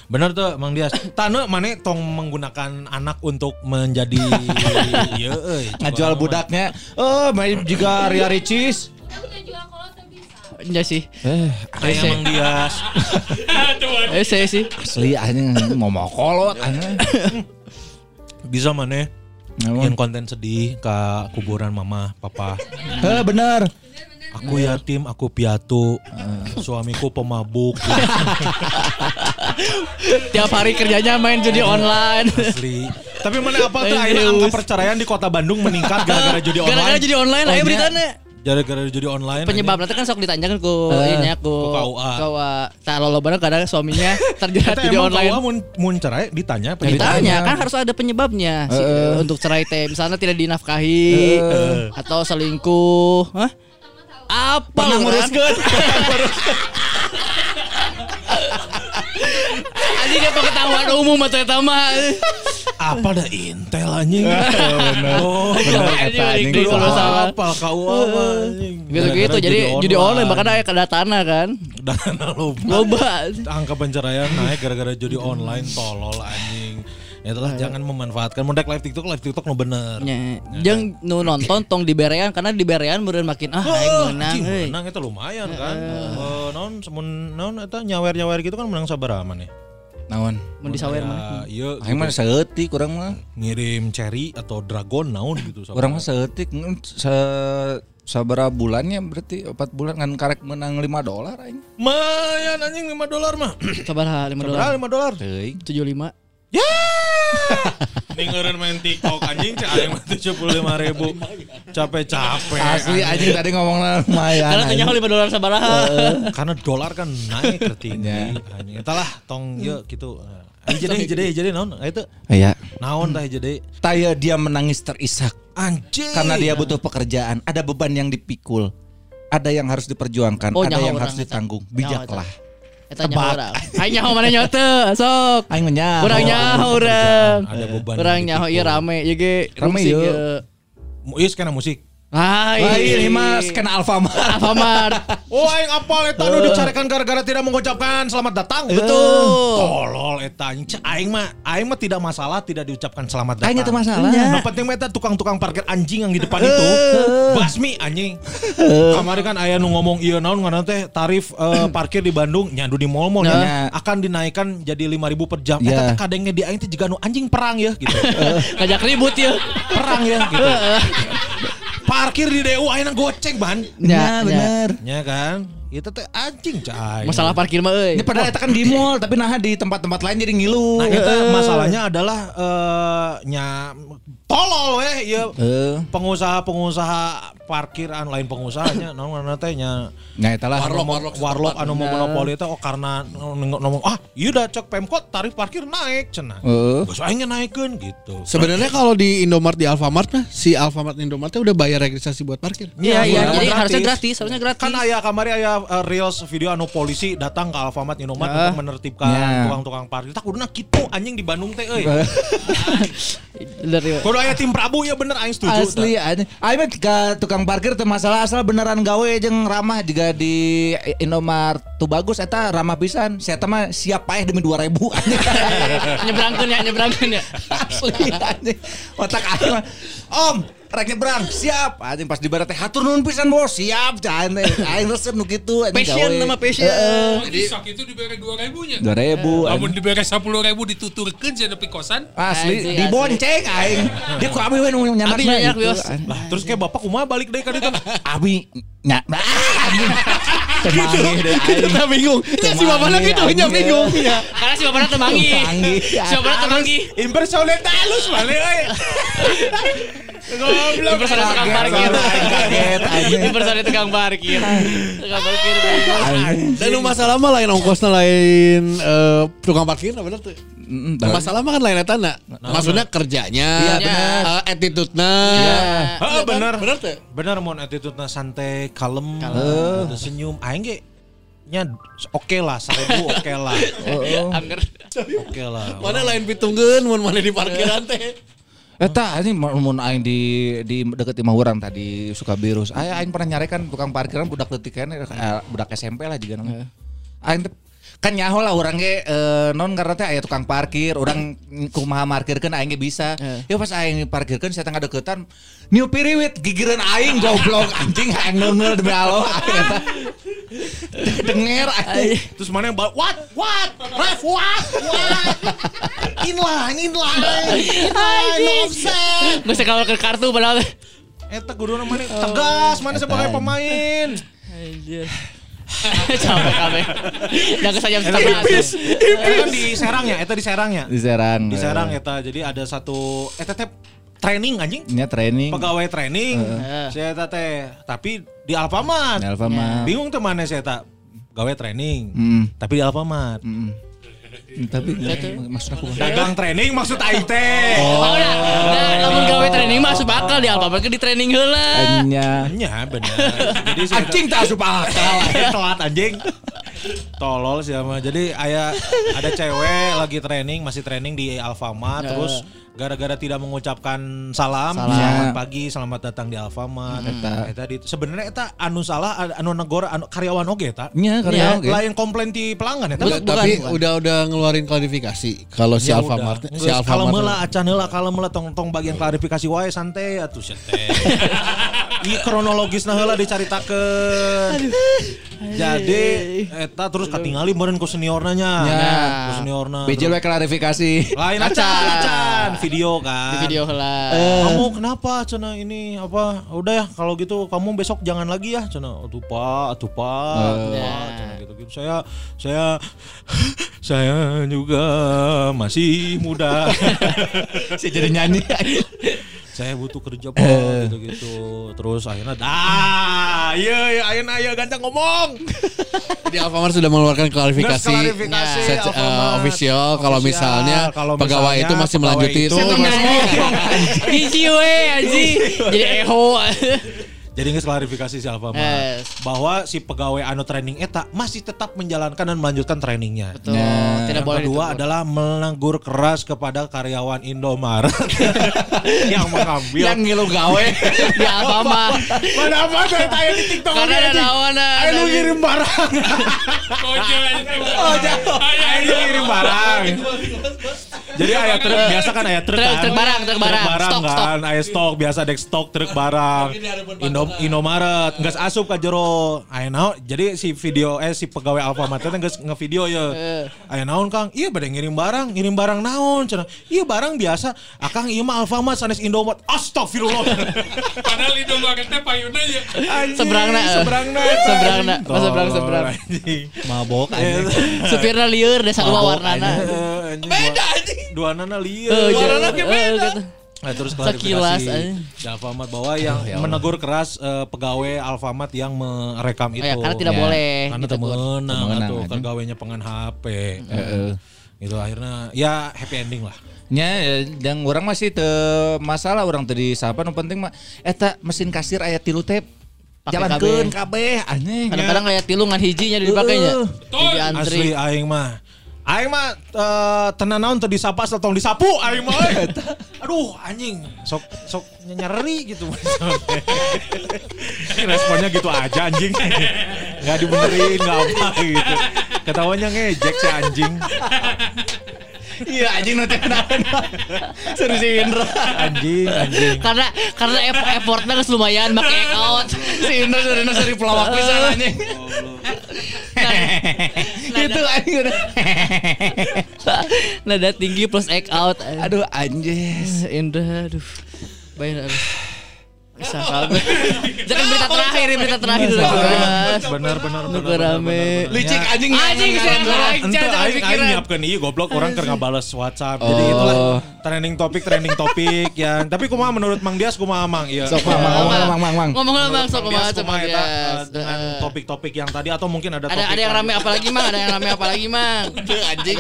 Bener tuh Mang Dias. [COUGHS] Tane mana tong menggunakan anak untuk menjadi [LAUGHS] euy. Ngajual budaknya. Oh, main juga Ria Ricis. Iya sih. Eh, Kayak Mang Dias. [LAUGHS] Eh saya sih. asli anjing mau mau kolot anjing. Bisa mana. Yang konten sedih ke kuburan mama, papa. [LAUGHS] Eh, benar. Aku yatim, aku piatu. Suamiku pemabuk. [LAUGHS] Tiap hari kerjanya main judi online. Asli. Tapi mana apa tuh akhirnya angka perceraian di kota Bandung meningkat gara-gara judi online. Gara-gara judi online ayo beritanya. Gara-gara judi online. Penyebab nanti kan sok ditanyakan ku Eh, ini ya, ku ku KUA. KUA. Tah lo bener kadang suaminya [LAUGHS] [LAUGHS] terjerat emang online. KUA mun, mun cerai ditanya penyebab. Ditanya kan harus ada penyebabnya si- Eh, eh. untuk cerai teh misalnya tidak dinafkahi Eh. atau selingkuh. Hah? Apa Pernah lu, [LAUGHS] kan? nguruskeun. Anjing dia ketahuan umum atau eta mah. Apa dah intel anjing. [LAUGHS] Oh, Benar Anjing, eta anjing. Salah. apa KUA mah, anjing. Gitu-gitu jadi judi online makanya aya kedatana kan. dana loba. Loba. Angka penceraian naik gara-gara judi online tolol anjing. Ya telah jangan memanfaatkan mondek live TikTok live TikTok no bener. Nya, jeung nu nonton tong di berean karena di berean meureun makin ah aing menang Anjing, euy. menang itu lumayan kan. Eh, non semun non eta nyawer-nyawer gitu kan menang sabaraha maneh. Naon? Mun disawer Ya, mana? Iya, Aing mah seeutik kurang mah. ngirim cherry atau dragon naon gitu Kurang mah seeutik ngan se sabaraha bulannya berarti 4 bulan kan karek menang 5 dolar aing. Mayan anjing 5 dolar mah. Sabaraha 5 dolar. Sabaraha 5 dolar? Teuing. 75. Ya. [LAUGHS] Ning main TikTok anjing cek aing mah 75 ribu. Capek-capek. Asli anjing tadi ngomongna lumayan. Karena tanya 5 dolar sabaraha. Karena dolar kan naik tertinggi. Ya. Anjing. Entahlah tong yuk gitu. Ayo jadi jadi jadi naon? Ayo tuh. Iya. Naon tah jadi. Taya dia menangis terisak Anjing. karena dia butuh pekerjaan. Ada beban yang dipikul. Ada yang harus diperjuangkan, Oh, ada yang harus ditanggung. Bijaklah. Eta nyaho urang. Aing nyaho mana nyaho teu, sok. Aing menyaho. Urang nyaho urang. Ada beban. Urang yang nyaho ieu dipikul. rame ieu ge Rame ieu. ieu. Iya skena musik. Hai. Lain ini mah skena Alfamart. [LAUGHS] Alfamart. Oh aing apal eta nu dicarekan gara-gara tidak mengucapkan selamat datang. Betul. Tolol eta anjing. Cek, Aing mah aing mah tidak masalah tidak diucapkan selamat datang. Aing itu masalah. Yang penting mah eta tukang-tukang parkir anjing yang di depan itu basmi anjing. Kemarin kan aya nu ngomong iya naon ngaran teh tarif eh, parkir di Bandung nyadu di mall-mall Nah. nya akan dinaikkan jadi 5000 per jam. Ya. Eta teh kadangnya di aing teh juga nu anjing perang ya gitu. Ngajak ribut ya. perang ya gitu. Parkir di DU ayeuna goceng ban. Ya, bener. Ya kan? Itu teh anjing cai. Masalah parkir mah euy. Ini padahal itu kan di [LAUGHS] mall, tapi nah di tempat-tempat lain jadi ngilu. Nah, itu masalahnya adalah eh nya tolol weh ya Eh, pengusaha-pengusaha parkiran lain pengusahanya [COUGHS] ngaranna teh nya nah itulah. Warlock, Anu- warlock warlock setempat. anu mau monopoli teh oh karena ngomong ngomong, ah iya udah cek Pemkot tarif parkir naik cenah. Heeh. Geus aing naikkeun gitu. Sebenarnya kalau di Indomart di Alfamart mah si Alfamart Indomart teh udah bayar registrasi buat parkir. Iya iya bener, jadi gratis. harusnya gratis, harusnya gratis. Kan aya kamari aya uh, reels video anu polisi datang ke Alfamart Indomaret Ah. untuk menertibkan Ya. tukang-tukang parkir. Tak kuduna kitu anjing di Bandung teh euy. [LAUGHS] Bener ya. Kudu aya tim Prabu ya bener aing setuju. Asli aja. Aing mah ke tukang parkir teu masalah asal beneran gawe jeung ramah juga di Indomart tuh bagus eta ramah pisan. Saya mah siap paeh demi 2000 anjing. [LAUGHS] Nyebrangkeun ya, nyebrangkeun ya. Asli anjing. Otak aing mah. Om, rek nyebrang, siap. Anjing pas di barat teh hatur nuhun pisan bos, siap can. Aing resep nu kitu anjing Passion nama passion. Heeh. Jadi sok itu diberi dua ribunya. 2000 Namun diberi sepuluh ribu dituturkan jadi nepi kosan. Asli dibonceng aing. Dia ku abi we nu nyaman Abi nyanyak, Wios. Lah, terus kayak bapak kumaha balik deui ka ditu. Abi nya. [LAUGHS] Anjing. Temangih deh aing. Kita bingung. Ya si bapakna gitu nya bingung. Ya. Karena si bapaknya temanggi. Temanggi. Si bapaknya temanggi. Impersonate halus balik [LAUGHS] euy. Goblok. Impersonate tukang parkir. kaget, [LAUGHS] anjing. Impersonate tukang parkir. Tukang parkir. Dan nu masalah mah lain ongkosna lain eh, tukang parkir nah bener tuh. Mm, Masalah mah kan lain eta na. Maksudnya kerjanya, Iya, bener. eh, attitude-na. Heeh, bener. Bener tuh. Bener mon attitude-na santai, kalem, gitu, senyum. Aing ge nya oke lah, seribu oke lah. [LAUGHS] Angger. Oke lah. Mana lain pitungkeun mun mana di parkiran teh. Eta ini mun aing di di deket imah urang tadi suka virus. Aya aing pernah nyarekan tukang parkiran budak leutik kan budak SMP lah juga nang. Aing kan nyaho lah orang ge eh, non karena teh aya tukang parkir, orang kumaha parkirkeun aing ge bisa. Ya pas aing parkirkeun saya tengah deketan new piriwit gigireun aing goblok anjing aing neungeul demi Allah. [LAUGHS] [LAUGHS] Denger. Terus mana yang bal what what ref what what inline inline inline no offset. Bisa kalau ke kartu padahal. Eta kudu mana tegas mana sebagai pemain. [LAUGHS] Capek kabeh. Ke jam setengah. Eta kan di Serang ya, eta di Serang ya. Di Serang. Di Serang eta jadi ada satu eta teh training anjing. Nya training. Pegawai training. Saya eta teh tapi di Alfamart. Di Alfamart. Bingung tuh mana saya tak gawe training. Mm. Tapi di Alfamart. Mm. Tapi maksud aku Dagang training maksud aing teh. Oh, nah, nah, lamun gawe training masuk bakal di Alfamart ke di training heula. Anya. Nya bener. Jadi saya Anjing tak asup akal. [LAUGHS] telat anjing. Tolol sih sama. Jadi aya ada cewek lagi training, masih training di Alfamart terus gara-gara tidak mengucapkan salam, selamat pagi, selamat datang di Alfamart. Eta. Eta di sebenarnya eta anu salah anu negara anu karyawan oge eta. Nya karya oge. Lain komplain di pelanggan eta. Udah, tapi udah udah ngeluarin klarifikasi kalau si Ya Alfamart udah. si Geus kalem heula Alfamart acan heula kalem heula tong tong bagian klarifikasi wae santai atuh sia teh. Ieu kronologisna heula dicaritakeun. Jadi eta terus katingali meureun ku seniorna nya. Ya. Ku seniorna. BJ we klarifikasi. Lain acan, acan video kan. Di video heula. Kamu kenapa cina ini apa? Udah ya kalau gitu kamu besok jangan lagi ya cina. Aduh pak, aduh pak, aduh, Pak, cina gitu gitu. Saya saya saya juga masih muda. [LAUGHS] Si jadi nyanyi. [LAUGHS] saya butuh kerja pak gitu gitu. Terus akhirnya dah, iya iya ayeuna aya ganteng ngomong. Jadi Alfamart sudah mengeluarkan klarifikasi, klarifikasi se- eh, official kalau misalnya kalau pegawai misalnya itu masih pegawai melanjuti itu itu masih-. [LAUGHS] Jadi eho. [LAUGHS] Jadi nggak klarifikasi si Alfamart Yes. bahwa si pegawai anu training eta masih tetap menjalankan dan melanjutkan trainingnya. Betul. Tidak yang boleh kedua ditegur. adalah menegur keras kepada karyawan Indomaret [LAUGHS] yang mengambil Yang ngilu gawe. di Alfamart. Mana apa saya tanya di TikTok Karena ada naon Ayo lu ngirim barang. Oh, Ayo ngirim barang. Jadi ayah truk biasa kan ayah truk Truk- kan. truk barang, truk barang. barang Stok, kan. Ayah stok biasa dek stok truk barang. Indo Indomaret geus asup ka jero. Aya naon? Jadi si video eh si pegawai Alfamart teh geus ngevideo ya. Aya naon Kang? Iya bade ngirim barang, ngirim barang naon cenah. Iya barang biasa. Akang ieu mah Alfamart sanes Indomaret. Astagfirullah. [LAUGHS] Padahal itu bangetnya payuna ya. Anjing, Seberangna, eh. seberangna [LAUGHS] Seberangna, pas seberang, seberang. Anjing. Mabok Eh, Supirna lieur desa dua warnana. Beda anjing. Dua nana lieu. Eh, jadi- eh, terus Sekilas, klarifikasi anjing. di Alfamart bahwa yang menegur keras eh, pegawai Alfamart yang merekam itu. ya, karena tidak Ya. boleh Karena ditegur. temenang Temenang, atau pegawainya pengen HP. Heeh. Gitu akhirnya ya happy ending lah. Nya yang orang masih te masalah orang tadi siapa nu penting mah eta mesin kasir aya tilu tep Pake jalankeun kabeh aneh Kadang-kadang kayak tilungan hijinya dipakainya. Jadi antri. Asli aing mah. Aing mah eh, tenan naon teu disapa asal tong disapu aing mah. euy. [LAUGHS] Aduh anjing sok sok nyeri gitu. [LAUGHS] Responnya gitu aja anjing. Enggak dibenerin enggak apa gitu. Ketawanya ngejek si anjing. Iya anjing nanti kenalan serius si Indra Anjing anjing. Karena karena eff- effortnya geus lumayan make out. si Indra dari seri pelawak pisan anjing itu anjing udah Nada tinggi plus egg out. aduh anjis Indra aduh. Bayar aduh. Bisa. Jangan berita terakhir, berita terakhir dulu. Mas. Bener bener bener. Nuker rame. licik anjing Anjing saya aing aing pikiran. nyiapkeun ieu goblok orang keur ngabales WhatsApp. Jadi itulah trending topik trending topik yang tapi kumaha menurut Mang Dias kumaha Mang? Iya. sok mang mang mang mang mang mang Ngomong ngomong Menurut sok Mang kumaha coba Dias. eh, dengan topik-topik yang tadi atau mungkin ada topik ada yang rame apa lagi mang? Ada yang rame apa lagi mang? [LAUGHS] Anjing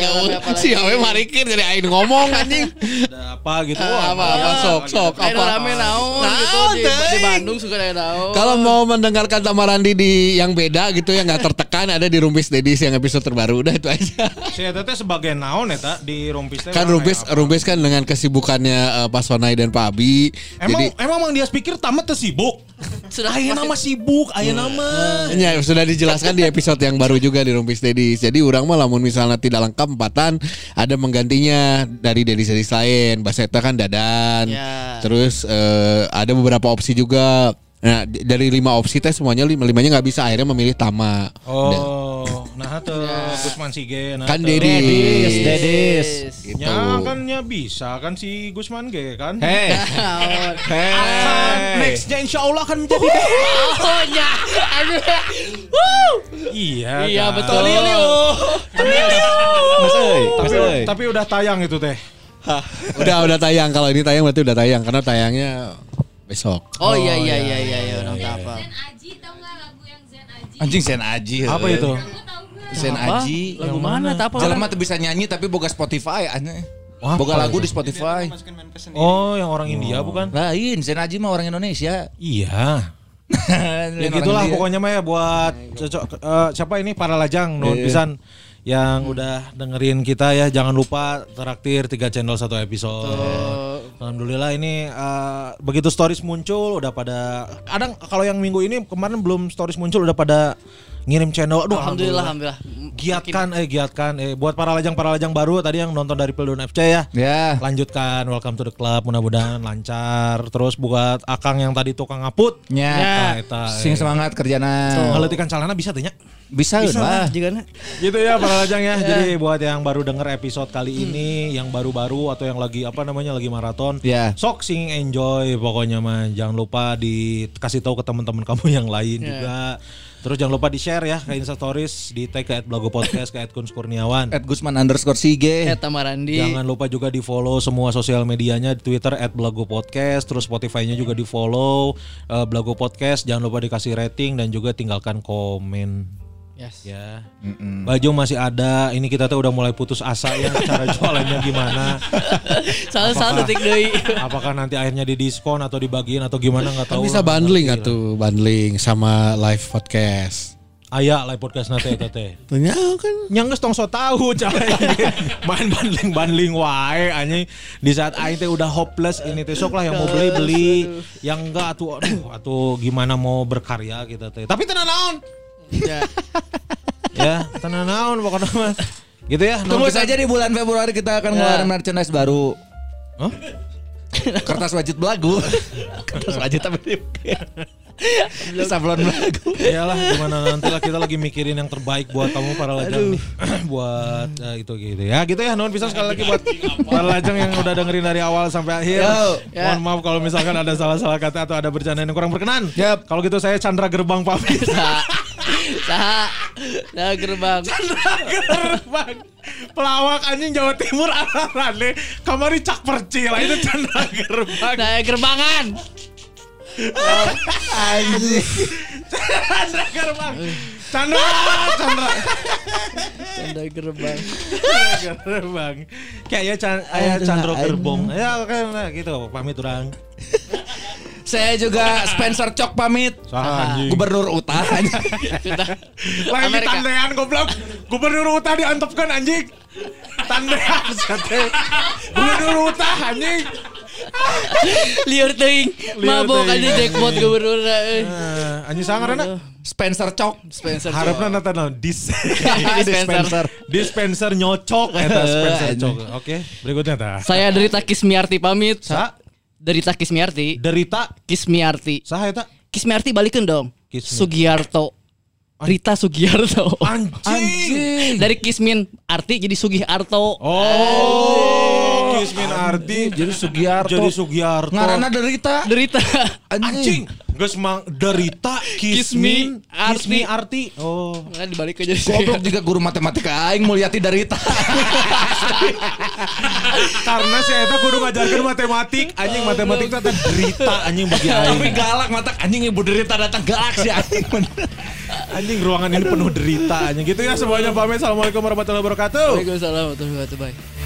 si Awe marikin dari aing ngomong anjing. ada apa gitu. Apa, apa, sok, sok, apa? rame naon gitu di, Bandung suka ada naon. Kalau mau mendengarkan Tamarandi di yang beda gitu yang nggak tertekan ada di Rumpis Dedis yang episode terbaru udah itu aja. Si eta teh sebagai naon eta di Rumpis kan Rumpis? Rumpis kan dengan kesibukannya eh, Pak Sonai dan Pak Abi. Emang jadi emang Mang Dias pikir tamat sibuk. Sudah Aya pasti- nama sibuk, aya nama. Ya, sudah dijelaskan di episode yang baru juga di Rumpis Dedis. Jadi orang mah lamun misalnya tidak lengkap empatan ada menggantinya dari Dedis Dedis lain. Baseta kan dadan. Ya. Terus eh, ada beberapa opsi juga. Nah, dari lima opsi teh semuanya lima limanya nggak bisa akhirnya memilih Tama. Oh, nah tuh Gusman Sige nah Kan. Dedis. Dedis Gitu. Ya kan ya bisa kan si Gusman Ge kan. hei hei Nextnya insya Allah akan menjadi Oh. Wuh. Iya Iya kan. betul. mas euy mas Tapi, udah tayang itu teh. udah udah tayang kalau ini tayang berarti udah tayang karena tayangnya besok. Oh iya iya iya iya iya udah tak apa. Zen Aji tau gak lagu yang Zen Aji? anjing sen aji Apa itu? Sen Apa? aji Lagu mana? Apa. Jelema tuh bisa nyanyi tapi boga Spotify aneh. Wah, Boga lagu di Spotify. Oh, yang orang India bukan? Lain, Sen Aji mah orang Indonesia. Iya. [LAUGHS] Ya gitulah pokoknya mah ya buat cocok eh, siapa ini para lajang nuhun Iya. pisan yang udah dengerin kita ya jangan lupa traktir tiga channel satu episode. Alhamdulillah ini eh, begitu stories muncul udah pada kadang kalau yang minggu ini kemarin belum stories muncul udah pada ngirim channel. Aduh Alhamdulillah alhamdulillah. alhamdulillah. Giatkan eh giatkan eh buat para lajang para lajang baru tadi yang nonton dari Pildun FC ya. Ya. Lanjutkan welcome to the club mudah-mudahan lancar. Terus buat Akang yang tadi tukang ngaput. Nya. Eta, eta, Sing eh. semangat kerjana. Ngeletikan celana bisa tuh nya. Bisa Bisa lah lah. juga. Gitu ya para lajang [LAUGHS] ya. Jadi buat yang baru denger episode kali ini, yang baru-baru atau yang lagi apa namanya lagi maraton, Ya. sok sing enjoy pokoknya mah. Jangan lupa dikasih tahu ke teman-teman kamu yang lain juga. Terus jangan lupa di-share ya ke Insta Stories, di tag ke @blago podcast ke @kuns Kurniawan. At [LAUGHS] Gusman underscore Sige. Eta Marandi. Jangan lupa juga di follow semua sosial medianya di Twitter @blago podcast, terus Spotify-nya juga di follow Blago podcast. Jangan lupa dikasih rating dan juga tinggalkan komen. Yes. Ya. Bajong masih ada. Ini kita tuh udah mulai putus asa ya cara jualannya gimana. [LAUGHS] Salah salah detik deui. Apakah nanti akhirnya di diskon atau dibagiin atau gimana nggak Kan tahu. bisa lah, nggak bundling atuh, bundling sama live podcast. Aya live podcast nanti eta teh. Tanya kan Nyangges tong so tahu cara [LAUGHS] main bundling bundling wae anjing di saat aing teh udah hopeless ini teh sok lah yang mau beli beli yang enggak atuh aduh atuh gimana mau berkarya kita teh tapi tenang naon Ya. [LAUGHS] ya tenang naon pokoknya mah gitu ya Tunggu kita- saja di bulan Februari kita akan ngeluarin merchandise baru. Hah? Kertas wajib belagu. [LAUGHS] Kertas wajib tapi [LAUGHS] sablon belagu. Iyalah gimana nanti lah kita lagi mikirin yang terbaik buat kamu para lajang nih. [CLEARS THROAT] buat eh, itu gitu ya. Gitu ya non bisa sekali lagi buat para lajang yang udah dengerin dari awal sampai akhir. Yo. Ya. Mohon maaf kalau misalkan ada salah-salah kata atau ada bercanda yang kurang berkenan. Yap. Kalau gitu saya Chandra Gerbang pamit. Saha. Saha gerbang. Gerbang. Pelawak anjing Jawa Timur arah-arah Kamari cak percil itu Chandra Gerbang. Nah, gerbangan. Chandra Gerbang. Chandra, Chandra. Tanda gerbang. Gerbang. Kayak Chan, aya Chandro Gerbong. Ya nah, gitu pamit orang. Saya juga Spencer Cok pamit. Saha anjing. Gubernur Utah. Amerika. tandean goblok. Gubernur Utah diantepkan anjing. Tandean [LAUGHS] sate. Gubernur Utah anjing. Liur teuing. Mabok aja jackpot gubernur. Eh, anjing sangarana. Spencer Cok. Spencer. Harapna nata naon dis [LAUGHS] [LAUGHS] Dispenser. dispenser nyocok eta Spencer cok. Oke, berikutnya ta. Saya Derita Kismiarti pamit. Sa Derita Kismiarti. derita Kismiarti. saha eta? Kismiarti balikin dong. Kismi. Sugiarto. Rita Sugiarto. Anjing. Dari Kismin Arti jadi Sugih Arto. Oh, Kismin Arti Jadi Sugiarto. jadi Sugiarto. Ngarana derita. Derita. anjing. Geus mang derita Kismin Kismi Arti. Kismi Arti. Oh. Nah, dibalik aja Goblok juga guru matematika aing Mulyati derita. [LAUGHS] Karena saya eta kudu ngajarkeun matematik, anjing matematik itu derita anjing bagi Tapi aing. galak mata anjing ibu derita datang galak sih anjing. Anjing ruangan ini penuh derita anjing. Gitu ya semuanya pamit. Assalamualaikum warahmatullahi wabarakatuh. Waalaikumsalam warahmatullahi wabarakatuh. Bye.